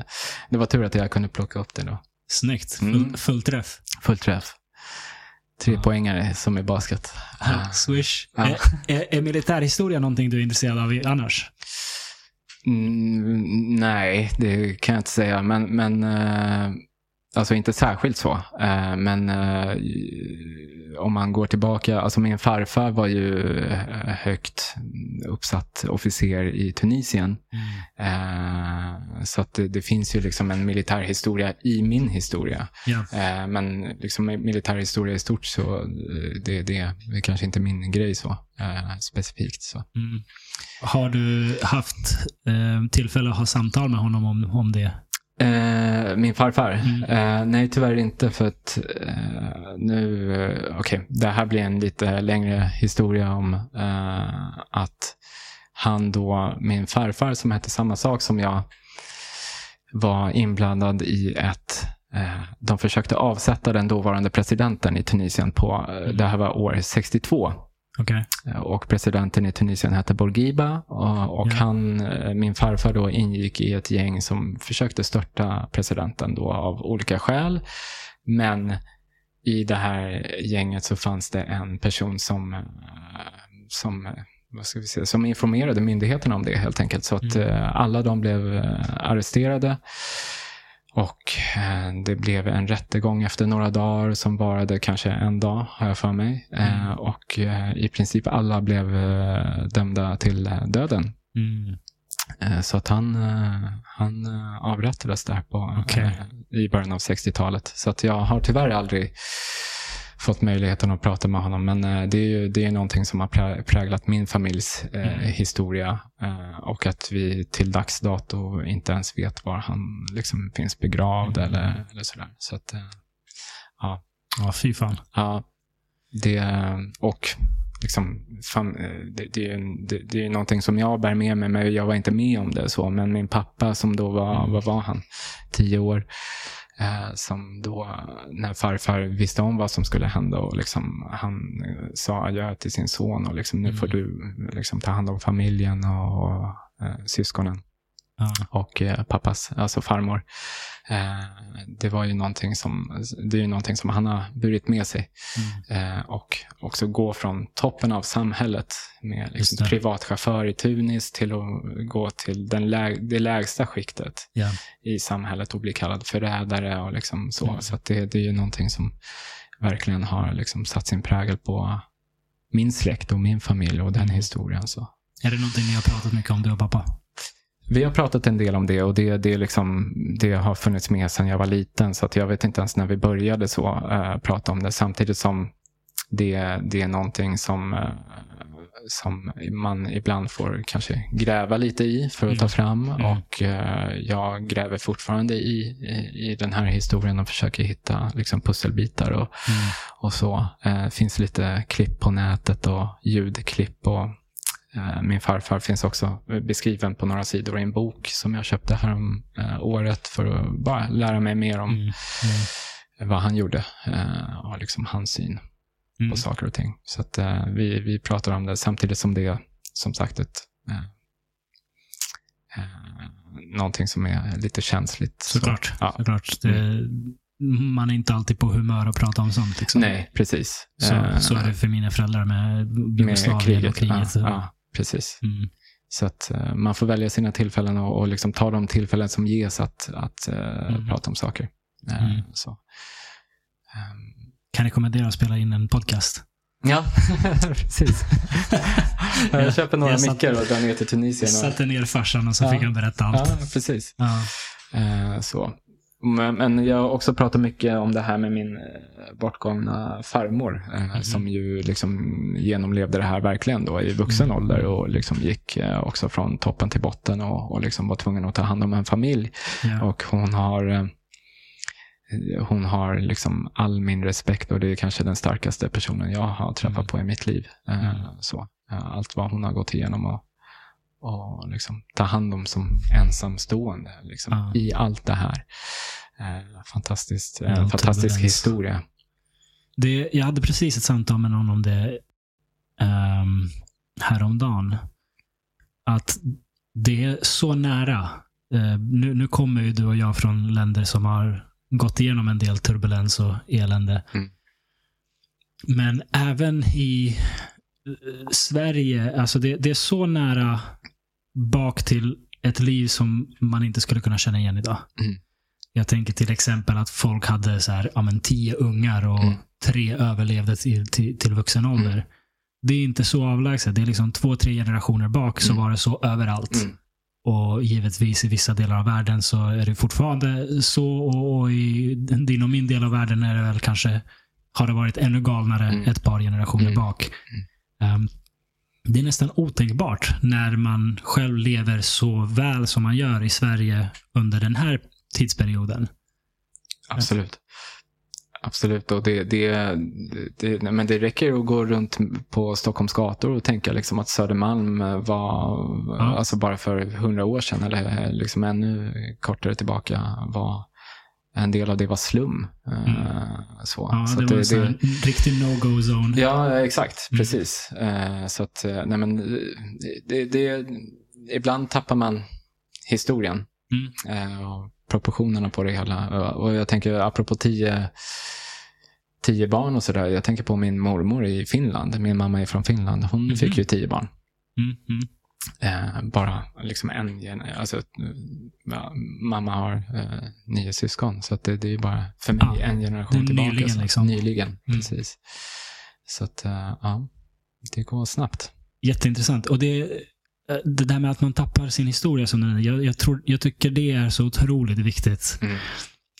Speaker 2: det var tur att jag kunde plocka upp det då.
Speaker 1: Snyggt. Full,
Speaker 2: Mm.
Speaker 1: full träff.
Speaker 2: Full träff. Tre
Speaker 1: Ja.
Speaker 2: poängare som i basket. Ah.
Speaker 1: Swish.
Speaker 2: Ja.
Speaker 1: Är, är, är militärhistoria någonting du är intresserad av annars?
Speaker 2: Mm, nej, det kan jag inte säga. Men, men eh, alltså inte särskilt så. Eh, men eh, om man går tillbaka, alltså min farfar var ju eh, högt uppsatt officer i Tunisien. Eh, så att det, det finns ju liksom en militärhistoria i min historia. Eh, men liksom militärhistoria i stort så eh, det, det är kanske inte min grej så specifikt. Så.
Speaker 1: Mm. Har du haft tillfälle att ha samtal med honom om, om det?
Speaker 2: Eh, min farfar?
Speaker 1: Mm.
Speaker 2: Eh, nej, tyvärr inte för att eh, nu, eh, okej, det här blir en lite längre historia om eh, att han då, min farfar som hette samma sak som jag, var inblandad i ett de försökte avsätta den dåvarande presidenten i Tunisien på, det här var år 62.
Speaker 1: Okej.
Speaker 2: Och presidenten i Tunisien hette Bourguiba och, och
Speaker 1: Ja.
Speaker 2: han, eh, min farfar då ingick i ett gäng som försökte störta presidenten då av olika skäl. Men i det här gänget så fanns det en person som, eh, som eh, vad ska vi säga, som informerade myndigheterna om det helt enkelt. Så att
Speaker 1: Mm.
Speaker 2: eh, alla de blev eh, arresterade. Och eh, det blev en rättegång efter några dagar som varade kanske en dag, har jag för mig. Eh,
Speaker 1: Mm.
Speaker 2: och eh, i princip alla blev eh, dömda till eh, döden.
Speaker 1: Mm.
Speaker 2: Eh, så att han, eh, han eh, avrättades där på, eh, i början av 60-talet. Så att jag har tyvärr aldrig fått möjligheten att prata med honom. Men eh, det är ju det är någonting som har prä- präglat min familjs eh,
Speaker 1: Mm.
Speaker 2: historia. Eh, och att vi till dags dato inte ens vet var han liksom finns begravd
Speaker 1: Mm.
Speaker 2: eller, eller sådär. Så att, eh,
Speaker 1: Ja, fy fan.
Speaker 2: ja, det och liksom, fam, det, det, det, det är någonting som jag bär med mig, men jag var inte med om det så. Men min pappa som då var,
Speaker 1: Mm.
Speaker 2: vad var han, tio år, som då, när farfar visste om vad som skulle hända och liksom, han eh, sa adjö till sin son och liksom, nu
Speaker 1: Mm.
Speaker 2: får du liksom, ta hand om familjen och, och eh, syskonen
Speaker 1: Ja.
Speaker 2: och eh, pappas, alltså farmor. Eh, det var ju någonting som, det är ju någonting som han har burit med sig.
Speaker 1: Mm.
Speaker 2: Eh, och också gå från toppen av samhället med liksom privatchaufför i Tunis till att gå till den lä- det lägsta skiktet
Speaker 1: Ja.
Speaker 2: i samhället och bli kallad förrädare och liksom så.
Speaker 1: Mm.
Speaker 2: Så det, det är ju någonting som verkligen har liksom satt sin prägel på min släkt och min familj och den
Speaker 1: Mm.
Speaker 2: historien. Så.
Speaker 1: Är det någonting ni har pratat mycket om, du och pappa?
Speaker 2: Vi har pratat en del om det och det, det, liksom, det har funnits med sedan jag var liten. Så att jag vet inte ens när vi började så äh, prata om det. Samtidigt som det, det är någonting som, eh, som man ibland får kanske gräva lite i för att ta
Speaker 1: Mm.
Speaker 2: fram.
Speaker 1: Mm.
Speaker 2: Och eh, jag gräver fortfarande i, i, i den här historien och försöker hitta liksom, pusselbitar och,
Speaker 1: Mm.
Speaker 2: och så. Eh, finns lite klipp på nätet och ljudklipp och min farfar finns också beskriven på några sidor i en bok som jag köpte här om eh, året för att bara lära mig mer om mm. Mm. vad han gjorde eh, och liksom hans syn mm. på saker och ting. Så att, vi, vi pratar om det samtidigt som det är som sagt ett någonting som är lite känsligt.
Speaker 1: Såklart. Så, ja. såklart. Det, mm. man är inte alltid på humör att prata om sånt. Liksom.
Speaker 2: Nej, precis.
Speaker 1: Så, så är det för mina föräldrar med Jugoslavien och kriget.
Speaker 2: Ja, ja precis. Mm. Så att uh, man får välja sina tillfällen och, och liksom ta de tillfällen som ges att, att uh, mm. prata om saker. Uh, så. Um.
Speaker 1: Kan rekommendera att spela in en podcast.
Speaker 2: Ja, precis. jag köper några jag mickar och drar ner till Tunisien.
Speaker 1: Och... Satte ner farsan och så ja. fick han berätta allt.
Speaker 2: Ja, precis. Ja. så. Men jag har också pratat mycket om det här med min eh, bortgångna farmor. Mm. Som ju liksom genomlevde det här verkligen då i vuxen mm. ålder och liksom gick eh, också från toppen till botten och, och liksom var tvungen att ta hand om en familj. Yeah. Och hon har hon har liksom all min respekt och det är kanske den starkaste personen jag har träffat mm. på i mitt liv. Mm. Så, allt vad hon har gått igenom och, och liksom ta hand om som ensamstående liksom, ah. i allt det här. Eh, fantastiskt, en ja, fantastisk historia.
Speaker 1: Det, jag hade precis ett samtal med någon om det um, häromdagen. Att det är så nära. Uh, nu, nu kommer ju du och jag från länder som har gått igenom en del turbulens och elände. Mm. Men även i uh, Sverige, alltså det, det, är så nära bak till ett liv som man inte skulle kunna känna igen idag. Mm. Jag tänker till exempel att folk hade så här, ja, men tio ungar och mm. tre överlevde till, till, till vuxen ålder. Mm. Det är inte så avlägset. Det är liksom två, tre generationer bak så mm. var det så överallt. Mm. Och givetvis i vissa delar av världen så är det fortfarande så. Och, och i din och min del av världen är det väl kanske, har det varit ännu galnare mm. ett par generationer bak. Um, det är nästan otänkbart när man själv lever så väl som man gör i Sverige under den här tidsperioden.
Speaker 2: Absolut. Absolut. Och det, det, det, men det räcker att gå runt på Stockholms gator och tänka liksom att Södermalm var, ja. alltså bara för hundra år sedan eller liksom ännu kortare tillbaka, var en del av det var slum. Mm. Så.
Speaker 1: Ja, så det var det, en riktig no-go-zone.
Speaker 2: Ja, exakt. Mm. Precis. Eh, så att, eh, nej men, det, det, ibland tappar man historien. Mm. Och proportionerna på det hela. Och jag tänker, apropå tio, tio barn och sådär. Jag tänker på min mormor i Finland. Min mamma är från Finland. Hon mm. fick ju tio barn. Eh, bara liksom en alltså, ja, Mamma har eh, nio syskon. Så det, det, är bara för mig ja, en generation tillbaka.
Speaker 1: Nyligen. Liksom.
Speaker 2: Nyligen, mm. precis. Så att, eh, ja, det går snabbt.
Speaker 1: Jätteintressant. Och det, Eh, det där med att man tappar sin historia. Som den, jag, jag, tror, jag tycker det är så otroligt viktigt. Mm.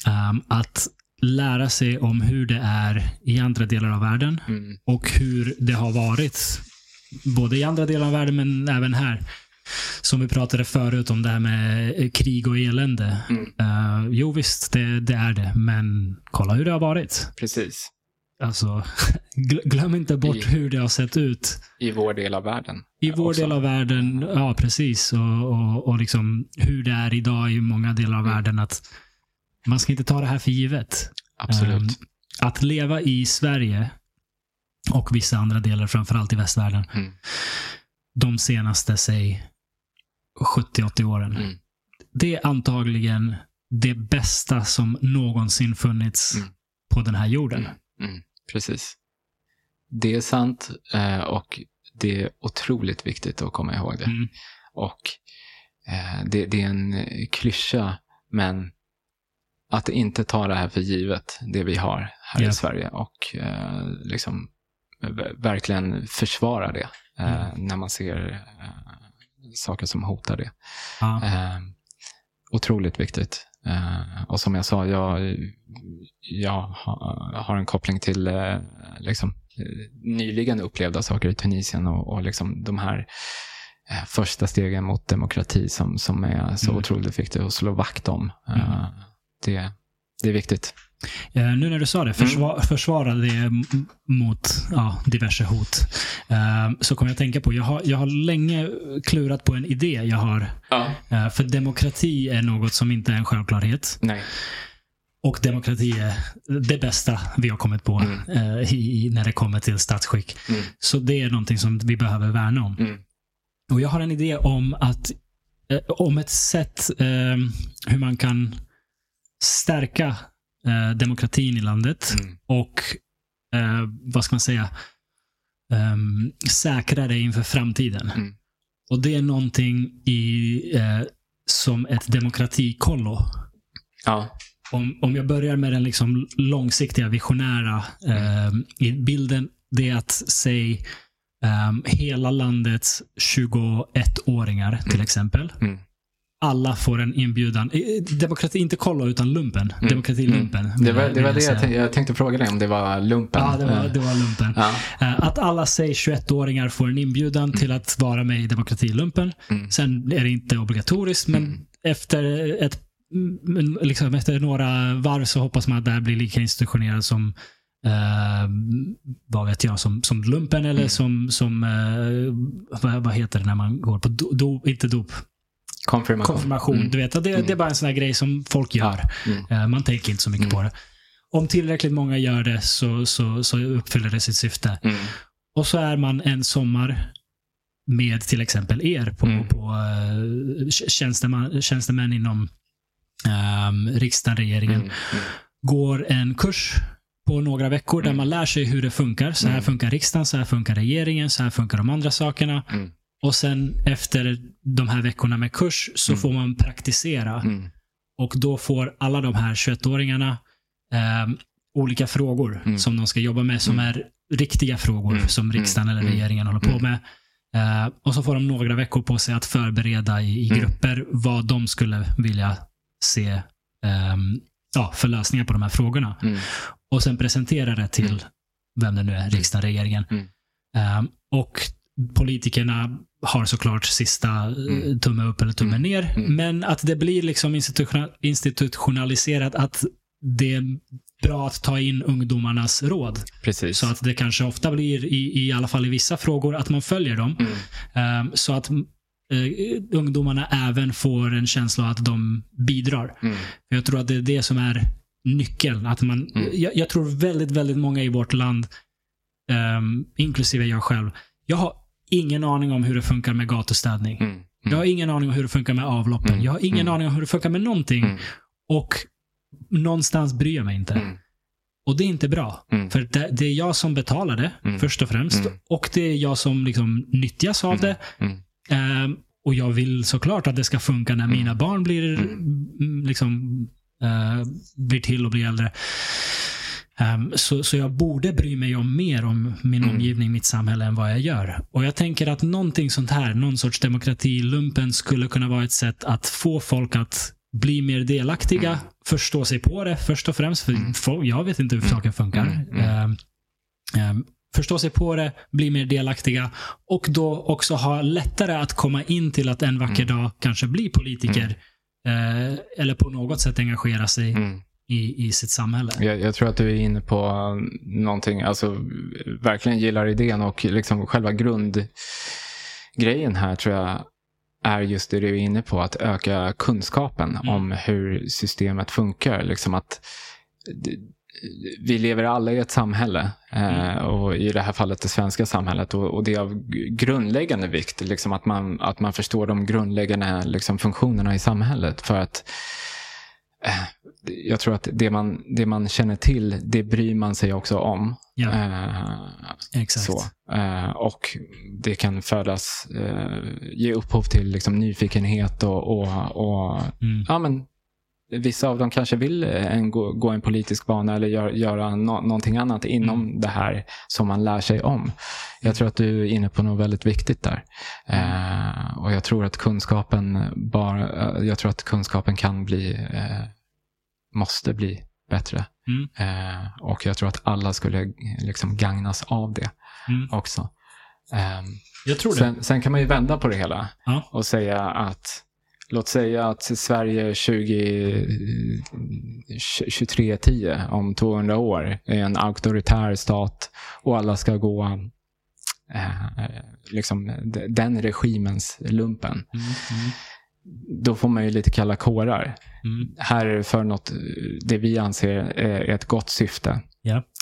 Speaker 1: Um, att lära sig om hur det är i andra delar av världen mm. och hur det har varit. Både i andra delar av världen men även här. Som vi pratade förut om det här med krig och elände. Mm. Uh, jo visst, det, det, är det. Men kolla hur det har varit.
Speaker 2: Precis.
Speaker 1: Alltså, glöm inte bort I, hur det har sett ut.
Speaker 2: I vår del av världen.
Speaker 1: I vår också. del av världen, ja precis. Och, och, och liksom hur det är idag i många delar av mm. världen. att Man ska inte ta det här för givet.
Speaker 2: Absolut. Um,
Speaker 1: att leva i Sverige och vissa andra delar, framförallt i västvärlden, mm. de senaste, säg 70-80 åren. Mm. Det är antagligen det bästa som någonsin funnits mm. på den här jorden. Mm.
Speaker 2: Mm, precis. Det är sant eh, och det är otroligt viktigt att komma ihåg det. Mm. Och eh, det, det, är en klyscha, men att inte ta det här för givet, det vi har här yeah. i Sverige och eh, liksom verkligen försvara det mm. när man ser saker som hotar det. Ah. otroligt viktigt. Och som jag sa, jag, jag har en koppling till liksom, nyligen upplevda saker i Tunisien och, och liksom de här första stegen mot demokrati som, som är så mm. otroligt viktigt att slå vakt om. Mm. Det, Det är viktigt.
Speaker 1: Eh, nu när du sa det, försva försvara det mot ja, diverse hot. Eh, så kommer jag att tänka på, jag har, jag har länge klurat på en idé jag har.
Speaker 2: Ja.
Speaker 1: Eh, för demokrati är något som inte är en självklarhet.
Speaker 2: Nej.
Speaker 1: Och demokrati är det bästa vi har kommit på eh, i, när det kommer till statsskick.
Speaker 2: Mm.
Speaker 1: Så det är någonting som vi behöver värna om.
Speaker 2: Mm.
Speaker 1: Och Jag har en idé om att om ett sätt hur man kan stärka eh, demokratin i landet
Speaker 2: Mm.
Speaker 1: och eh, vad ska man säga um, säkra det inför framtiden.
Speaker 2: Mm.
Speaker 1: Och det är någonting i, eh, som ett demokratikollo.
Speaker 2: Ja.
Speaker 1: Om, om jag börjar med den liksom långsiktiga visionära i bilden. Det är att säg ehm, hela landets 21-åringar till exempel.
Speaker 2: Mm.
Speaker 1: Alla får en inbjudan. Eh, Demokrati, inte kollo utan lumpen. Demokratilumpen.
Speaker 2: Mm. Det var det, var
Speaker 1: jag
Speaker 2: det jag, tänkte, jag tänkte fråga dig om det var lumpen.
Speaker 1: Ja, det var,
Speaker 2: Eh,
Speaker 1: det var lumpen.
Speaker 2: Ja.
Speaker 1: Eh, Att alla, säg 21-åringar, får en inbjudan till att vara med i demokratilumpen.
Speaker 2: Mm.
Speaker 1: Sen är det inte obligatoriskt, men
Speaker 2: Mm.
Speaker 1: efter, ett, mm, liksom efter några varv så hoppas man att det här blir lika institutionerat som eh, vad vet jag, som, som lumpen eller
Speaker 2: Mm.
Speaker 1: som, som eh, vad, vad heter det när man går på do, do, inte dop,
Speaker 2: Konfirmation.
Speaker 1: konfirmation.
Speaker 2: Mm.
Speaker 1: Du vet, det, det är bara en sån här grej som folk gör.
Speaker 2: Mm.
Speaker 1: Eh, Man tänker inte så mycket
Speaker 2: Mm.
Speaker 1: på det. Om tillräckligt många gör det så, så, så uppfyller det sitt syfte.
Speaker 2: Mm.
Speaker 1: Och så är man en sommar med till exempel er på,
Speaker 2: Mm.
Speaker 1: på uh, tjänsteman, tjänstemän inom um, riksdagen, regeringen.
Speaker 2: Mm. Mm.
Speaker 1: Går en kurs på några veckor där
Speaker 2: Mm.
Speaker 1: man lär sig hur det funkar. Så här
Speaker 2: Mm.
Speaker 1: funkar riksdagen, så här funkar regeringen, så här funkar de andra sakerna. Och sen efter de här veckorna med kurs så
Speaker 2: Mm.
Speaker 1: får man praktisera.
Speaker 2: Mm.
Speaker 1: Och då får alla de här 21-åringarna ehm, olika frågor
Speaker 2: Mm.
Speaker 1: som de ska jobba med som
Speaker 2: Mm.
Speaker 1: är riktiga frågor
Speaker 2: Mm.
Speaker 1: som riksdagen
Speaker 2: Mm.
Speaker 1: eller regeringen håller på med. Eh, och så får de några veckor på sig att förbereda i, i grupper vad de skulle vilja se ehm, ja, för lösningar på de här frågorna. Och sen presentera det till vem det nu är, riksdagen, regeringen. Ehm, och politikerna har såklart sista eh,
Speaker 2: Mm.
Speaker 1: tumme upp eller tumme
Speaker 2: Mm.
Speaker 1: ner.
Speaker 2: Mm.
Speaker 1: Men att det blir liksom institutiona- institutionaliserat att det är bra att ta in ungdomarnas råd.
Speaker 2: Precis.
Speaker 1: Så att det kanske ofta blir, i, i alla fall i vissa frågor, att man följer dem. Ehm, så att eh, ungdomarna även får en känsla av att de bidrar.
Speaker 2: Mm.
Speaker 1: Jag tror att det är det som är nyckeln. Att man,
Speaker 2: Mm.
Speaker 1: jag, jag tror väldigt, väldigt många i vårt land, ehm, inklusive jag själv, jag har ingen aning om hur det funkar med gatustädning.
Speaker 2: Mm.
Speaker 1: Jag har ingen aning om hur det funkar med avloppen.
Speaker 2: Mm.
Speaker 1: Jag har ingen
Speaker 2: Mm.
Speaker 1: aning om hur det funkar med någonting.
Speaker 2: Mm.
Speaker 1: Och någonstans bryr jag mig inte.
Speaker 2: Mm.
Speaker 1: Och det är inte bra.
Speaker 2: Mm.
Speaker 1: För det, det är jag som betalar det,
Speaker 2: Mm.
Speaker 1: först och främst.
Speaker 2: Mm.
Speaker 1: Och det är jag som liksom nyttjas av
Speaker 2: Mm.
Speaker 1: det.
Speaker 2: Mm.
Speaker 1: Ehm, och jag vill såklart att det ska funka när
Speaker 2: Mm.
Speaker 1: mina barn blir,
Speaker 2: Mm.
Speaker 1: mm, liksom, eh, blir till och blir äldre. Ehm, så, så jag borde bry mig om mer om min
Speaker 2: Mm.
Speaker 1: omgivning, mitt samhälle, än vad jag gör. Och jag tänker att någonting sånt här, någon sorts demokratilumpen, skulle kunna vara ett sätt att få folk att bli mer delaktiga,
Speaker 2: Mm.
Speaker 1: förstå sig på det först och främst. För
Speaker 2: Mm.
Speaker 1: jag vet inte hur
Speaker 2: Mm.
Speaker 1: saker funkar. Ehm, ehm, förstå sig på det, bli mer delaktiga och då också ha lättare att komma in till att en vacker dag kanske bli politiker. Eh, eller på något sätt engagera sig. I, i sitt samhälle.
Speaker 2: Jag, jag tror att du är inne på någonting, alltså verkligen gillar idén och liksom själva grundgrejen här tror jag är just det du är inne på, att öka kunskapen
Speaker 1: Mm.
Speaker 2: om hur systemet funkar. Liksom att vi lever alla i ett samhälle eh, och i det här fallet det svenska samhället och, det är av grundläggande vikt liksom att, man, att man förstår de grundläggande liksom, funktionerna i samhället för att eh, jag tror att det man, det man känner till, det bryr man sig också om.
Speaker 1: Ja,
Speaker 2: Eh,
Speaker 1: exakt.
Speaker 2: så. Eh, och det kan födas, eh, ge upphov till liksom, nyfikenhet och, och, och
Speaker 1: Mm.
Speaker 2: ja, men, vissa av dem kanske vill eh, en, gå, gå en politisk bana eller gör, göra no, någonting annat inom
Speaker 1: Mm.
Speaker 2: det här som man lär sig om. Jag tror att du är inne på något väldigt viktigt där. Eh, och jag tror att kunskapen bara, eh, jag tror att kunskapen kan bli, eh, måste bli bättre.
Speaker 1: Mm.
Speaker 2: Eh, och jag tror att alla skulle liksom gagnas av det
Speaker 1: Mm.
Speaker 2: också. Ehm,
Speaker 1: Jag tror det.
Speaker 2: sen, sen kan man ju vända på det hela
Speaker 1: Ja.
Speaker 2: och säga att låt säga att Sverige 2023-10, om 200 år, är en auktoritär stat och alla ska gå eh, liksom den regimens lumpen.
Speaker 1: Mm, mm,
Speaker 2: Då får man ju lite kalla kårar.
Speaker 1: Mm.
Speaker 2: Här är det för något, det vi anser är ett gott syfte.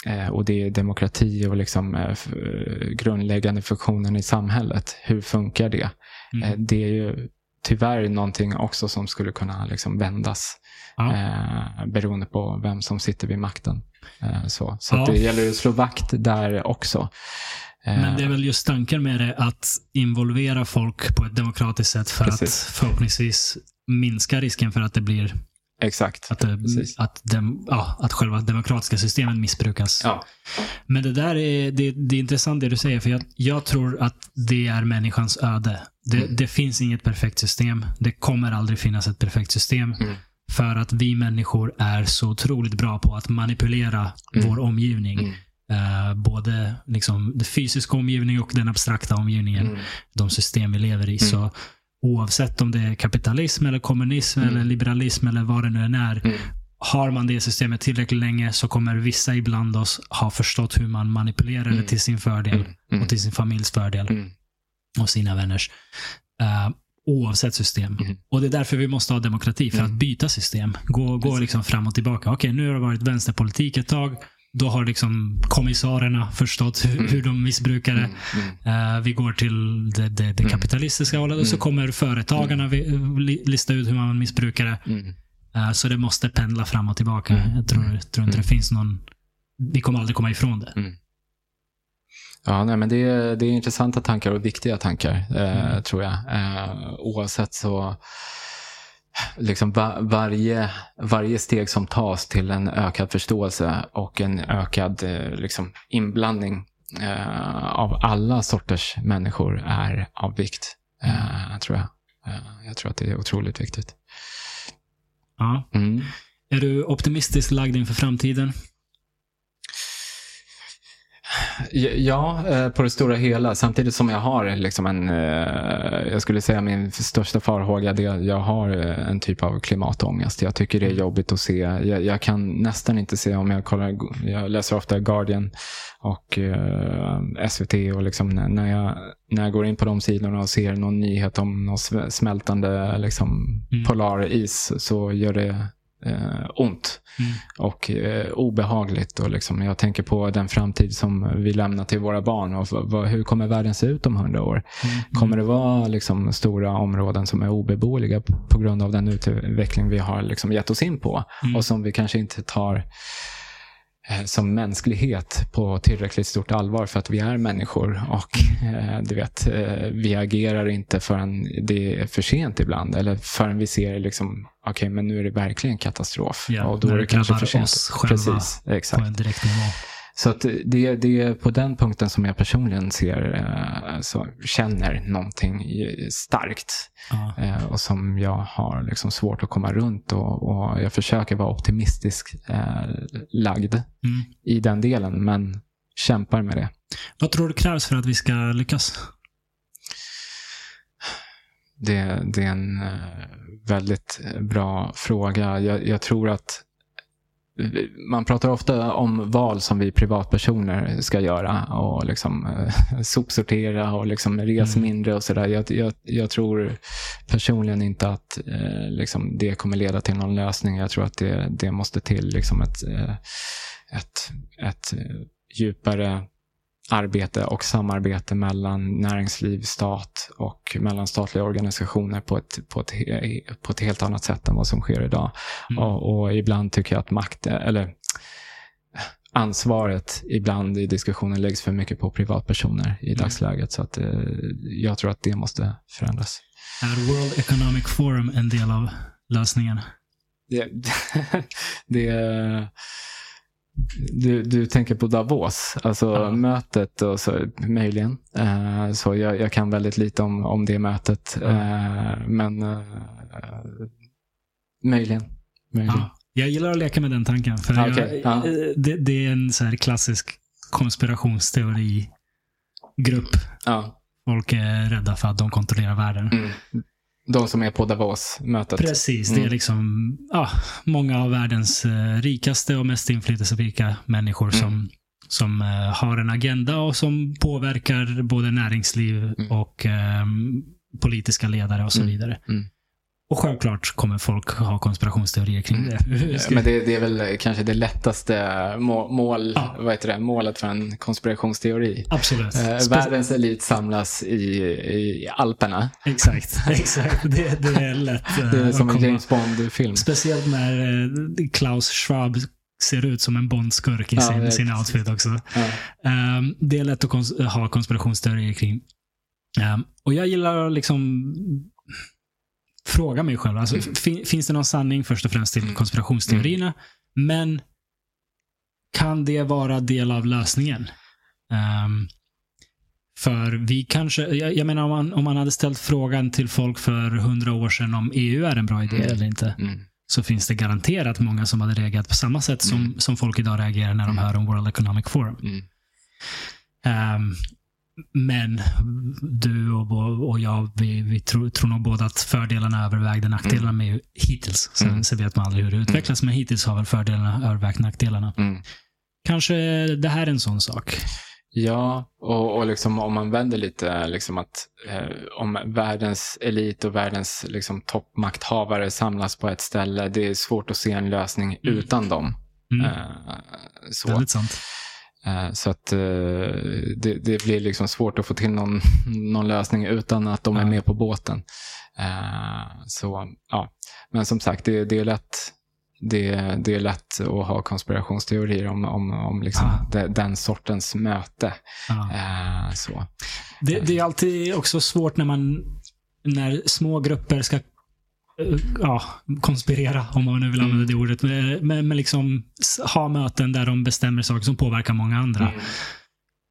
Speaker 2: Eh, och det är demokrati och liksom, eh, eh, grundläggande funktionen i samhället. Hur funkar det?
Speaker 1: Mm.
Speaker 2: Eh, det är ju tyvärr någonting också som skulle kunna liksom vändas
Speaker 1: Ja.
Speaker 2: eh, beroende på vem som sitter vid makten. Eh, så så
Speaker 1: Ja.
Speaker 2: det gäller att slå vakt där också. Eh,
Speaker 1: Men det är väl just tanken med det att involvera folk på ett demokratiskt sätt för
Speaker 2: Precis.
Speaker 1: att förhoppningsvis minska risken för att det blir
Speaker 2: Exakt.
Speaker 1: att, det,
Speaker 2: Precis.
Speaker 1: att, dem, ja, att själva demokratiska systemen missbrukas.
Speaker 2: Ja.
Speaker 1: Men det där är, det, det är intressant det du säger, för jag, jag tror att det är människans öde. Det,
Speaker 2: Mm.
Speaker 1: det finns inget perfekt system. Det kommer aldrig finnas ett perfekt system.
Speaker 2: Mm.
Speaker 1: För att vi människor är så otroligt bra på att manipulera
Speaker 2: Mm.
Speaker 1: vår omgivning.
Speaker 2: Mm.
Speaker 1: Eh, både liksom den fysiska omgivningen och den abstrakta omgivningen.
Speaker 2: Mm.
Speaker 1: De system vi lever i. Så oavsett om det är kapitalism, eller kommunism,
Speaker 2: Mm.
Speaker 1: eller liberalism eller vad det nu än är.
Speaker 2: Mm.
Speaker 1: Har man det systemet tillräckligt länge så kommer vissa ibland oss ha förstått hur man manipulerar det
Speaker 2: Mm.
Speaker 1: till sin fördel.
Speaker 2: Mm. Mm.
Speaker 1: Och till sin familjs fördel.
Speaker 2: Mm.
Speaker 1: Och sina vänners. Eh, oavsett system.
Speaker 2: Mm.
Speaker 1: Och det är därför vi måste ha demokrati. För
Speaker 2: Mm.
Speaker 1: att byta system. Gå, gå liksom fram och tillbaka. Okej, nu har det varit vänsterpolitik ett tag. Då har liksom kommissarerna förstått hur,
Speaker 2: Mm.
Speaker 1: hur de missbrukar det.
Speaker 2: Mm.
Speaker 1: Eh, vi går till det, det, det
Speaker 2: Mm.
Speaker 1: kapitalistiska hållet och så
Speaker 2: Mm.
Speaker 1: kommer företagarna vi, li, lista ut hur man missbrukar det. Eh, så det måste pendla fram och tillbaka. Jag tror, tror inte det finns någon... Vi kommer aldrig komma ifrån det.
Speaker 2: Ja, nej, men det, är, det är intressanta tankar och viktiga tankar, eh, tror jag. Eh, oavsett så, liksom va, varje, varje steg som tas till en ökad förståelse och en ökad eh, liksom, inblandning eh, av alla sorters människor är av vikt, eh, tror jag. Eh, jag tror att det är otroligt viktigt.
Speaker 1: Ja.
Speaker 2: Mm.
Speaker 1: Är du optimistiskt lagd inför framtiden?
Speaker 2: Ja, eh, på det stora hela. Samtidigt som jag har liksom en, eh, jag skulle säga min största farhåga, det jag har eh, en typ av klimatångest. Jag tycker det är jobbigt att se. Jag, jag kan nästan inte se om jag kollar, jag läser ofta Guardian och eh, SVT och liksom när- jag, när jag går in på de sidorna och ser någon nyhet om någon smältande liksom,
Speaker 1: Mm.
Speaker 2: polaris så gör det eh, ont
Speaker 1: Mm.
Speaker 2: och eh, obehagligt. Och liksom, jag tänker på den framtid som vi lämnar till våra barn. Och hur kommer världen se ut om hundra år?
Speaker 1: Mm.
Speaker 2: Kommer det vara liksom, stora områden som är obeboeliga på grund av den utveckling vi har liksom, gett oss in på?
Speaker 1: Mm.
Speaker 2: Och som vi kanske inte tar som mänsklighet på tillräckligt stort allvar för att vi är människor och eh, du vet, eh, vi agerar inte förrän det är för sent ibland eller förrän vi ser liksom, okej men nu är det verkligen katastrof
Speaker 1: Ja,
Speaker 2: och då är
Speaker 1: det
Speaker 2: kanske för sent.
Speaker 1: oss själva
Speaker 2: Precis,
Speaker 1: På
Speaker 2: exakt.
Speaker 1: en direkt nivå.
Speaker 2: Så det, det är på den punkten som jag personligen ser, eh, så känner någonting starkt.
Speaker 1: Ja.
Speaker 2: Eh, och som jag har liksom svårt att komma runt. Och, och jag försöker vara optimistisk eh, lagd
Speaker 1: Mm.
Speaker 2: i den delen, men kämpar med det.
Speaker 1: Vad tror du krävs för att vi ska lyckas?
Speaker 2: Det, det är en eh, väldigt bra fråga. Jag, jag tror att man pratar ofta om val som vi privatpersoner ska göra och liksom eh, sopsortera och liksom res
Speaker 1: Mm.
Speaker 2: mindre och sådär. Jag, jag, jag tror personligen inte att eh, liksom det kommer leda till någon lösning. Jag tror att det, det måste till liksom ett, eh, ett, ett eh, djupare arbete och samarbete mellan näringsliv, stat och mellan statliga organisationer på ett, på ett, på ett helt annat sätt än vad som sker idag.
Speaker 1: Mm.
Speaker 2: Och, och ibland tycker jag att makt, eller ansvaret ibland i diskussionen läggs för mycket på privatpersoner i
Speaker 1: Mm.
Speaker 2: dagsläget. Så att, eh, jag tror att det måste förändras.
Speaker 1: Är World Economic Forum en del av lösningen?
Speaker 2: Det, det, du, du tänker på Davos, alltså
Speaker 1: Ja.
Speaker 2: mötet och så, möjligen. Eh, så jag, jag kan väldigt lite om, om det mötet. Eh, men eh, möjligen. möjligen.
Speaker 1: Ja. Jag gillar att leka med den tanken. För
Speaker 2: Ja,
Speaker 1: jag,
Speaker 2: okej. Ja.
Speaker 1: eh, det, det är en så här klassisk konspirationsteori-grupp.
Speaker 2: Ja.
Speaker 1: Folk är rädda för att de kontrollerar världen.
Speaker 2: Mm. De som är på Davos-mötet.
Speaker 1: Precis, det är
Speaker 2: Mm.
Speaker 1: liksom ja, många av världens eh, rikaste och mest inflytelserika människor
Speaker 2: Mm.
Speaker 1: som, som eh, har en agenda och som påverkar både näringsliv
Speaker 2: Mm.
Speaker 1: och ehm, politiska ledare och så
Speaker 2: Mm.
Speaker 1: vidare.
Speaker 2: Mm.
Speaker 1: Och självklart kommer folk ha konspirationsteorier kring det. Ska-
Speaker 2: Men det, det är väl kanske det lättaste må, mål,
Speaker 1: Ja.
Speaker 2: vad heter det, målet för en konspirationsteori.
Speaker 1: Absolut.
Speaker 2: Eh, världens elit samlas i, i Alperna.
Speaker 1: Exakt, exakt. Det, det är lätt. eh,
Speaker 2: Det är
Speaker 1: att
Speaker 2: som en James Bond-film.
Speaker 1: Speciellt när eh, Klaus Schwab ser ut som en Bondskurk i
Speaker 2: Ja,
Speaker 1: sin, sin outfit också.
Speaker 2: Ja.
Speaker 1: Ehm, det är lätt att kons- ha konspirationsteorier kring. Ehm, och jag gillar liksom fråga mig själv. Alltså,
Speaker 2: Mm.
Speaker 1: fin- finns det någon sanning först och främst till
Speaker 2: Mm.
Speaker 1: konspirationsteorierna? Men kan det vara del av lösningen? Ehm, för vi kanske, jag, jag menar om man, om man hade ställt frågan till folk för hundra år sedan om EU är en bra idé
Speaker 2: Mm.
Speaker 1: eller inte,
Speaker 2: Mm.
Speaker 1: så finns det garanterat många som hade reagerat på samma sätt som,
Speaker 2: Mm.
Speaker 1: som folk idag reagerar när de
Speaker 2: Mm.
Speaker 1: hör om World Economic Forum.
Speaker 2: Mm.
Speaker 1: Men du och, jag, vi, vi tror, tror nog båda att fördelarna övervägde nackdelarna med EU hittills. Sen,
Speaker 2: Mm.
Speaker 1: sen vet man aldrig hur det utvecklas, men hittills har väl fördelarna övervägt nackdelarna.
Speaker 2: Mm.
Speaker 1: Kanske det här är en sån sak.
Speaker 2: Ja, och, och liksom om man vänder lite, liksom att eh, om världens elit och världens liksom, toppmakthavare samlas på ett ställe, det är svårt att se en lösning
Speaker 1: Mm.
Speaker 2: utan dem.
Speaker 1: Mm.
Speaker 2: Eh, så.
Speaker 1: Väldigt sant.
Speaker 2: Eh, så att eh, det, det blir liksom svårt att få till någon, någon lösning utan att de är med på båten. Eh, så, ja. Men som sagt, det, det är lätt det, det är lätt att ha konspirationsteorier om, om, om liksom
Speaker 1: Ja.
Speaker 2: de, den sortens möte.
Speaker 1: Ja.
Speaker 2: Eh, så.
Speaker 1: Det, det är alltid också svårt när man när små grupper ska ja, konspirera, om man nu vill använda det ordet. Men, men, men liksom ha möten där de bestämmer saker som påverkar många andra.
Speaker 2: Mm.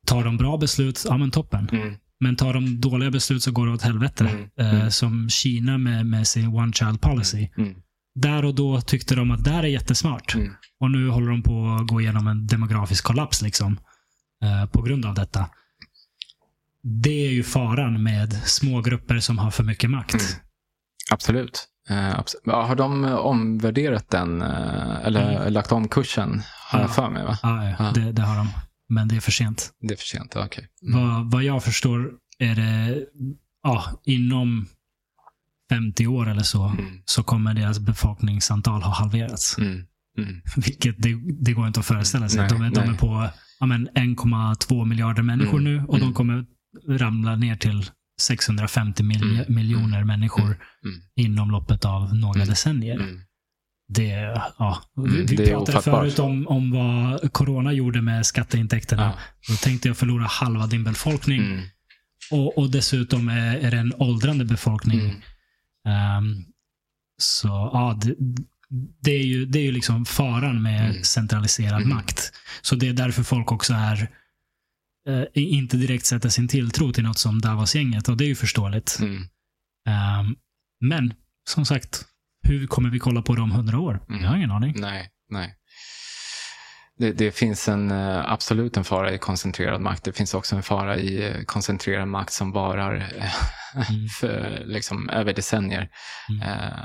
Speaker 1: Tar de bra beslut, ja men toppen.
Speaker 2: Mm.
Speaker 1: Men tar de dåliga beslut så går det åt helvete.
Speaker 2: Mm.
Speaker 1: Eh,
Speaker 2: Mm.
Speaker 1: Som Kina med, med sin one child policy.
Speaker 2: Mm.
Speaker 1: Där och då tyckte de att det här är jättesmart.
Speaker 2: Mm.
Speaker 1: Och nu håller de på att gå igenom en demografisk kollaps liksom, eh, på grund av detta. Det är ju faran med små grupper som har för mycket makt.
Speaker 2: Mm. Absolut. Ja, har de eh, omvärderat den, eh, eller
Speaker 1: Mm.
Speaker 2: lagt om kursen? Har jag
Speaker 1: Ja.
Speaker 2: för mig, va?
Speaker 1: Ja, ja,
Speaker 2: Ja.
Speaker 1: Det, det har de. Men det är för sent.
Speaker 2: Det är för sent, okej. Mm.
Speaker 1: Vad, vad jag förstår är det ja, inom 50 år eller så,
Speaker 2: Mm.
Speaker 1: så kommer deras befolkningsantal ha halverats.
Speaker 2: Mm. Mm.
Speaker 1: Vilket det, det går inte att föreställa sig.
Speaker 2: Nej,
Speaker 1: de, är, de är på ja, men 1,2 miljarder människor
Speaker 2: Mm,
Speaker 1: nu och de
Speaker 2: mm.
Speaker 1: kommer ramla ner till 650 mil,
Speaker 2: Mm,
Speaker 1: miljoner människor
Speaker 2: mm, mm.
Speaker 1: inom loppet av några
Speaker 2: Mm,
Speaker 1: decennier.
Speaker 2: Mm.
Speaker 1: Det, ja.
Speaker 2: Mm,
Speaker 1: vi vi
Speaker 2: det
Speaker 1: pratade förut om, om vad corona gjorde med skatteintäkterna.
Speaker 2: Ja.
Speaker 1: Då tänkte jag förlora halva din befolkning.
Speaker 2: Mm.
Speaker 1: Och, och dessutom är, är det en åldrande befolkning.
Speaker 2: Mm.
Speaker 1: Ehm, så ja, det, det är ju, det är ju liksom faran med
Speaker 2: Mm.
Speaker 1: centraliserad
Speaker 2: Mm.
Speaker 1: makt. Så det är därför folk också är eh, inte direkt sätter sin tilltro till något som Davos-gänget och det är ju förståeligt.
Speaker 2: Mm.
Speaker 1: Ehm, men som sagt, hur kommer vi kolla på det om hundra år?
Speaker 2: Mm.
Speaker 1: Jag har ingen aning.
Speaker 2: Nej, nej. Det, det finns en, eh, absolut en fara i koncentrerad makt. Det finns också en fara i eh, koncentrerad makt som varar eh,
Speaker 1: Mm.
Speaker 2: för, liksom, över decennier.
Speaker 1: Mm.
Speaker 2: Eh,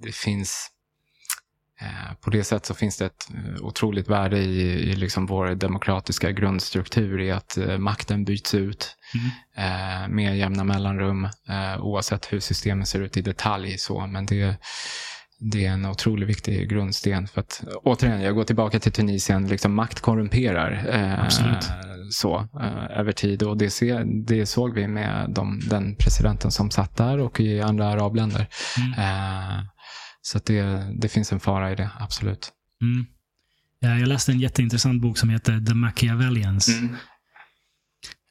Speaker 2: det finns eh, på det sättet så finns det ett eh, otroligt värde i, i liksom vår demokratiska grundstruktur i att eh, makten byts ut
Speaker 1: Mm.
Speaker 2: eh, med jämna mellanrum eh, oavsett hur systemet ser ut i detalj. Så. Men det, det är en otroligt viktig grundsten. För att, återigen, jag går tillbaka till Tunisien. Liksom, makt korrumperar eh, så, eh, över tid. Och det, se, det såg vi med de, den presidenten som satt där och i andra arabländer.
Speaker 1: Mm.
Speaker 2: Eh, så det, det finns en fara i det, absolut.
Speaker 1: Mm. Ja, Jag läste en jätteintressant bok som heter The Machiavellians.
Speaker 2: Mm.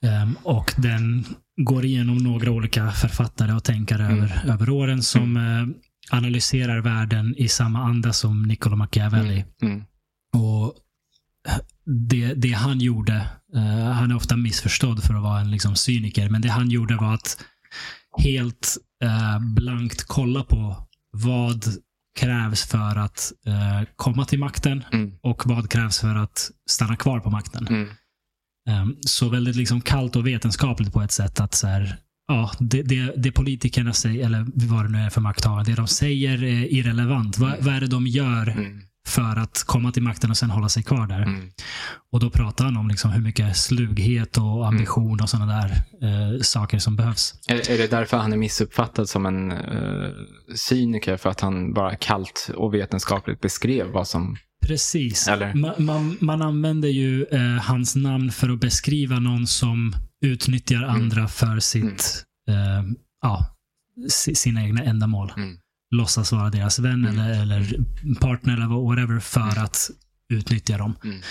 Speaker 1: Ehm, och den går igenom några olika författare och tänkare
Speaker 2: Mm.
Speaker 1: över, över åren som eh, analyserar världen i samma anda som Niccolo Machiavelli.
Speaker 2: Mm.
Speaker 1: Och det, det han gjorde, eh, han är ofta missförstådd för att vara en liksom, cyniker, men det han gjorde var att helt eh, blankt kolla på vad krävs för att eh, komma till makten
Speaker 2: Mm.
Speaker 1: och vad krävs för att stanna kvar på makten.
Speaker 2: Mm.
Speaker 1: Um, så väldigt liksom kallt och vetenskapligt på ett sätt. att så här, ja, det, det, det politikerna säger, eller vad det nu är för makthavare, det de säger är irrelevant. Vad, vad är det de gör
Speaker 2: Mm.
Speaker 1: För att komma till makten och sen hålla sig kvar där?
Speaker 2: Mm.
Speaker 1: Och då pratar han om liksom hur mycket slughet och ambition och sådana där eh, saker som behövs.
Speaker 2: Är, är det därför han är missuppfattad som en uh, cyniker? För att han bara kallt och vetenskapligt beskrev vad som...
Speaker 1: Precis. Man, man, man använder ju eh, hans namn för att beskriva någon som utnyttjar andra för sitt, eh, ja, si- sina egna ändamål.
Speaker 2: Mm.
Speaker 1: Låtsas vara deras vän
Speaker 2: Mm.
Speaker 1: eller, eller partner eller whatever för att utnyttja dem.
Speaker 2: Mm.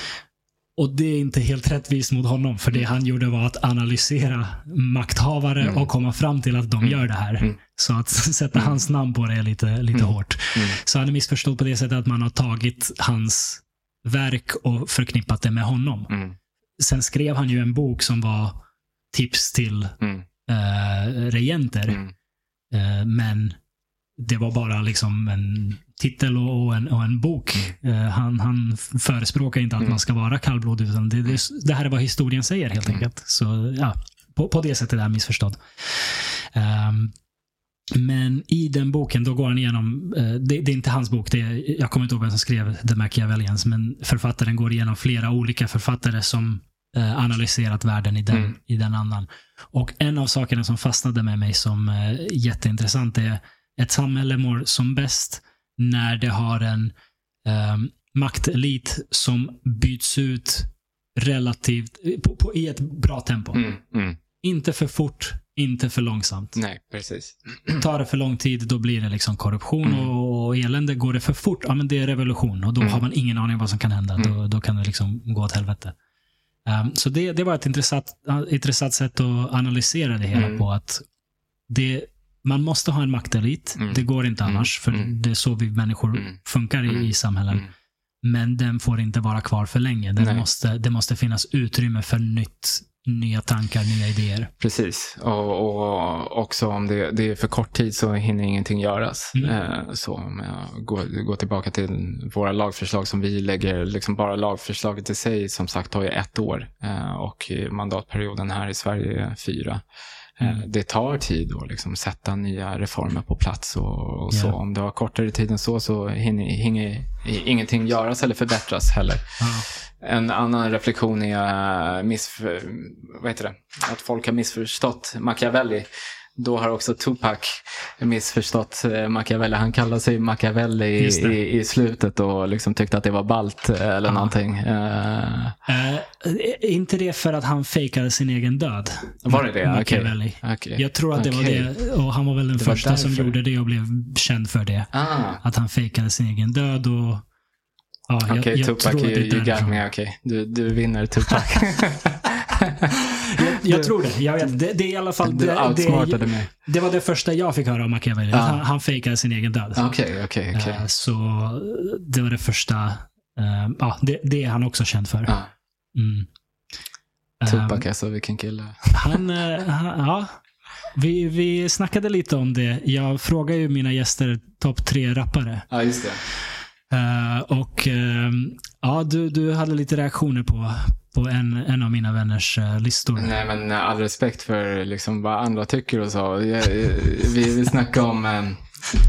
Speaker 1: Och det är inte helt rättvist mot honom, för det han gjorde var att analysera makthavare
Speaker 2: Mm.
Speaker 1: och komma fram till att de
Speaker 2: Mm.
Speaker 1: gör det här.
Speaker 2: Mm.
Speaker 1: Så att sätta hans namn på det är lite, lite
Speaker 2: Mm.
Speaker 1: hårt.
Speaker 2: Mm.
Speaker 1: Så han är missförstådd på det sättet att man har tagit hans verk och förknippat det med honom.
Speaker 2: Mm.
Speaker 1: Sen skrev han ju en bok som var tips till
Speaker 2: Mm.
Speaker 1: eh, regenter.
Speaker 2: Mm.
Speaker 1: Eh, men det var bara liksom en titel och, en, och en bok. Eh, han, han förespråkar inte att
Speaker 2: Mm.
Speaker 1: man ska vara kallblodig, utan det, det, det här är vad historien säger helt
Speaker 2: Mm.
Speaker 1: enkelt. Så ja, på, på det sättet är missförstådd. Ehm, men i den boken, då går han igenom, eh, det, det är inte hans bok, det är, jag kommer inte ihåg vem som skrev The Machiavellians, men författaren går igenom flera olika författare som eh, analyserat världen i den,
Speaker 2: Mm.
Speaker 1: i den andan. Och en av sakerna som fastnade med mig som jätteintressant är ett samhälle mår som bäst när det har en eh, maktelit som byts ut relativt, på, på, i ett bra tempo.
Speaker 2: Mm. Mm.
Speaker 1: Inte för fort, inte för långsamt.
Speaker 2: Nej, precis.
Speaker 1: Tar det för lång tid, då blir det liksom korruption
Speaker 2: Mm.
Speaker 1: och, och elände. Går det för fort, ja men det är revolution och då
Speaker 2: Mm.
Speaker 1: har man ingen aning vad som kan hända.
Speaker 2: Mm.
Speaker 1: Då, då kan det liksom gå åt helvete. Um, så det, det var ett intressant, intressant sätt att analysera det hela
Speaker 2: Mm.
Speaker 1: på. att det, Man måste ha en maktelit.
Speaker 2: Mm.
Speaker 1: Det går inte
Speaker 2: Mm.
Speaker 1: annars, för
Speaker 2: Mm.
Speaker 1: det är så vi människor
Speaker 2: Mm.
Speaker 1: funkar i, i samhällen.
Speaker 2: Mm.
Speaker 1: Men den får inte vara kvar för länge. Den
Speaker 2: Nej.
Speaker 1: måste, det måste finnas utrymme för nytt, nya tankar, nya idéer.
Speaker 2: Precis. Och, och också om det, det är för kort tid så hinner ingenting göras.
Speaker 1: Mm.
Speaker 2: Eh, så om jag går, går tillbaka till våra lagförslag som vi lägger, liksom bara lagförslaget i sig som sagt tar ju ett år. Eh, och mandatperioden här i Sverige är fyra. Eh,
Speaker 1: Mm.
Speaker 2: Det tar tid att liksom sätta nya reformer på plats och, och så. Om det har kortare tid än så så hinner, hinner ingenting göras eller förbättras heller.
Speaker 1: Ja.
Speaker 2: En annan reflektion är missför, vad heter det? att folk har missförstått Machiavelli. Då har också Tupac missförstått eh, Machiavelli. Han kallade sig Machiavelli i, i, i slutet och liksom tyckte att det var balt eh, eller
Speaker 1: Ja.
Speaker 2: någonting. Eh,
Speaker 1: är inte det för att han fejkade sin egen död?
Speaker 2: Var det det?
Speaker 1: Machiavelli.
Speaker 2: okej.
Speaker 1: Jag tror att det
Speaker 2: Okej.
Speaker 1: var det. Och han var väl den
Speaker 2: Det
Speaker 1: första som gjorde det och blev känd för det.
Speaker 2: Ah,
Speaker 1: Att han fejkade sin egen död och... Ja,
Speaker 2: okej,
Speaker 1: jag
Speaker 2: Tupac, you, you got me. Okej, du, du vinner Tupac.
Speaker 1: Jag, jag tror det. Jag vet. Det, det är i alla fall...
Speaker 2: du
Speaker 1: Det,
Speaker 2: outsmartade
Speaker 1: det,
Speaker 2: mig.
Speaker 1: det var det första jag fick höra om Machiavelli. Att han, han fejkade sin egen död.
Speaker 2: Okej, okej, okej.
Speaker 1: Eh, Så det var det första... eh, ja, det, det är han också känd för.
Speaker 2: Ja,
Speaker 1: Mm. Eh,
Speaker 2: Tupac alltså, vilken kille.
Speaker 1: Han, eh, han, ja. Vi, vi snackade lite om det. Jag frågar ju mina gäster topp tre rappare.
Speaker 2: Ja, just det.
Speaker 1: Eh, och eh, ja, du, du hade lite reaktioner på, på en, en av mina vänners eh, listor.
Speaker 2: Nej, men all respekt för liksom vad andra tycker och så. Jag, vi, vi snackade om, eh,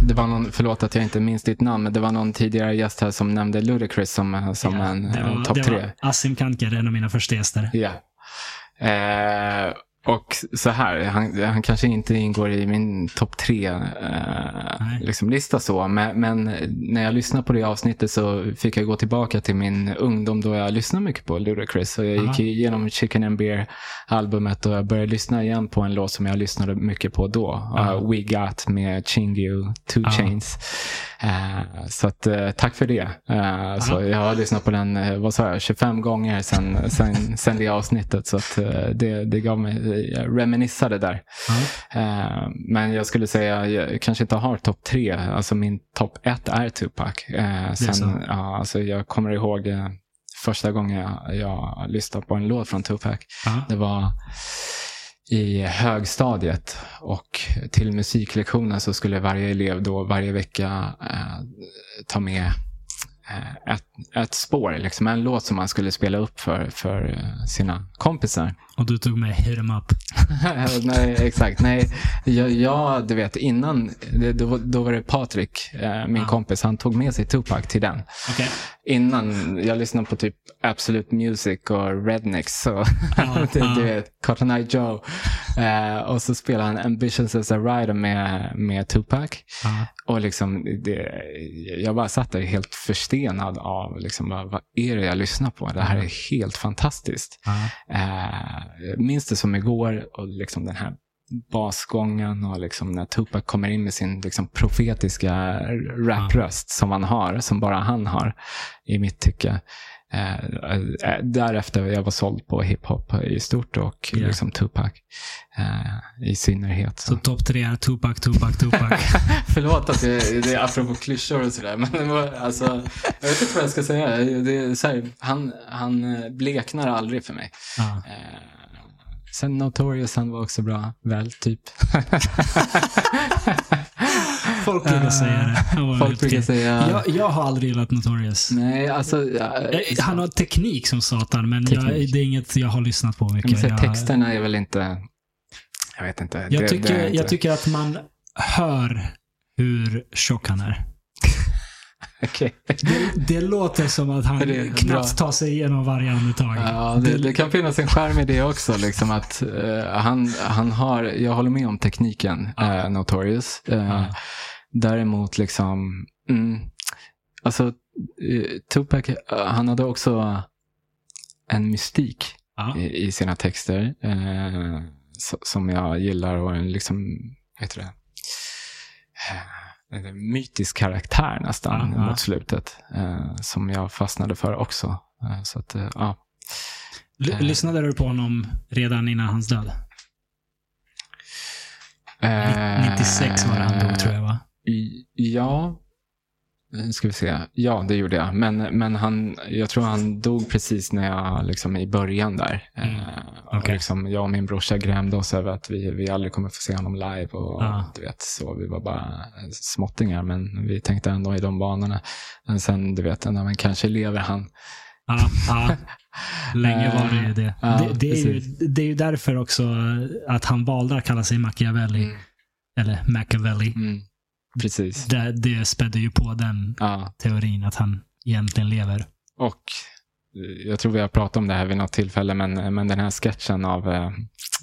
Speaker 2: det var någon, förlåt att jag inte minns ditt namn, men det var någon tidigare gäst här som nämnde Ludacris som, eh, som
Speaker 1: Ja,
Speaker 2: en eh,
Speaker 1: var,
Speaker 2: topp
Speaker 1: det
Speaker 2: tre.
Speaker 1: var Asim Kanker, en av mina första gäster.
Speaker 2: Ja. Eh, och så här, han, han kanske inte ingår i min topp tre eh, liksom lista så, men, men när jag lyssnade på det avsnittet så fick jag gå tillbaka till min ungdom då jag lyssnade mycket på Ludacris. Och jag gick
Speaker 1: Aha.
Speaker 2: igenom Chicken and Beer albumet och jag började lyssna igen på en låt som jag lyssnade mycket på då. Uh, We Got med Chingy och Two. Chains. Eh, så att, eh, tack för det. Eh, så jag har lyssnat på den, eh, vad sa jag, 25 gånger sen, sen, sen det avsnittet. Så att, det, det gav mig, jag reminissade där. Eh, men jag skulle säga, jag kanske inte har topp tre. Alltså min topp ett är Tupac. Eh, sen, ja, alltså jag kommer ihåg eh, första gången jag, jag lyssnade på en låt från Tupac.
Speaker 1: Ja.
Speaker 2: Det var i högstadiet och till musiklektionen så skulle varje elev då varje vecka eh, ta med eh, ett, ett spår, liksom en låt som man skulle spela upp för, för eh, sina kompisar.
Speaker 1: Och du tog med Hit 'em up.
Speaker 2: nej, exakt. Nej, jag, jag, du vet, innan, då, då var det Patrik, eh, min
Speaker 1: Ja.
Speaker 2: kompis, han tog med sig Tupac till den.
Speaker 1: Okej.
Speaker 2: Innan, jag lyssnade på typ Absolute Music och Rednecks. Så,
Speaker 1: Ja,
Speaker 2: du,
Speaker 1: ja.
Speaker 2: du vet, Cotton Eye Joe. Eh, och så spelade han Ambitious as a Rider med, med Tupac. Och liksom, det, jag bara satt där helt förstenad av liksom, vad, vad är det jag lyssnar på? Det här är helt fantastiskt.
Speaker 1: Ja.
Speaker 2: Eh, minns det som igår och liksom den här basgången och liksom när Tupac kommer in med sin liksom profetiska rapröst som han har, som bara han har i mitt tycke. Eh, eh, därefter jag var såld på hiphop i stort och
Speaker 1: Ja.
Speaker 2: liksom Tupac eh, i synnerhet.
Speaker 1: Så topp tre är Tupac, Tupac, Tupac.
Speaker 2: Förlåt att det, det är apropå klyschor och sådär. Men det var, alltså, jag vet inte vad jag ska säga. Det är så här, han, han eh, bleknar aldrig för mig.
Speaker 1: Ja.
Speaker 2: Eh, sen Notorious, han var också bra. Väl, typ.
Speaker 1: Folk brukar säga det.
Speaker 2: Folk brukar säga...
Speaker 1: Jag, jag har aldrig gillat Notorious.
Speaker 2: Nej, alltså... Ja,
Speaker 1: Eh, Han har teknik som satan, men jag, det är inget jag har lyssnat på
Speaker 2: jag
Speaker 1: mycket. Jag,
Speaker 2: texterna är väl inte... Jag vet inte.
Speaker 1: jag,
Speaker 2: det,
Speaker 1: tycker,
Speaker 2: det inte...
Speaker 1: jag tycker att man hör hur tjock han är.
Speaker 2: Okej.
Speaker 1: Det, det låter som att han
Speaker 2: Det
Speaker 1: knappt
Speaker 2: bra.
Speaker 1: tar sig igenom varje andetag.
Speaker 2: Ja, det, det kan finnas en skärm i det också. Liksom att, eh, han, han har, jag håller med om tekniken,
Speaker 1: Ja.
Speaker 2: eh, Notorious. Eh,
Speaker 1: Ja.
Speaker 2: Däremot, liksom, mm, alltså, Tupac, han hade också en mystik
Speaker 1: Ja.
Speaker 2: i, i sina texter so, som jag gillar och en liksom, heter det? Eh, mytisk karaktär nästan
Speaker 1: ja.
Speaker 2: mot slutet. Eh, som jag fastnade för också. Eh, så att, eh, ja. Eh.
Speaker 1: Lyssnade du på honom redan innan hans död?
Speaker 2: Eh,
Speaker 1: 96 var det han dog, tror jag, va?
Speaker 2: I- Ja, nu ska vi se. Ja, det gjorde jag. Men, men han, jag tror han dog precis när jag, liksom i början där.
Speaker 1: Mm.
Speaker 2: Eh, och
Speaker 1: Okej.
Speaker 2: liksom, jag och min brorsa grämde oss över att vi, vi aldrig kommer få se honom live. Och,
Speaker 1: Ja.
Speaker 2: du vet, så vi var bara småttingar, men vi tänkte ändå i de banorna. Men sen, du vet, nej, men kanske lever han.
Speaker 1: Ja, ja. Länge var det ju det.
Speaker 2: Ja,
Speaker 1: det, det, är ju, det är ju därför också att han valde att kalla sig Machiavelli,
Speaker 2: Mm.
Speaker 1: eller Machiavelli.
Speaker 2: Mm. Precis.
Speaker 1: Det, det spädde ju på den
Speaker 2: Ja.
Speaker 1: teorin att han egentligen lever.
Speaker 2: Och eh, jag tror vi har pratat om det här vid något tillfälle, men, men den här sketchen av eh,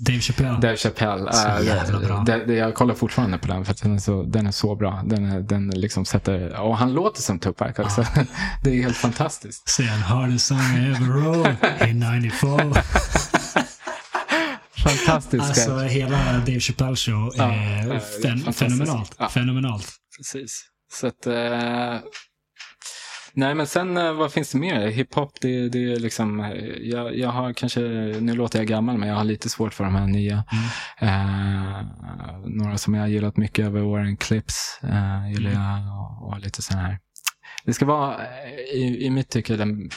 Speaker 1: Dave Chappelle.
Speaker 2: Dave Chappelle.
Speaker 1: Så
Speaker 2: äh,
Speaker 1: jävla bra.
Speaker 2: Det, det, jag kollar fortfarande på den för att den är så, den är så bra. Den, den liksom sätter, och han låter som Tupac också. det är helt fantastiskt.
Speaker 1: Say the hardest song I ever wrote in 94.
Speaker 2: Fantastisk
Speaker 1: Alltså hela Dave Chappelle show
Speaker 2: Ja,
Speaker 1: är fen- fenomenalt.
Speaker 2: Ja.
Speaker 1: Fenomenalt.
Speaker 2: Precis. Så att, eh, nej men sen eh, vad finns det mer? Hiphop, det, det är liksom, eh, jag, jag har kanske, nu låter jag gammal men jag har lite svårt för de här nya.
Speaker 1: Mm.
Speaker 2: Eh, några som jag har gillat mycket över åren, Clips eh, gillar
Speaker 1: Mm.
Speaker 2: jag och, och lite sådana här. Det ska vara, eh, i, i mitt tycke, den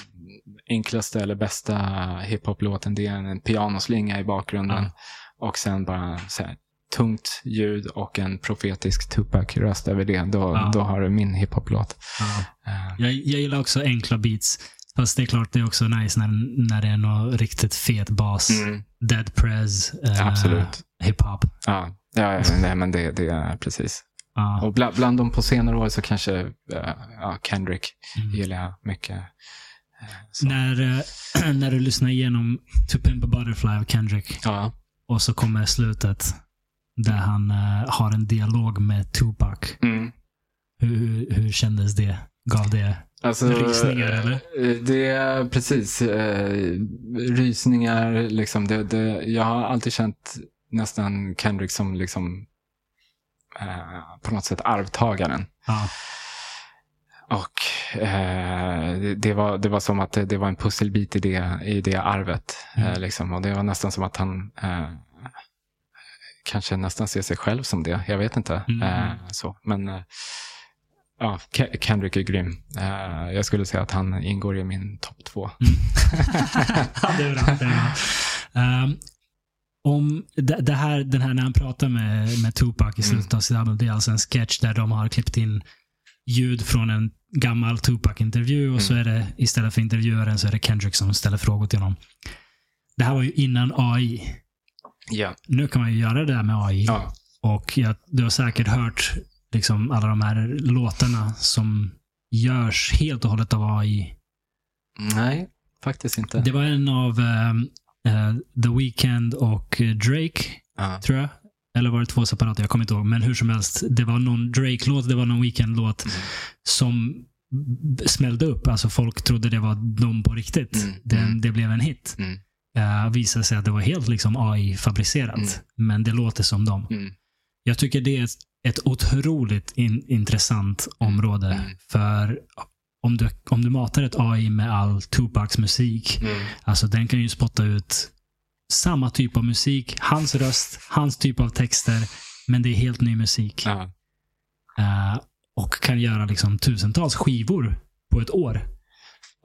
Speaker 2: enklaste eller bästa hiphop-låten. Det är en pianoslinga i bakgrunden
Speaker 1: Ja.
Speaker 2: och sen bara så här, tungt ljud och en profetisk Tupac-röst över det. Då,
Speaker 1: Ja.
Speaker 2: då har du min hiphop-låt.
Speaker 1: Ja.
Speaker 2: Eh,
Speaker 1: Jag, jag gillar också enkla beats. Fast det är klart, det är också nice när, när det är något riktigt fet bas.
Speaker 2: mm,
Speaker 1: Dead prez. eh,
Speaker 2: Absolut.
Speaker 1: Hiphop.
Speaker 2: ja, ja, ja, nej, men det, det är precis.
Speaker 1: Ja.
Speaker 2: Och bland, bland dem på senare år så kanske ja, Kendrick
Speaker 1: Mm.
Speaker 2: gillar jag mycket. Så.
Speaker 1: När, eh, när du lyssnar igenom To Pimp a Butterfly av Kendrick
Speaker 2: Ja.
Speaker 1: och så kommer slutet där han eh, har en dialog med Tupac.
Speaker 2: Mm.
Speaker 1: Hur, hur, hur kändes det? Gav det?
Speaker 2: Alltså,
Speaker 1: Rysningar, eller?
Speaker 2: eh, Det är precis. Eh, rysningar, liksom. Det, det, jag har alltid känt nästan Kendrick som liksom eh, på något sätt arvtagaren.
Speaker 1: Ja.
Speaker 2: Och eh, det, var, det var som att det, det var en pusselbit i det, i det arvet.
Speaker 1: Mm.
Speaker 2: Eh, liksom. Och det var nästan som att han eh, kanske nästan ser sig själv som det. Jag vet inte.
Speaker 1: Mm.
Speaker 2: Eh, så. Men eh, ja, Ke- Kendrick är grym. Eh, jag skulle säga att han ingår i min topp två.
Speaker 1: Bra. Ehm, om det här, den här när han pratar med, med Tupac i slutet av sitt album, det är alltså en sketch där de har klippt in ljud från en gammal Tupac-intervju och så är det istället för intervjuaren så är det Kendrick som ställer frågor till honom. det här var ju innan AI.
Speaker 2: Ja.
Speaker 1: Nu kan man ju göra det där med AI.
Speaker 2: ja.
Speaker 1: Och jag, du har säkert hört liksom alla de här låtarna som görs helt och hållet av AI.
Speaker 2: Nej, faktiskt inte.
Speaker 1: Det var en av ehm, eh, The Weeknd och Drake,
Speaker 2: Ja.
Speaker 1: tror jag. Eller var det två separata? Jag kommer inte ihåg. Men hur som helst, det var någon Drake-låt, det var någon Weeknd-låt
Speaker 2: Mm.
Speaker 1: som smällde upp. Alltså folk trodde det var de på riktigt.
Speaker 2: Mm,
Speaker 1: Den,
Speaker 2: mm.
Speaker 1: Det blev en hit.
Speaker 2: Mm.
Speaker 1: Uh, visade sig att det var helt liksom AI-fabricerat.
Speaker 2: Mm.
Speaker 1: Men det låter som dem.
Speaker 2: Mm.
Speaker 1: Jag tycker det är ett, otroligt in, intressant område.
Speaker 2: Mm.
Speaker 1: För om du, om du matar ett AI med all Tupacs musik,
Speaker 2: Mm.
Speaker 1: alltså den kan ju spotta ut samma typ av musik, hans röst, hans typ av texter, men det är helt ny musik. Eh, och kan göra liksom tusentals skivor på ett år.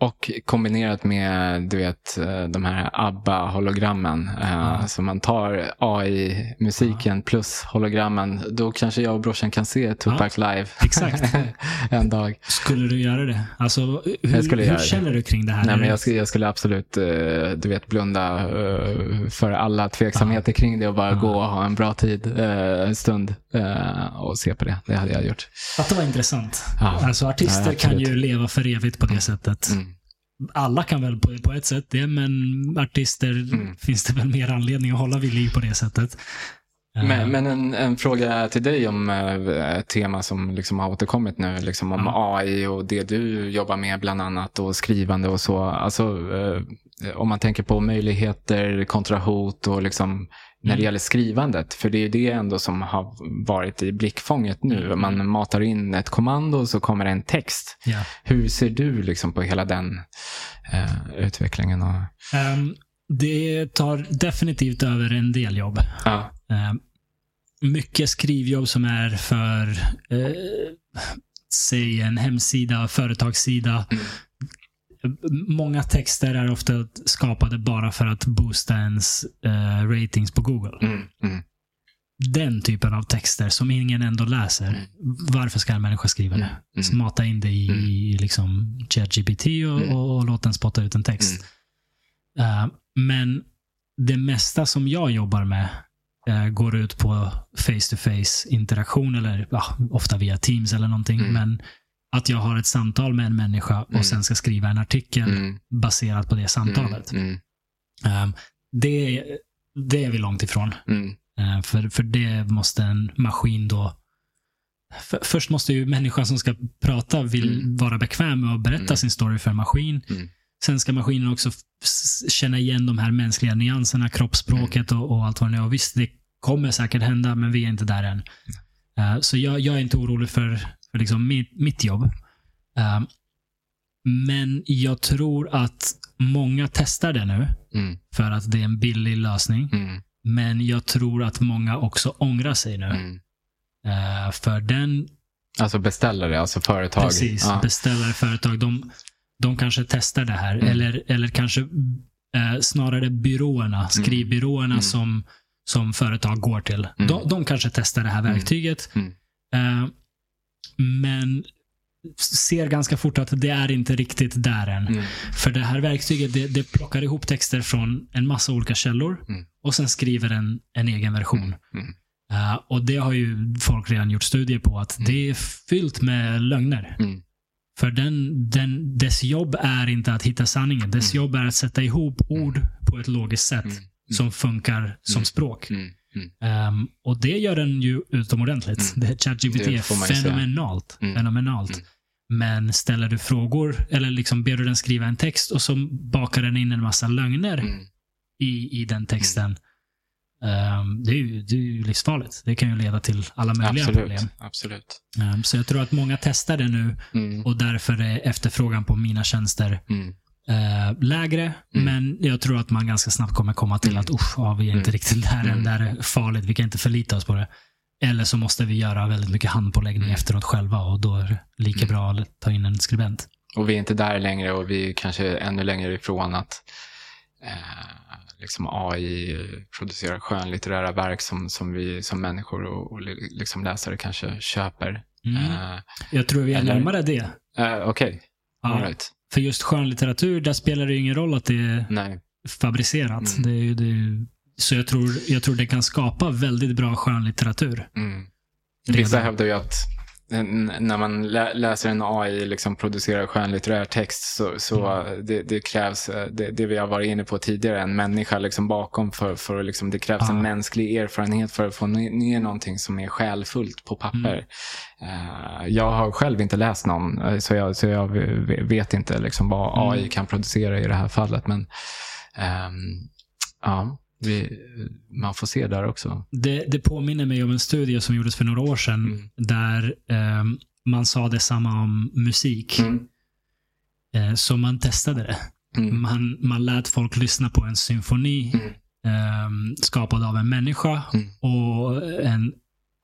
Speaker 2: Och kombinerat med du vet, eh, de här ABBA-hologrammen. eh,
Speaker 1: Ja.
Speaker 2: Så man tar AI-musiken plus hologrammen. Då kanske jag och brorsan kan se Tupac live.
Speaker 1: Exakt.
Speaker 2: en dag.
Speaker 1: Skulle du göra det? Alltså, hur,
Speaker 2: Jag skulle
Speaker 1: hur känner du kring det här?
Speaker 2: Nej, men jag, skulle, jag skulle absolut eh, du vet, blunda eh, för alla tveksamheter kring det och bara
Speaker 1: Ja.
Speaker 2: gå och ha en bra tid, eh, en stund eh, och se på det. Det hade jag gjort.
Speaker 1: Att det var intressant.
Speaker 2: Ja.
Speaker 1: Alltså artister
Speaker 2: Ja,
Speaker 1: kan ju leva för evigt på det sättet.
Speaker 2: Mm.
Speaker 1: Alla kan väl på, på ett sätt det, men artister
Speaker 2: Mm.
Speaker 1: finns det väl mer anledning att hålla vid liv på det sättet. Eh,
Speaker 2: Men, men en, en fråga till dig om eh, ett tema som liksom har återkommit nu, liksom om AI och det du jobbar med bland annat och skrivande och så. Alltså, eh, om man tänker på möjligheter kontra hot och liksom när det
Speaker 1: Mm.
Speaker 2: gäller skrivandet. För det är det ändå som har varit i blickfånget nu.
Speaker 1: Mm.
Speaker 2: Man matar in ett kommando och så kommer en text.
Speaker 1: ja.
Speaker 2: Hur ser du liksom på hela den eh, utvecklingen? Och,
Speaker 1: Ehm, det tar definitivt över en del jobb.
Speaker 2: ja,
Speaker 1: Ehm, mycket skrivjobb som är för, eh, säg en hemsida, företagssida.
Speaker 2: Mm.
Speaker 1: Många texter är ofta skapade bara för att boosta ens eh, ratings på Google.
Speaker 2: mm, mm,
Speaker 1: Den typen av texter som ingen ändå läser.
Speaker 2: Mm.
Speaker 1: Varför ska en människa skriva det?
Speaker 2: Mm.
Speaker 1: Så mata in det i,
Speaker 2: Mm.
Speaker 1: i liksom ChatGPT och,
Speaker 2: Mm.
Speaker 1: och, och låt den spotta ut en text. Eh, men det mesta som jag jobbar med eh, går ut på face-to-face interaktion, eller ofta via Teams eller någonting.
Speaker 2: Mm.
Speaker 1: Men att jag har ett samtal med en människa och
Speaker 2: Mm.
Speaker 1: sen ska skriva en artikel
Speaker 2: mm,
Speaker 1: baserat på det samtalet.
Speaker 2: Mm,
Speaker 1: Eh, det, det är vi långt ifrån.
Speaker 2: mm,
Speaker 1: Eh, För, för det måste en maskin då... För, först måste ju människan som ska prata vill
Speaker 2: Mm.
Speaker 1: vara bekväm med att berätta
Speaker 2: Mm.
Speaker 1: sin story för en maskin.
Speaker 2: Mm.
Speaker 1: Sen ska maskinen också känna igen de här mänskliga nyanserna, kroppsspråket och, och allt vad det är. Och visst, det kommer säkert hända, men vi är inte där än. Eh, så jag, jag är inte orolig för, för liksom mitt, mitt jobb. Eh, men jag tror att många testar det nu,
Speaker 2: mm,
Speaker 1: för att det är en billig lösning.
Speaker 2: mm,
Speaker 1: Men jag tror att många också ångrar sig nu.
Speaker 2: mm.
Speaker 1: Eh, för den,
Speaker 2: Alltså beställare, alltså företag.
Speaker 1: precis,
Speaker 2: Ja.
Speaker 1: beställare, företag, de, de kanske testar det här.
Speaker 2: Mm.
Speaker 1: Eller, eller kanske eh, snarare byråerna, skrivbyråerna
Speaker 2: Mm.
Speaker 1: som, som företag går till.
Speaker 2: Mm.
Speaker 1: De, de kanske testar det här
Speaker 2: Mm.
Speaker 1: verktyget.
Speaker 2: Mm.
Speaker 1: Men ser ganska fort att det är inte riktigt där än.
Speaker 2: Mm.
Speaker 1: För det här verktyget det, det plockar ihop texter från en massa olika källor
Speaker 2: Mm.
Speaker 1: och sen skriver en, en egen version.
Speaker 2: Mm.
Speaker 1: Uh, och det har ju folk redan gjort studier på att
Speaker 2: Mm.
Speaker 1: det är fyllt med lögner.
Speaker 2: Mm.
Speaker 1: För den, den, dess jobb är inte att hitta sanningen. Dess jobb är att sätta ihop ord på ett logiskt sätt som funkar som språk.
Speaker 2: Mm.
Speaker 1: Um, och det gör den ju utomordentligt.
Speaker 2: Mm.
Speaker 1: ChatGPT är fenomenalt.
Speaker 2: Mm.
Speaker 1: fenomenalt.
Speaker 2: Mm.
Speaker 1: Men ställer du frågor eller liksom ber du den skriva en text och så bakar den in en massa lögner
Speaker 2: Mm.
Speaker 1: i, i den texten. Um, det, är ju, det är ju livsfarligt. Det kan ju leda till alla möjliga
Speaker 2: Absolut.
Speaker 1: problem.
Speaker 2: Absolut.
Speaker 1: Um, så jag tror att många testar det nu
Speaker 2: Mm.
Speaker 1: och därför är efterfrågan på mina tjänster
Speaker 2: Mm.
Speaker 1: Eh, lägre.
Speaker 2: Mm.
Speaker 1: Men jag tror att man ganska snabbt kommer komma till
Speaker 2: Mm.
Speaker 1: att usch, ja, vi är inte
Speaker 2: Mm.
Speaker 1: riktigt där än.
Speaker 2: Mm.
Speaker 1: Det här är farligt. Vi kan inte förlita oss på det. Eller så måste vi göra väldigt mycket handpåläggning efteråt själva och då är det lika bra att ta in en skribent.
Speaker 2: Och vi är inte där längre och vi är kanske ännu längre ifrån att eh, liksom AI producerar skönlitterära verk som, som vi som människor och, och li- liksom läsare kanske köper.
Speaker 1: Mm.
Speaker 2: Eh,
Speaker 1: Jag tror vi är
Speaker 2: eller-
Speaker 1: närmare det.
Speaker 2: eh, Okej,
Speaker 1: Ja.
Speaker 2: all right.
Speaker 1: För just skönlitteratur, där spelar det ju ingen roll att det är
Speaker 2: Nej.
Speaker 1: fabricerat.
Speaker 2: Mm.
Speaker 1: Det är, det är, så jag tror, jag tror det kan skapa väldigt bra skönlitteratur.
Speaker 2: Mm. Vissa hävdar ju att när man lä- läser en AI liksom producerar skönlitterär text så, så
Speaker 1: Mm.
Speaker 2: det, det krävs, eh, det, det vi har varit inne på tidigare, en människa liksom bakom för, för liksom, det krävs
Speaker 1: Ja.
Speaker 2: en mänsklig erfarenhet för att få ner, någonting som är själfullt på papper.
Speaker 1: Mm.
Speaker 2: Eh, jag har själv inte läst någon, eh, så jag, så jag vet inte liksom vad
Speaker 1: Mm.
Speaker 2: AI kan producera i det här fallet. Men ehm, ja, vi, man får se där också.
Speaker 1: Det, det påminner mig om en studie som gjordes för några år sedan
Speaker 2: Mm.
Speaker 1: där ehm, man sa detsamma om musik.
Speaker 2: Mm.
Speaker 1: Eh, så man testade det.
Speaker 2: Mm.
Speaker 1: Man, man lät folk lyssna på en symfoni
Speaker 2: Mm.
Speaker 1: ehm, skapad av en människa
Speaker 2: Mm.
Speaker 1: och en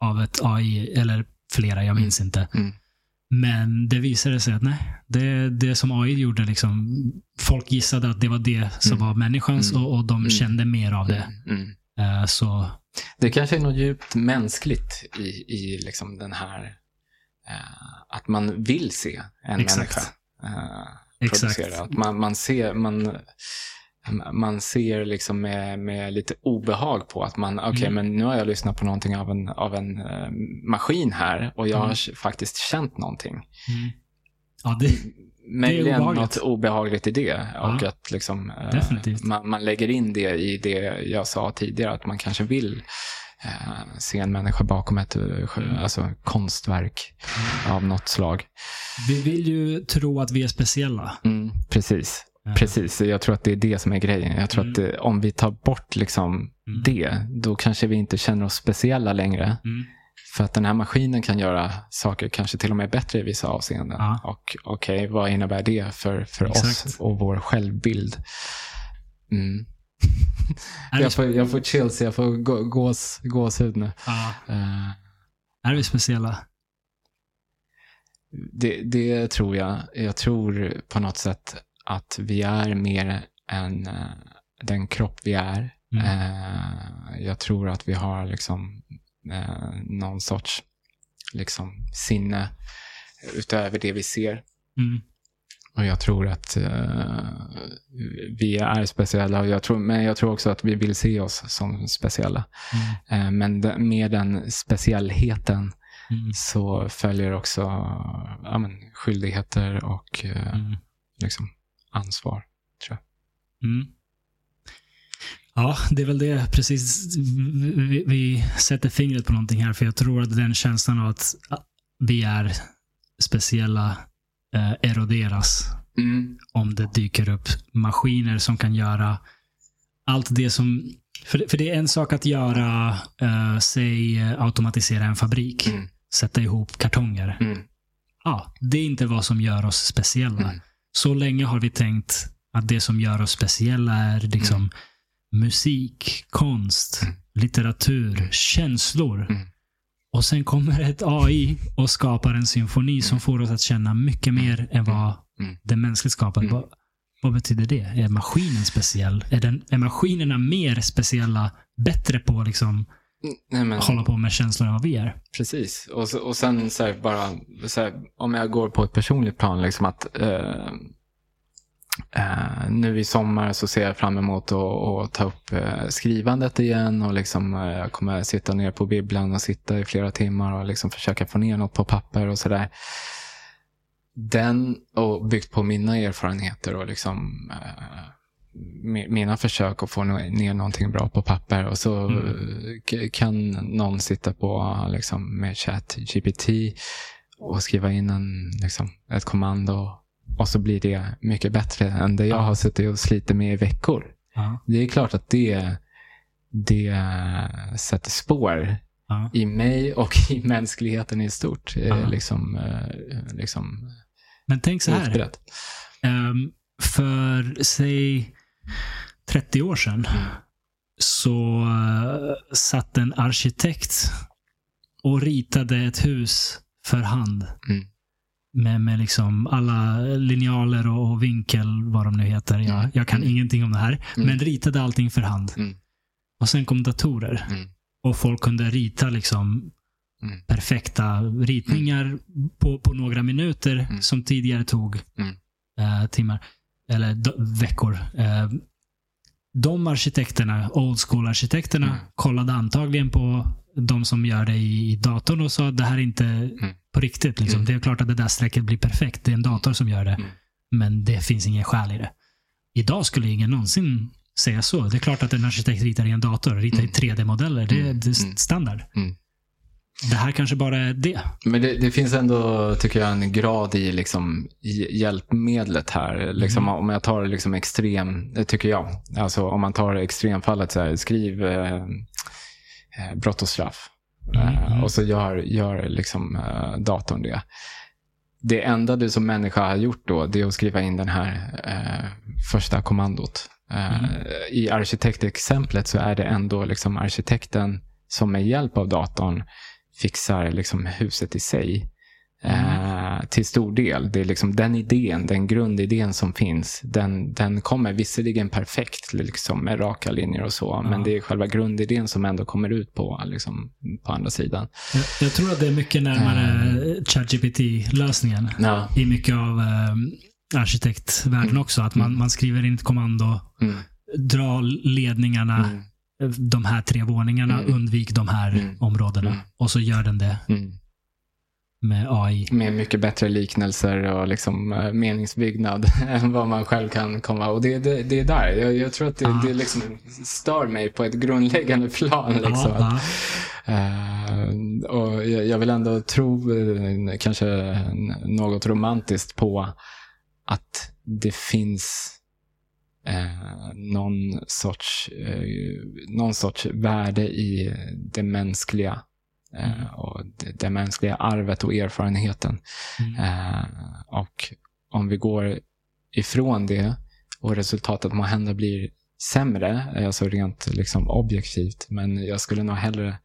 Speaker 1: av ett AI, eller flera, jag minns inte. Men det visade sig att nej, det, det som AI gjorde, liksom, folk gissade att det var det som
Speaker 2: Mm.
Speaker 1: var människans
Speaker 2: Mm.
Speaker 1: och, och de
Speaker 2: Mm.
Speaker 1: kände mer av det. Eh, så
Speaker 2: Det kanske är något djupt mänskligt i, i liksom den här, eh, att man vill se en
Speaker 1: Exakt.
Speaker 2: människa eh,
Speaker 1: Exakt.
Speaker 2: producera. Att man, man ser, man, man ser liksom med, med lite obehag på att man, okej,
Speaker 1: Mm.
Speaker 2: men nu har jag lyssnat på någonting av en, av en eh, maskin här och jag
Speaker 1: Mm.
Speaker 2: har faktiskt känt någonting.
Speaker 1: Mm. Ja, det,
Speaker 2: Möjligen
Speaker 1: obehagligt.
Speaker 2: något obehagligt i det. Och
Speaker 1: Ja.
Speaker 2: att liksom,
Speaker 1: Definitivt.
Speaker 2: man, man lägger in det i det jag sa tidigare, att man kanske vill eh, se en människa bakom ett sjö- alltså, konstverk av något slag.
Speaker 1: vi vill ju tro att vi är speciella.
Speaker 2: Mm, precis.
Speaker 1: Eh,
Speaker 2: Precis, jag tror att det är det som är grejen. Jag tror
Speaker 1: Mm.
Speaker 2: att det, om vi tar bort liksom
Speaker 1: Mm.
Speaker 2: det, då kanske vi inte känner oss speciella längre.
Speaker 1: Mm.
Speaker 2: För att den här maskinen kan göra saker kanske till och med bättre i vissa avseenden.
Speaker 1: Ja.
Speaker 2: Och okej, vad innebär det för, för oss och vår självbild? Mm. Jag, får, jag får chills, jag får gå, gås, gåshud nu.
Speaker 1: ja,
Speaker 2: Eh,
Speaker 1: är vi speciella?
Speaker 2: det, det tror jag. Jag tror på något sätt att vi är mer än eh, den kropp vi är.
Speaker 1: Mm.
Speaker 2: Eh, jag tror att vi har liksom eh, någon sorts liksom, sinne utöver det vi ser.
Speaker 1: Mm.
Speaker 2: Och jag tror att eh, vi är speciella. Och jag tror, men jag tror också att vi vill se oss som speciella.
Speaker 1: Mm.
Speaker 2: Eh, men de, med den speciellheten
Speaker 1: Mm.
Speaker 2: så följer också ja, men, skyldigheter och eh,
Speaker 1: Mm.
Speaker 2: liksom, ansvar.
Speaker 1: Mm. Ja, det är väl det precis. Vi, vi sätter fingret på någonting här, för jag tror att den känslan av att vi är speciella eh, eroderas
Speaker 2: Mm.
Speaker 1: om det dyker upp maskiner som kan göra allt det som... För, för det är en sak att göra, eh, säg eh, automatisera en fabrik,
Speaker 2: Mm.
Speaker 1: sätta ihop kartonger.
Speaker 2: Mm.
Speaker 1: Ja, det är inte vad som gör oss speciella.
Speaker 2: Mm.
Speaker 1: Så länge har vi tänkt att det som gör oss speciella är liksom musik, konst,
Speaker 2: Mm.
Speaker 1: litteratur, känslor.
Speaker 2: Mm.
Speaker 1: Och sen kommer ett AI och skapar en symfoni som får oss att känna mycket mer än vad
Speaker 2: Mm.
Speaker 1: det mänskligt skapar.
Speaker 2: Mm.
Speaker 1: Vad, vad betyder det? Är maskinen speciell? Är, den, är maskinerna mer speciella, bättre på liksom
Speaker 2: Nej, men,
Speaker 1: hålla på med känslor än vad vi är?
Speaker 2: Precis. Och, så, och sen så här, bara, så här, om jag går på ett personligt plan, liksom att eh, eh, nu i sommar så ser jag fram emot att, att ta upp eh, skrivandet igen och liksom, eh, jag kommer sitta ner på bibblan och sitta i flera timmar och liksom försöka få ner något på papper och sådär. Den, och byggt på mina erfarenheter och liksom eh, mina försök att få ner någonting bra på papper och så
Speaker 1: Mm.
Speaker 2: kan någon sitta på liksom, med chat GPT och skriva in en, liksom, ett kommando och så blir det mycket bättre än det jag
Speaker 1: Ja.
Speaker 2: har suttit och slitit med i veckor.
Speaker 1: Ja.
Speaker 2: Det är klart att det, det sätter spår
Speaker 1: Ja.
Speaker 2: i mig och i mänskligheten i stort. eh. Liksom, eh, liksom
Speaker 1: Men tänk så här. Ehm, för, säg 30 år sedan så uh, satt en arkitekt och ritade ett hus för hand.
Speaker 2: Mm.
Speaker 1: Med, med liksom alla linjaler och, och vinkel, vad de nu heter. Jag,
Speaker 2: Mm.
Speaker 1: jag kan
Speaker 2: Mm.
Speaker 1: ingenting om det här.
Speaker 2: Mm.
Speaker 1: Men ritade allting för hand.
Speaker 2: Mm.
Speaker 1: Och sen kom datorer.
Speaker 2: Mm.
Speaker 1: Och folk kunde rita liksom
Speaker 2: Mm.
Speaker 1: perfekta ritningar på, på några minuter
Speaker 2: Mm.
Speaker 1: som tidigare tog
Speaker 2: Mm.
Speaker 1: eh, timmar eller veckor. Eh, de arkitekterna, old school-arkitekterna,
Speaker 2: Mm.
Speaker 1: kollade antagligen på de som gör det i datorn och sa att det här är inte på riktigt. Liksom.
Speaker 2: Mm.
Speaker 1: Det är klart att det där strecket blir perfekt. Det är en dator som gör det.
Speaker 2: Mm.
Speaker 1: Men det finns ingen själ i det. Idag skulle ingen någonsin säga så. Det är klart att en arkitekt ritar i en dator. Ritar i
Speaker 2: Mm.
Speaker 1: 3D-modeller. Det,
Speaker 2: Mm.
Speaker 1: det är
Speaker 2: Mm.
Speaker 1: standard. Det här kanske bara är det.
Speaker 2: Men det, det finns ändå, tycker jag, en grad i liksom, hjälpmedlet här. Liksom,
Speaker 1: Mm.
Speaker 2: Om jag tar liksom extrem, tycker jag. Alltså om man tar extremfallet, så här, skriv eh, eh, brott och straff.
Speaker 1: Mm,
Speaker 2: Eh,
Speaker 1: mm.
Speaker 2: och så gör, gör liksom, eh, datorn det. Det enda du som människa har gjort då, det är att skriva in den här eh, första kommandot. Eh,
Speaker 1: Mm.
Speaker 2: I arkitektexemplet så är det ändå liksom arkitekten som med hjälp av datorn fixar liksom huset i sig. Eh, till stor del. Det är liksom den idén, den grundidén som finns, den, den kommer visserligen perfekt liksom, med raka linjer och så, men det är själva grundidén som ändå kommer ut på, liksom, på andra sidan.
Speaker 1: Jag, jag tror att det är mycket närmare
Speaker 2: Mm.
Speaker 1: ChatGPT-lösningen.
Speaker 2: Ja.
Speaker 1: I mycket av eh, arkitektvärlden
Speaker 2: Mm.
Speaker 1: också. Att man,
Speaker 2: Mm.
Speaker 1: man skriver in ett kommando,
Speaker 2: Mm.
Speaker 1: dra ledningarna,
Speaker 2: Mm.
Speaker 1: De här tre våningarna,
Speaker 2: Mm.
Speaker 1: undvik de här
Speaker 2: Mm.
Speaker 1: områdena.
Speaker 2: Mm.
Speaker 1: Och så gör den det
Speaker 2: Mm.
Speaker 1: med AI.
Speaker 2: Med mycket bättre liknelser och liksom, eh, meningsbyggnad än vad man själv kan komma. Och det, det, det är där. Jag, jag tror att det,
Speaker 1: Ah.
Speaker 2: det liksom stör mig på ett grundläggande plan. Liksom.
Speaker 1: Ja, ja.
Speaker 2: Eh, och jag, jag vill ändå tro, eh, kanske något romantiskt på att det finns eh, någon, sorts, eh, någon sorts värde i det mänskliga. eh,
Speaker 1: Mm.
Speaker 2: och det, det mänskliga arvet och erfarenheten.
Speaker 1: Mm.
Speaker 2: Eh, och om vi går ifrån det och resultatet må hända blir sämre, alltså rent liksom objektivt, men jag skulle nog hellre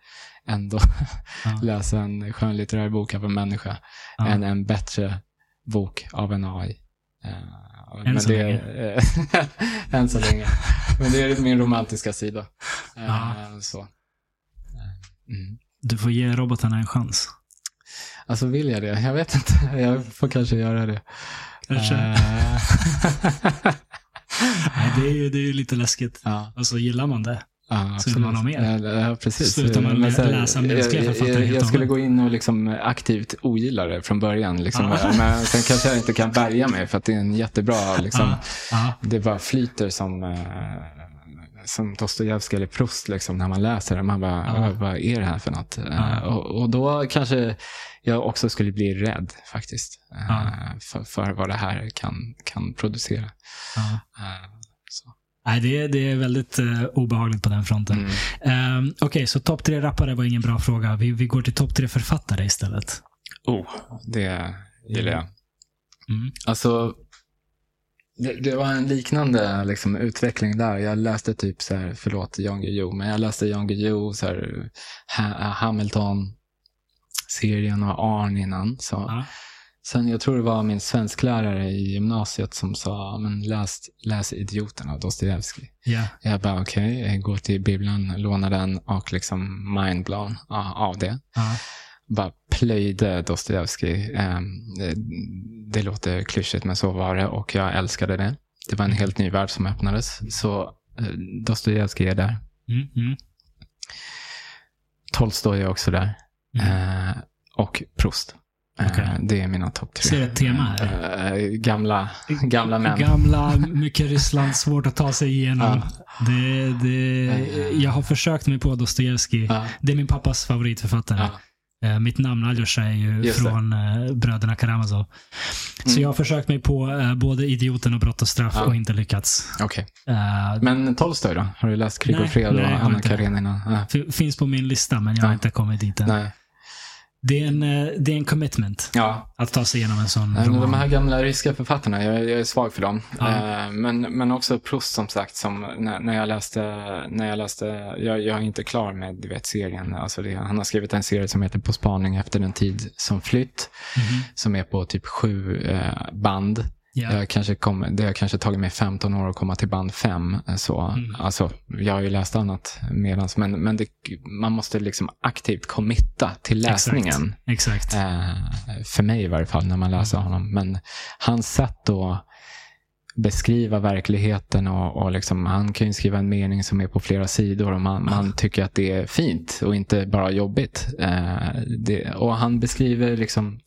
Speaker 2: ändå
Speaker 1: Ja.
Speaker 2: läsa en skönlitterär bok av en människa
Speaker 1: Ja.
Speaker 2: än en bättre bok av en AI. Eh,
Speaker 1: Än så
Speaker 2: det,
Speaker 1: länge.
Speaker 2: än så länge. Men det är min romantiska sida. Eh,
Speaker 1: Ja.
Speaker 2: Så. Eh, Mm.
Speaker 1: Du får ge robotarna en chans.
Speaker 2: Alltså vill jag det? Jag vet inte. Jag får kanske göra det.
Speaker 1: Kanske.
Speaker 2: Eh,
Speaker 1: Nej, det, är ju, det är ju lite läskigt.
Speaker 2: ja,
Speaker 1: Alltså gillar man det. Vill
Speaker 2: absolut.
Speaker 1: man ha mer.
Speaker 2: Ja, Ja, precis.
Speaker 1: Slutar man
Speaker 2: Men så här,
Speaker 1: läsa mänskliga
Speaker 2: jag,
Speaker 1: författare
Speaker 2: jag,
Speaker 1: helt
Speaker 2: jag
Speaker 1: och
Speaker 2: skulle gå in och liksom aktivt ogilla det från början. Liksom.
Speaker 1: Ja.
Speaker 2: Men sen kanske jag inte kan värja mig för att det är en jättebra, liksom,
Speaker 1: ja.
Speaker 2: det bara flyter som, eh, som Dostojevskij eller Proust liksom, när man läser det. Man bara,
Speaker 1: Ja.
Speaker 2: "Vad- är det här för något? Eh,
Speaker 1: Ja.
Speaker 2: Och, och då kanske jag också skulle bli rädd faktiskt. eh,
Speaker 1: Ja.
Speaker 2: För, för vad det här kan, kan producera.
Speaker 1: Nej, det, är- det är väldigt eh, obehagligt på den fronten.
Speaker 2: Mm.
Speaker 1: Ehm, Okej, så topp tre rappare var ingen bra fråga. Vi, vi går till topp tre författare istället.
Speaker 2: Oh, det gillar jag.
Speaker 1: Mm.
Speaker 2: Alltså, det, det var en liknande liksom, utveckling där. Jag läste typ så här, förlåt Jan Guillou, men jag läste Jan Guillou, så här, ha, Hamilton, serien och Arn innan. Så.
Speaker 1: Ja.
Speaker 2: Sen, jag tror det var min svensklärare i gymnasiet som sa, men läs, läs Idioten av Dostojevskij.
Speaker 1: Ja.
Speaker 2: Jag bara okej, jag går till bibblan, lånar den och liksom mindblown av det
Speaker 1: Ja.
Speaker 2: bara plöjde Dostojevskij. Eh, det, låter klyschigt, men så var det och jag älskade det. Det var en helt ny värld som öppnades. Så eh, Dostojevskij är där.
Speaker 1: Mm, mm,
Speaker 2: Tolstoj är också där.
Speaker 1: mm.
Speaker 2: Eh, och Proust. Eh,
Speaker 1: Okej.
Speaker 2: Det är mina topp tre.
Speaker 1: Ser ett tema här.
Speaker 2: Eh, gamla, gamla män.
Speaker 1: Gamla, mycket Ryssland, svårt att ta sig igenom.
Speaker 2: Ja.
Speaker 1: Det, det, jag har försökt mig på Dostojevskij.
Speaker 2: Ja,
Speaker 1: Det är min pappas favoritförfattare.
Speaker 2: ja,
Speaker 1: Eh, Mitt namn Aljosha är ju
Speaker 2: Just det.
Speaker 1: från eh, bröderna Karamazov. Så
Speaker 2: Mm.
Speaker 1: jag har försökt mig på eh, både Idioten och Brott och straff och inte lyckats.
Speaker 2: okej.
Speaker 1: Eh,
Speaker 2: Men Tolstoj då? Har du läst Krig och fred och Anna
Speaker 1: det.
Speaker 2: Karenina?
Speaker 1: Finns på min lista, men jag har inte kommit dit än.
Speaker 2: Nej.
Speaker 1: Det är, en, eh, det är en commitment
Speaker 2: Ja,
Speaker 1: att ta sig igenom en sån
Speaker 2: men
Speaker 1: roman.
Speaker 2: de här gamla ryska författarna, jag, jag är svag för dem.
Speaker 1: Ja.
Speaker 2: Eh, men, men också Proust som sagt, som när, när jag läste, när jag läste, jag, jag är inte klar med du vet, serien. Alltså det, han har skrivit en serie som heter På spaning efter en tid som flytt,
Speaker 1: Mhm.
Speaker 2: som är på typ sju eh, band.
Speaker 1: Ja.
Speaker 2: Jag kanske kom, det har kanske tagit mig 15 år att komma till band 5. Så,
Speaker 1: Mm.
Speaker 2: alltså, jag har ju läst annat medans, men, men det, man måste liksom aktivt committa till läsningen.
Speaker 1: Exakt.
Speaker 2: Eh, för mig i varje fall, när man läser
Speaker 1: Mm.
Speaker 2: honom. Men hans sätt att beskriva verkligheten och, och liksom, han kan ju skriva en mening som är på flera sidor och man, man tycker att det är fint och inte bara jobbigt. Eh, det, och han beskriver liksom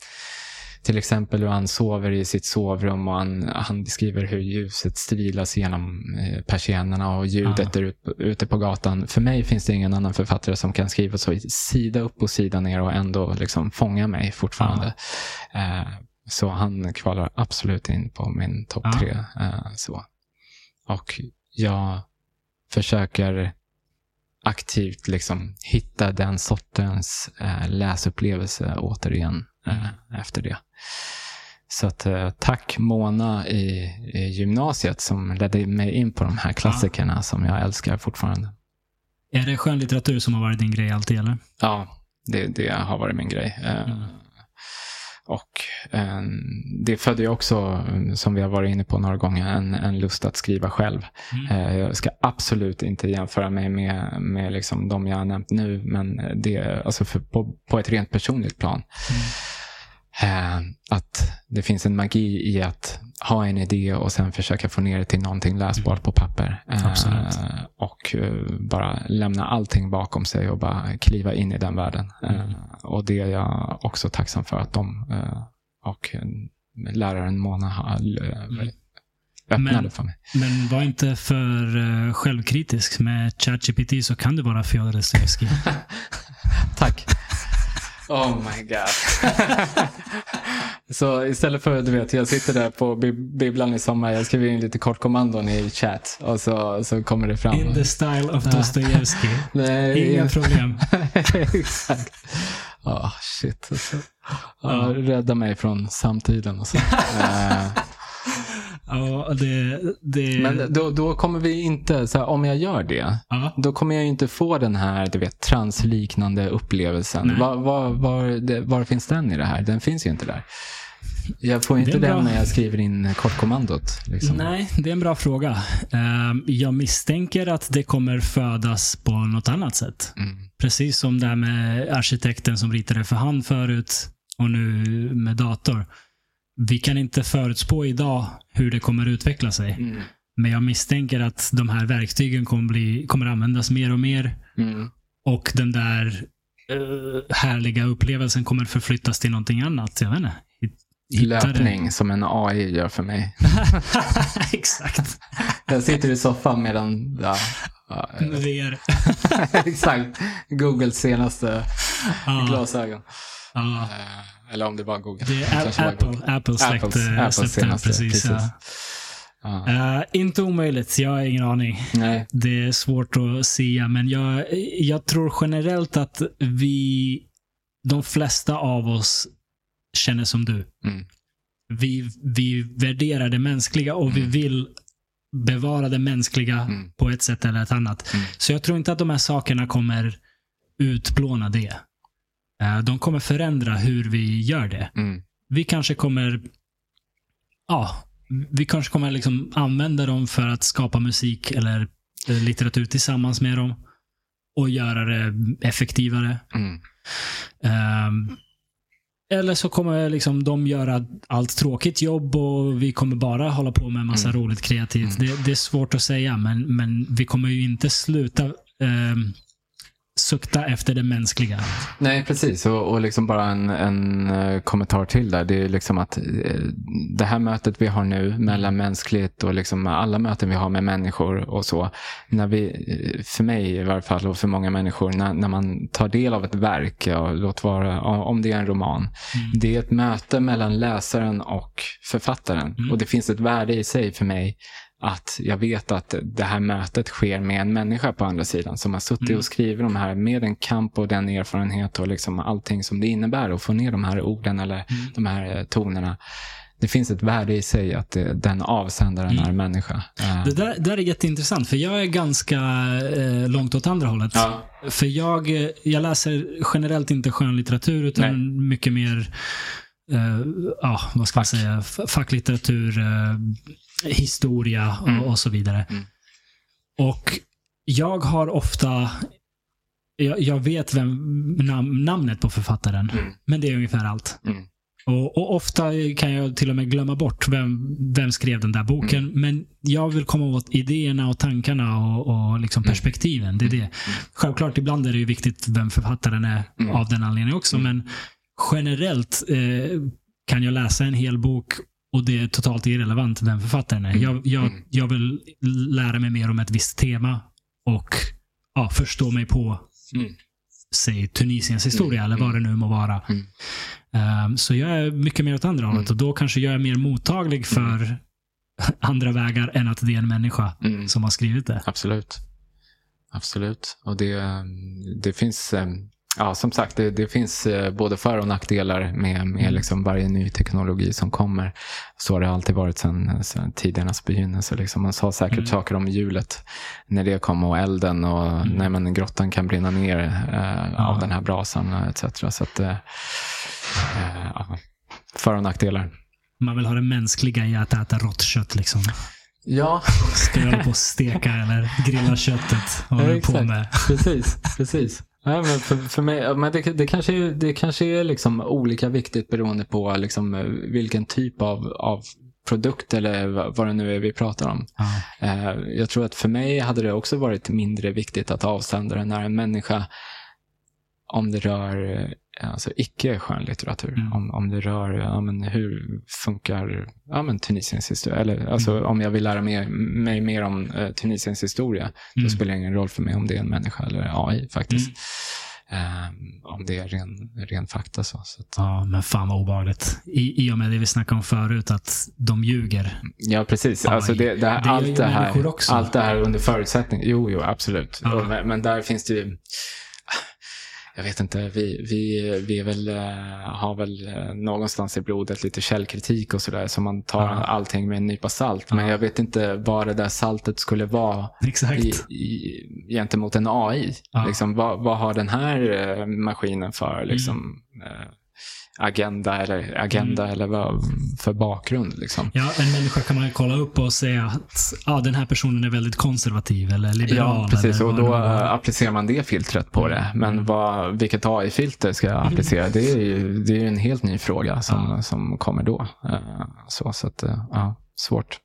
Speaker 2: till exempel hur han sover i sitt sovrum och han, han beskriver hur ljuset strilas genom eh, persiennerna och ljudet där ut, ute på gatan. För mig finns det ingen annan författare som kan skriva så sida upp och sida ner och ändå liksom fånga mig fortfarande. Eh, så han kvalar absolut in på min topp
Speaker 1: Ja.
Speaker 2: tre. Eh, så. Och jag försöker aktivt liksom hitta den sortens eh, läsupplevelse återigen eh, efter det. Så att, eh, tack Mona i, i gymnasiet som ledde mig in på de här klassikerna som jag älskar fortfarande.
Speaker 1: Är det skönlitteratur som har varit din grej alltid, eller?
Speaker 2: Ja, det, det har varit min grej. Eh,
Speaker 1: Mm.
Speaker 2: Och det födde ju också, som vi har varit inne på några gånger, en, en lust att skriva själv.
Speaker 1: Mm.
Speaker 2: Jag ska absolut inte jämföra mig med, med liksom de jag har nämnt nu, men det alltså för, på, på ett rent personligt plan. Eh, att det finns en magi i att ha en idé och sen försöka få ner det till någonting läsbart på papper. Eh, och eh, bara lämna allting bakom sig och bara kliva in i den världen. Eh, och det är jag också tacksam för att de och läraren Mona har,
Speaker 1: Mm.
Speaker 2: öppnade
Speaker 1: Men-
Speaker 2: för mig.
Speaker 1: Men var inte för uh, självkritisk. Med ChatGPT så kan du vara Fjodor Dostojevskij.
Speaker 2: Tack. Oh my god. så istället för, du vet, jag sitter där på bib- bibblan i sommar, jag skriver in lite kortkommandon i chatt och så, så kommer det fram.
Speaker 1: In the style of Dostojevskij.
Speaker 2: Nej,
Speaker 1: Inga problem.
Speaker 2: Exakt. Ja, shit. Alltså. Ja, rädda mig från samtiden och så.
Speaker 1: Ja, det... det
Speaker 2: Men då, då kommer vi inte, så här, om jag gör det,
Speaker 1: ja.
Speaker 2: då kommer jag inte få den här du vet, transliknande upplevelsen. Var, var, var, var finns den i det här? Den finns ju inte där. Jag får inte
Speaker 1: bra.
Speaker 2: den när jag skriver in kortkommandot. Liksom.
Speaker 1: Nej, det är en bra fråga. Ehm, jag misstänker att det kommer födas på något annat sätt.
Speaker 2: Mm.
Speaker 1: Precis som det här med arkitekten som ritade för hand förut och nu med dator. Vi kan inte förutspå idag hur det kommer utveckla sig.
Speaker 2: Mm.
Speaker 1: Men jag misstänker att de här verktygen kommer, bli, kommer användas mer och mer.
Speaker 2: Mm.
Speaker 1: Och den där eh, härliga upplevelsen kommer förflyttas till någonting annat. Jag vet inte.
Speaker 2: Löpning som en AI gör för mig.
Speaker 1: Exakt.
Speaker 2: Jag sitter i soffan medan, ja, ja,
Speaker 1: VR.
Speaker 2: exakt, Googles senaste
Speaker 1: Ja,
Speaker 2: glasögon.
Speaker 1: ja.
Speaker 2: Eh, Eller om det var Google.
Speaker 1: Det är Apple.
Speaker 2: Google.
Speaker 1: Apple släppte,
Speaker 2: Apples- Apples
Speaker 1: släppte den
Speaker 2: senaste,
Speaker 1: precis.
Speaker 2: precis.
Speaker 1: Ja. Eh, inte omöjligt. Jag har ingen aning.
Speaker 2: Nej.
Speaker 1: Det är svårt att säga, men jag, jag tror generellt att vi, de flesta av oss känner som du.
Speaker 2: Mm.
Speaker 1: Vi, vi värderar det mänskliga och vi vill bevara det mänskliga
Speaker 2: Mm.
Speaker 1: på ett sätt eller ett annat.
Speaker 2: Mm.
Speaker 1: Så jag tror inte att de här sakerna kommer utplåna det. Eh, De kommer förändra hur vi gör det.
Speaker 2: Mm.
Speaker 1: Vi kanske kommer ja, vi kanske kommer liksom använda dem för att skapa musik eller eh, litteratur tillsammans med dem och göra det effektivare.
Speaker 2: Mm.
Speaker 1: Ehm, eller så kommer liksom de göra allt tråkigt jobb och vi kommer bara hålla på med massa
Speaker 2: Mm.
Speaker 1: roligt kreativt.
Speaker 2: Mm.
Speaker 1: Det, det är svårt att säga, men, men vi kommer ju inte sluta um, sukta efter det mänskliga.
Speaker 2: Nej, precis. Och, och liksom bara en, en eh, kommentar till där. Det är liksom att eh, det här mötet vi har nu mellan mänskligt och liksom alla möten vi har med människor och så. När vi, eh, för mig i varje fall och för många människor, när, när man tar del av ett verk, ja, låt vara om det är en roman.
Speaker 1: Mm.
Speaker 2: Det är ett möte mellan läsaren och författaren.
Speaker 1: Mm.
Speaker 2: Och det finns ett värde i sig för mig att jag vet att det här mötet sker med en människa på andra sidan som har suttit
Speaker 1: Mm.
Speaker 2: och skrivit de här med en kamp och den erfarenhet och liksom allting som det innebär att få ner de här orden eller
Speaker 1: Mm.
Speaker 2: de här eh, tonerna. Det finns ett värde i sig att det, den avsändaren
Speaker 1: Mm.
Speaker 2: är människa. Eh,
Speaker 1: Det där, där är jätteintressant, för jag är ganska eh, långt åt andra hållet.
Speaker 2: ja.
Speaker 1: För jag, eh, jag läser generellt inte skönlitteratur, utan
Speaker 2: Nej.
Speaker 1: mycket mer eh, ja, vad ska man
Speaker 2: Fack.
Speaker 1: säga, F- facklitteratur, eh, historia och,
Speaker 2: Mm.
Speaker 1: och så vidare.
Speaker 2: Mm.
Speaker 1: Och jag har ofta, jag, jag vet vem nam, namnet på författaren,
Speaker 2: Mm.
Speaker 1: men det är ungefär allt.
Speaker 2: Mm.
Speaker 1: Och, och, Ofta kan jag till och med glömma bort vem, vem skrev den där boken. Mm. Men jag vill komma åt idéerna och tankarna och, och liksom mm. perspektiven. Det är det. Mm. Självklart, ibland är det ju viktigt vem författaren är mm. av den anledningen också. Men generellt eh, kan jag läsa en hel bok och det är totalt irrelevant vem författaren är. Mm. Jag, jag, jag vill lära mig mer om ett visst tema och ja, förstå mig på säg Tunisiens historia mm. eller vad det nu må vara. Mm. Um, så jag är mycket mer åt andra hållet och då kanske jag är mer mottaglig för andra vägar än att det är en människa mm. som har skrivit det.
Speaker 2: Absolut. Absolut. Och det, det finns Ja, som sagt, det, det, finns eh, både för och nackdelar med, med mm. liksom varje ny teknologi som kommer. Så har det alltid varit sedan, sedan tidernas begynnelse. Liksom. Man sa säkert mm. saker om hjulet när det kom och elden och mm. när man, grottan kan brinna ner eh, ja. av den här brasan etc. Så att, eh, eh, ja, för och nackdelar.
Speaker 1: Man vill ha det mänskliga i att äta rått kött. Liksom.
Speaker 2: Ja.
Speaker 1: Ska jag på och steka eller grilla köttet? Och ja, på med.
Speaker 2: Precis, precis. Nej, men för, för mig, men det, det, kanske, är, det kanske är liksom olika viktigt beroende på liksom eh, vilken typ av, av produkt eller vad det nu är vi pratar om. Mm. Jag tror att för mig hade det också varit mindre viktigt att avsändaren är en människa om det rör alltså icke skönlitteratur. Mm. Om, om det rör ja, men hur funkar ja, men Tunisiens historia. Eller, alltså, mm. Om jag vill lära mig, mig mer om uh, Tunisiens historia, mm. då spelar det ingen roll för mig om det är en människa eller AI faktiskt. Um, om det är ren, ren fakta. Så, så att,
Speaker 1: ja, men fan vad obehagligt. I, I och med det vi snackade om förut, att de ljuger.
Speaker 2: Ja, precis. Alltså det, det, här, det allt, det här, allt det här under förutsättning. Jo, jo, absolut. Ja. Men, men där finns det ju jag vet inte, vi, vi, vi väl, uh, har väl uh, någonstans i blodet lite källkritik och sådär. Så man tar ja. allting med en nypa salt. Ja. Men jag vet inte vad det där saltet skulle vara
Speaker 1: Exakt.
Speaker 2: I, i, gentemot en AI. Ja. Liksom, vad, vad har den här uh, maskinen för liksom, mm agenda eller, agenda mm. eller vad för bakgrund. Liksom.
Speaker 1: Ja, en människa kan man kolla upp och säga att ah, den här personen är väldigt konservativ eller liberal.
Speaker 2: Ja, precis. och då applicerar man det filtret på det. Men mm. vad, vilket AI-filter ska jag applicera? Det är ju, det är en helt ny fråga som, ja. som kommer då. Eh, så, så att, eh, ja, svårt.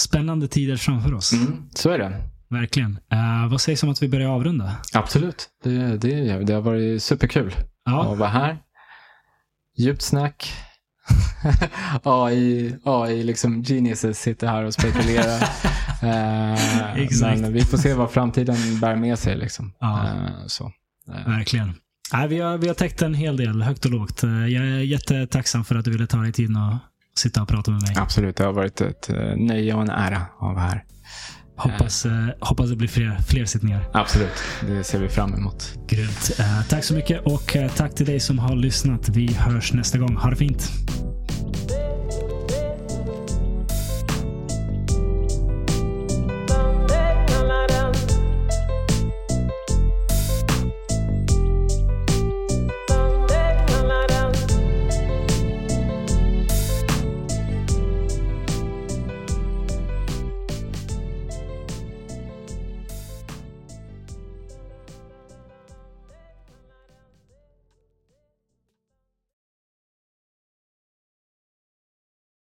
Speaker 1: Spännande tider framför oss.
Speaker 2: Mm, så är det.
Speaker 1: Verkligen. Uh, vad sägs om att vi börjar avrunda?
Speaker 2: Absolut. Det, det, det har varit superkul ja. att vara här. Djupt snack. AI, AI liksom geniuses sitter här och spekulerar. eh, men vi får se vad framtiden bär med sig. Liksom. Ja. Eh, så.
Speaker 1: Eh. Verkligen. Nej, vi, har, vi har täckt en hel del, högt och lågt. Jag är jättetacksam för att du ville ta dig tid och sitta och prata med mig.
Speaker 2: Absolut, det har varit ett nöje och en ära att vara här.
Speaker 1: Hoppas, eh, hoppas det blir fler, fler sittningar.
Speaker 2: Absolut, det ser vi fram emot.
Speaker 1: Grymt. Eh, tack så mycket och eh, tack till dig som har lyssnat. Vi hörs nästa gång. Ha det fint.